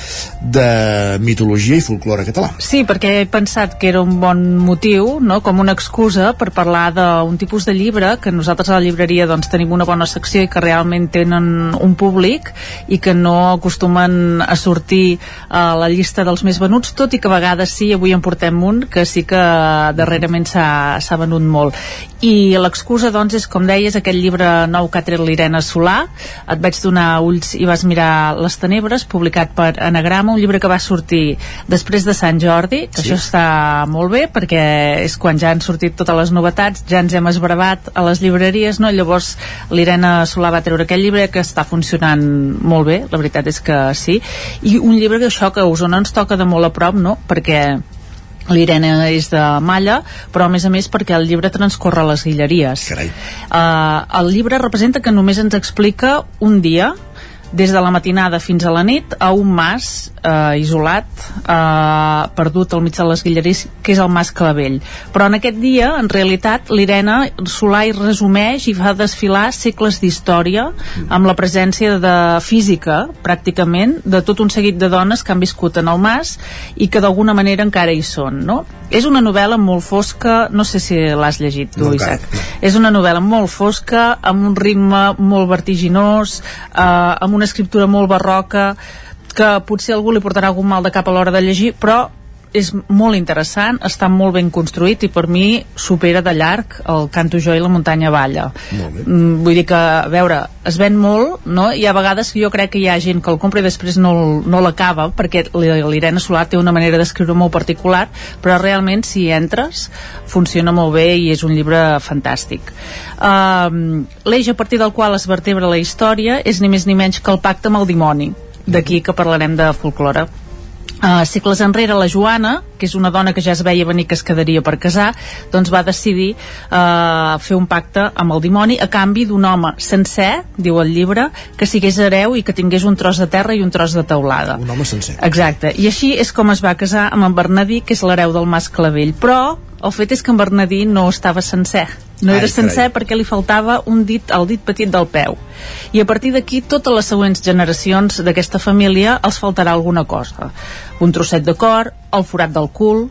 de mitologia i folklore català. Sí, perquè he pensat que era un bon motiu, no? com una excusa per parlar d'un tipus de llibre que nosaltres a la llibreria doncs, tenim una bona secció i que realment tenen un públic i que no acostumen a sortir a la llista dels més venuts, tot i que a vegades sí, avui en portem un que sí que darrerament s'ha venut molt. I l'excusa, doncs, és, com deies, aquest llibre nou que ha tret l'Irene Solà. Et vaig donar ulls i vas mirar Les Tenebres, publicat per Anagrama, un llibre que va sortir després de Sant Jordi, que Sí. això està molt bé, perquè és quan ja han sortit totes les novetats, ja ens hem esbravat a les llibreries, no? Llavors l'Irene Solà va treure aquest llibre que està funcionant molt bé, la veritat és que sí, i un llibre que això que a Osona ens toca de molt a prop, no? Perquè l'Irene és de Malla, però a més a més perquè el llibre transcorre a les Guilleries. Carai. Uh, el llibre representa que només ens explica un dia, des de la matinada fins a la nit, a un mas eh, isolat, eh, perdut al mig de les Guilleries, que és el mas Clavell. Però en aquest dia, en realitat, l'Irene Solà hi resumeix i fa desfilar segles d'història amb la presència de física, pràcticament, de tot un seguit de dones que han viscut en el mas i que d'alguna manera encara hi són, no? És una novel·la molt fosca, no sé si l'has llegit tu, No, Isaac. És una novel·la molt fosca, amb un ritme molt vertiginós, eh, amb una escriptura molt barroca, que potser algú li portarà algun mal de cap a l'hora de llegir, però és molt interessant, està molt ben construït i per mi supera de llarg el Canto jo i la muntanya balla. Bé. Mm, vull dir que, a veure, es ven molt, no? i a vegades jo crec que hi ha gent que el compra i després no, no l'acaba, perquè l'Irene Solà té una manera d'escriure molt particular, però realment si hi entres funciona molt bé i és un llibre fantàstic. Um, L'eix a partir del qual es vertebra la història és ni més ni menys que el pacte amb el dimoni, d'aquí que parlarem de folklore. Uh, segles enrere la Joana, que és una dona que ja es veia venir que es quedaria per casar, doncs va decidir uh, fer un pacte amb el dimoni a canvi d'un home sencer, diu el llibre, que sigués hereu i que tingués un tros de terra i un tros de teulada. Un home sencer. Exacte, i així és com es va casar amb en Bernadí, que és l'hereu del Mas Clavell, però el fet és que en Bernadí no estava sencer. No Ai, era sencer carai. perquè li faltava un dit, el dit petit del peu. I a partir d'aquí, totes les següents generacions d'aquesta família els faltarà alguna cosa. Un trosset de cor, el forat del cul,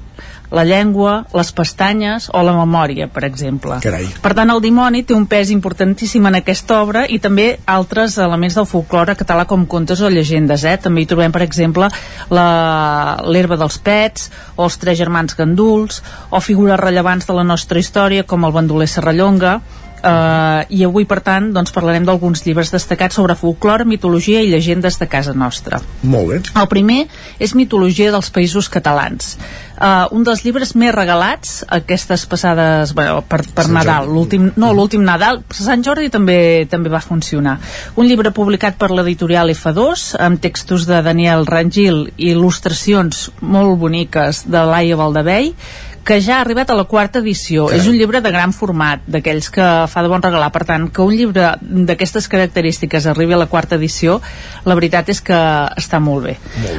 la llengua, les pestanyes o la memòria, per exemple. Carai. Per tant, el dimoni té un pes importantíssim en aquesta obra i també altres elements del folklore català com contes o llegendes. Eh? També hi trobem, per exemple, l'herba dels pets o els tres germans ganduls o figures rellevants de la nostra història com el bandoler Serrallonga Uh, i avui per tant doncs, parlarem d'alguns llibres destacats sobre folklore, mitologia i llegendes de casa nostra Molt bé. el primer és Mitologia dels Països Catalans. Uh, un dels llibres més regalats aquestes passades bueno, per, per Sant Nadal, l'últim no, l'últim Nadal, Sant Jordi també també va funcionar. Un llibre publicat per l'editorial F2 amb textos de Daniel Rangil i il·lustracions molt boniques de Laia Valdevell que ja ha arribat a la quarta edició. Carai. És un llibre de gran format, d'aquells que fa de bon regalar. Per tant, que un llibre d'aquestes característiques arribi a la quarta edició, la veritat és que està molt bé.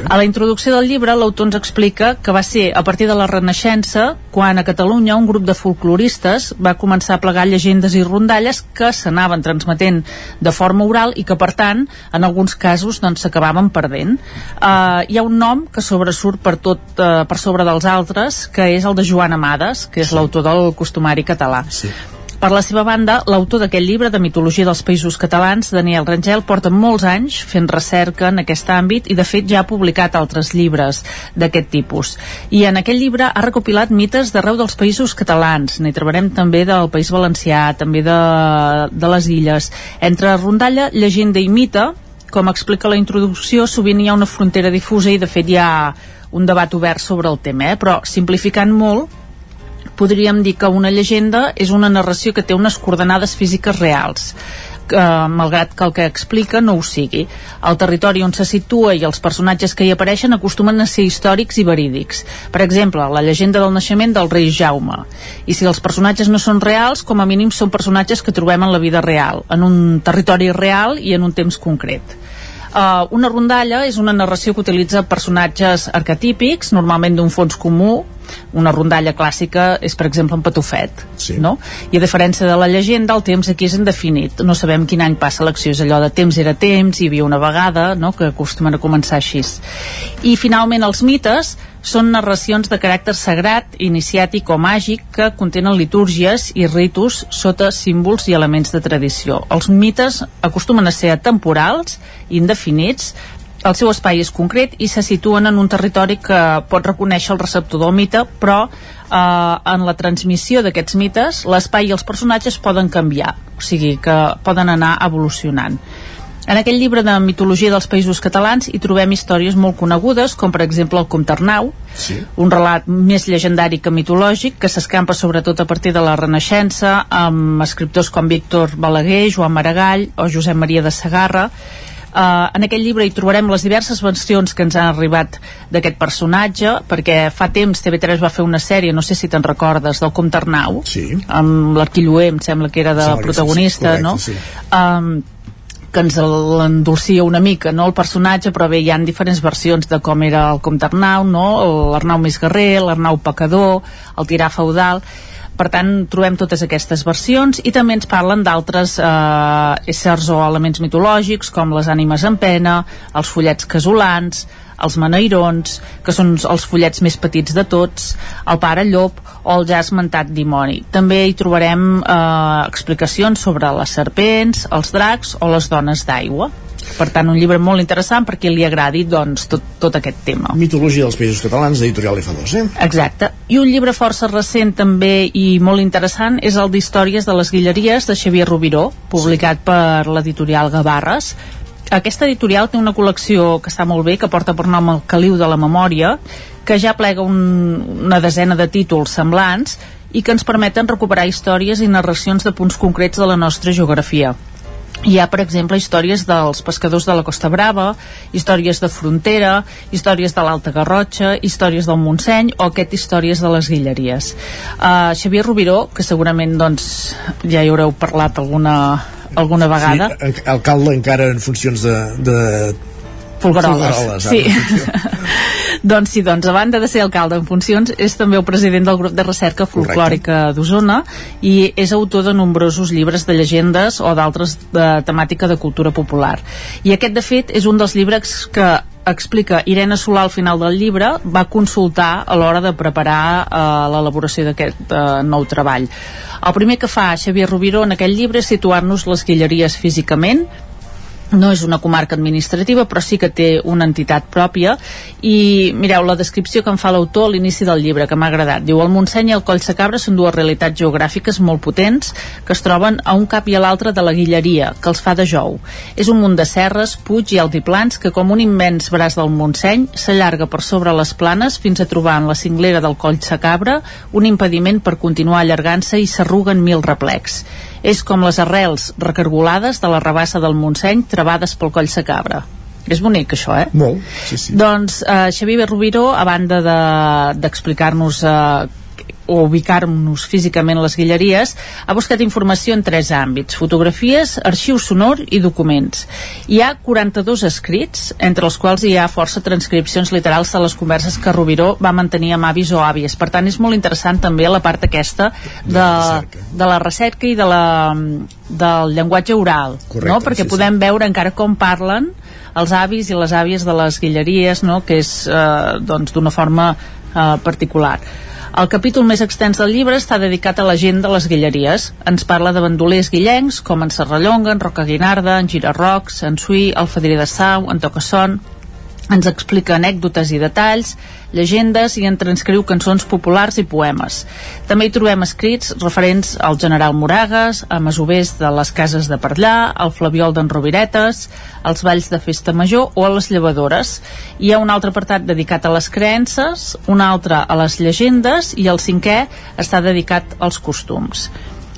A la introducció del llibre, l'autor ens explica que va ser a partir de la Renaixença quan a Catalunya un grup de folcloristes va començar a plegar llegendes i rondalles que s'anaven transmetent de forma oral i que, per tant, en alguns casos doncs, s'acabaven perdent. Uh, hi ha un nom que sobresurt per tot uh, per sobre dels altres, que és el de Joan Amades, que és l'autor del costumari català. Sí. Per la seva banda, l'autor d'aquest llibre de mitologia dels països catalans, Daniel Rangel, porta molts anys fent recerca en aquest àmbit i de fet ja ha publicat altres llibres d'aquest tipus. I en aquest llibre ha recopilat mites d'arreu dels països catalans. N'hi trobarem també del País Valencià, també de, de les illes. Entre rondalla, llegenda i mite, com explica la introducció, sovint hi ha una frontera difusa i de fet hi ha un debat obert sobre el tema, eh? però simplificant molt, podríem dir que una llegenda és una narració que té unes coordenades físiques reals eh, malgrat que el que explica no ho sigui. El territori on se situa i els personatges que hi apareixen acostumen a ser històrics i verídics. Per exemple, la llegenda del naixement del rei Jaume. I si els personatges no són reals, com a mínim són personatges que trobem en la vida real, en un territori real i en un temps concret. Uh, una rondalla és una narració que utilitza personatges arquetípics, normalment d'un fons comú, una rondalla clàssica és, per exemple, un patufet, sí. no? I a diferència de la llegenda, el temps aquí és indefinit. No sabem quin any passa l'acció, és allò de temps era temps, hi havia una vegada, no?, que acostumen a començar així. I, finalment, els mites són narracions de caràcter sagrat, iniciàtic o màgic que contenen litúrgies i ritus sota símbols i elements de tradició. Els mites acostumen a ser atemporals, indefinits, el seu espai és concret i se situen en un territori que pot reconèixer el receptor del mite, però eh, en la transmissió d'aquests mites l'espai i els personatges poden canviar, o sigui que poden anar evolucionant. En aquell llibre de mitologia dels països catalans hi trobem històries molt conegudes, com per exemple el Comte Arnau, sí. un relat més llegendari que mitològic, que s'escampa sobretot a partir de la Renaixença, amb escriptors com Víctor Balaguer, Joan Maragall o Josep Maria de Sagarra, Uh, en aquest llibre hi trobarem les diverses versions que ens han arribat d'aquest personatge, perquè fa temps TV3 va fer una sèrie, no sé si te'n recordes, del Comte Arnau, sí. amb l'Arquilloé, em sembla que era de que protagonista, sí, no? correcte, sí. Um, que ens l'endolcia una mica, no?, el personatge, però bé, hi han diferents versions de com era el Comte Arnau, no?, l'Arnau més guerrer, l'Arnau pecador, el tirà feudal per tant trobem totes aquestes versions i també ens parlen d'altres eh, éssers o elements mitològics com les ànimes en pena, els follets casolans els maneirons, que són els follets més petits de tots, el pare llop o el ja esmentat dimoni. També hi trobarem eh, explicacions sobre les serpents, els dracs o les dones d'aigua. Per tant, un llibre molt interessant per qui li agradi doncs, tot, tot aquest tema. Mitologia dels països catalans, d'editorial F2, eh? Exacte. I un llibre força recent també i molt interessant és el d'Històries de les Guilleries de Xavier Rubiró, publicat per l'editorial Gavarres. Aquesta editorial té una col·lecció que està molt bé, que porta per nom el Caliu de la Memòria, que ja plega un, una desena de títols semblants i que ens permeten recuperar històries i narracions de punts concrets de la nostra geografia. Hi ha, per exemple, històries dels pescadors de la Costa Brava, històries de frontera, històries de l'Alta Garrotxa, històries del Montseny o aquest històries de les Guilleries. Uh, Xavier Rubiró, que segurament doncs, ja hi haureu parlat alguna, alguna vegada, Sí, alcalde encara en funcions de, de Folgueroles, Folgueroles, sí. <laughs> doncs sí, doncs a banda de ser alcalde en funcions és també el president del grup de recerca folclòrica d'Osona i és autor de nombrosos llibres de llegendes o d'altres de temàtica de cultura popular. I aquest de fet és un dels llibres que explica Irene Solà al final del llibre va consultar a l'hora de preparar eh, l'elaboració d'aquest eh, nou treball. El primer que fa Xavier Rubiró en aquest llibre és situar-nos les guilleries físicament no és una comarca administrativa però sí que té una entitat pròpia. I mireu la descripció que en fa l'autor a l'inici del llibre que m'ha agradat. Diu el Montseny i el Coll Sacabra són dues realitats geogràfiques molt potents que es troben a un cap i a l'altre de la Guilleria que els fa de jou. És un munt de serres, puig i altiplans que com un immens braç del Montseny s'allarga per sobre les planes fins a trobar en la cinglera del Coll Sacabra un impediment per continuar allargant-se i s'arruguen mil replecs és com les arrels recargolades de la rabassa del Montseny travades pel coll Sacabra. És bonic, això, eh? Molt, sí, sí. Doncs eh, Xavier Rubiró, a banda de- d'explicar-nos eh, o ubicar-nos físicament a les guilleries, ha buscat informació en tres àmbits, fotografies, arxiu sonor i documents. Hi ha 42 escrits, entre els quals hi ha força transcripcions literals de les converses que Rubiró va mantenir amb avis o àvies. Per tant, és molt interessant també la part aquesta de, de la recerca i de la, del llenguatge oral, Correcte, no? perquè sí, sí. podem veure encara com parlen els avis i les àvies de les guilleries, no? que és eh, doncs d'una forma eh, particular. El capítol més extens del llibre està dedicat a la gent de les guilleries. Ens parla de bandolers guillencs com en Serrallonga, en Roca Guinarda, en Girarrocs, en Suí, el Fadrí de Sau, en Tocasson, ens explica anècdotes i detalls, llegendes i en transcriu cançons populars i poemes. També hi trobem escrits referents al general Moragas, a masovers de les cases de Parllà, al flabiol d'en Roviretes, als balls de festa major o a les llevadores. Hi ha un altre apartat dedicat a les creences, un altre a les llegendes i el cinquè està dedicat als costums.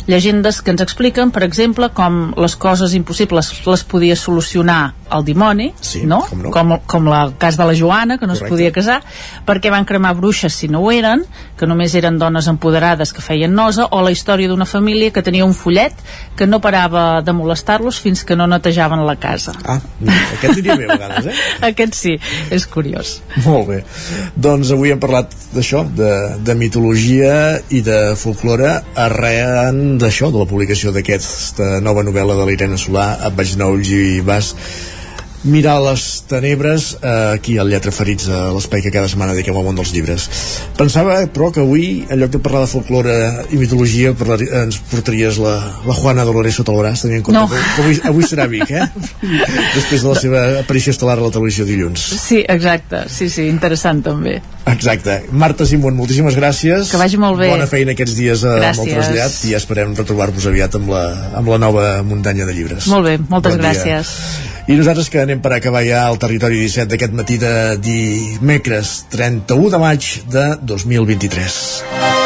llegendes que ens expliquen, per exemple, com les coses impossibles les podia solucionar el dimoni, sí, no? Com, no? Com, com el cas de la Joana, que no Correcte. es podia casar, perquè van cremar bruixes si no ho eren, que només eren dones empoderades que feien nosa, o la història d'una família que tenia un follet que no parava de molestar-los fins que no netejaven la casa. Ah, aquest diria bé a vegades, eh? <laughs> Aquest sí, és curiós. Molt bé. Doncs avui hem parlat d'això, de, de mitologia i de folklore arran d'això, de la publicació d'aquesta nova novel·la de l'Irene Solà, Et vaig anar ulls i vas mirar les tenebres eh, aquí al Lletra Ferits a l'espai que cada setmana dediquem al món dels llibres pensava però que avui en lloc de parlar de folklore i mitologia parlari, ens portaries la, la Juana Dolores sota el braç tenint en compte No. que, que avui, avui serà a Vic eh? <laughs> després de la seva aparició estel·lar a la televisió dilluns Sí, exacte, sí, sí, interessant també. Exacte. Marta Simón, moltíssimes gràcies. Que vagi molt bé. Bona feina aquests dies eh, amb el Gràcies. trasllat i ja esperem retrobar-vos aviat amb la, amb la nova muntanya de llibres. Molt bé, moltes Bon dia. I nosaltres que anem per acabar ja al territori 17 d'aquest matí de dimecres 31 de maig de 2023.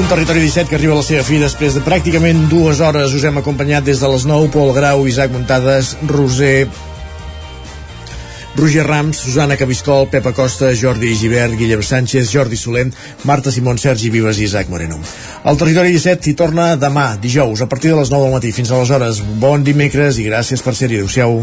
Un territori 17 que arriba a la seva fi després de pràcticament dues hores. Us hem acompanyat des de les 9, Pol Grau, Isaac Muntades, Roser, Roger Rams, Susana Cabistol, Pepa Costa, Jordi Givert, Guillem Sánchez, Jordi Solent, Marta Simón, Sergi Vives i Isaac Moreno. El Territori 17 hi torna demà, dijous, a partir de les 9 del matí. Fins aleshores, bon dimecres i gràcies per ser-hi. Adéu-siau.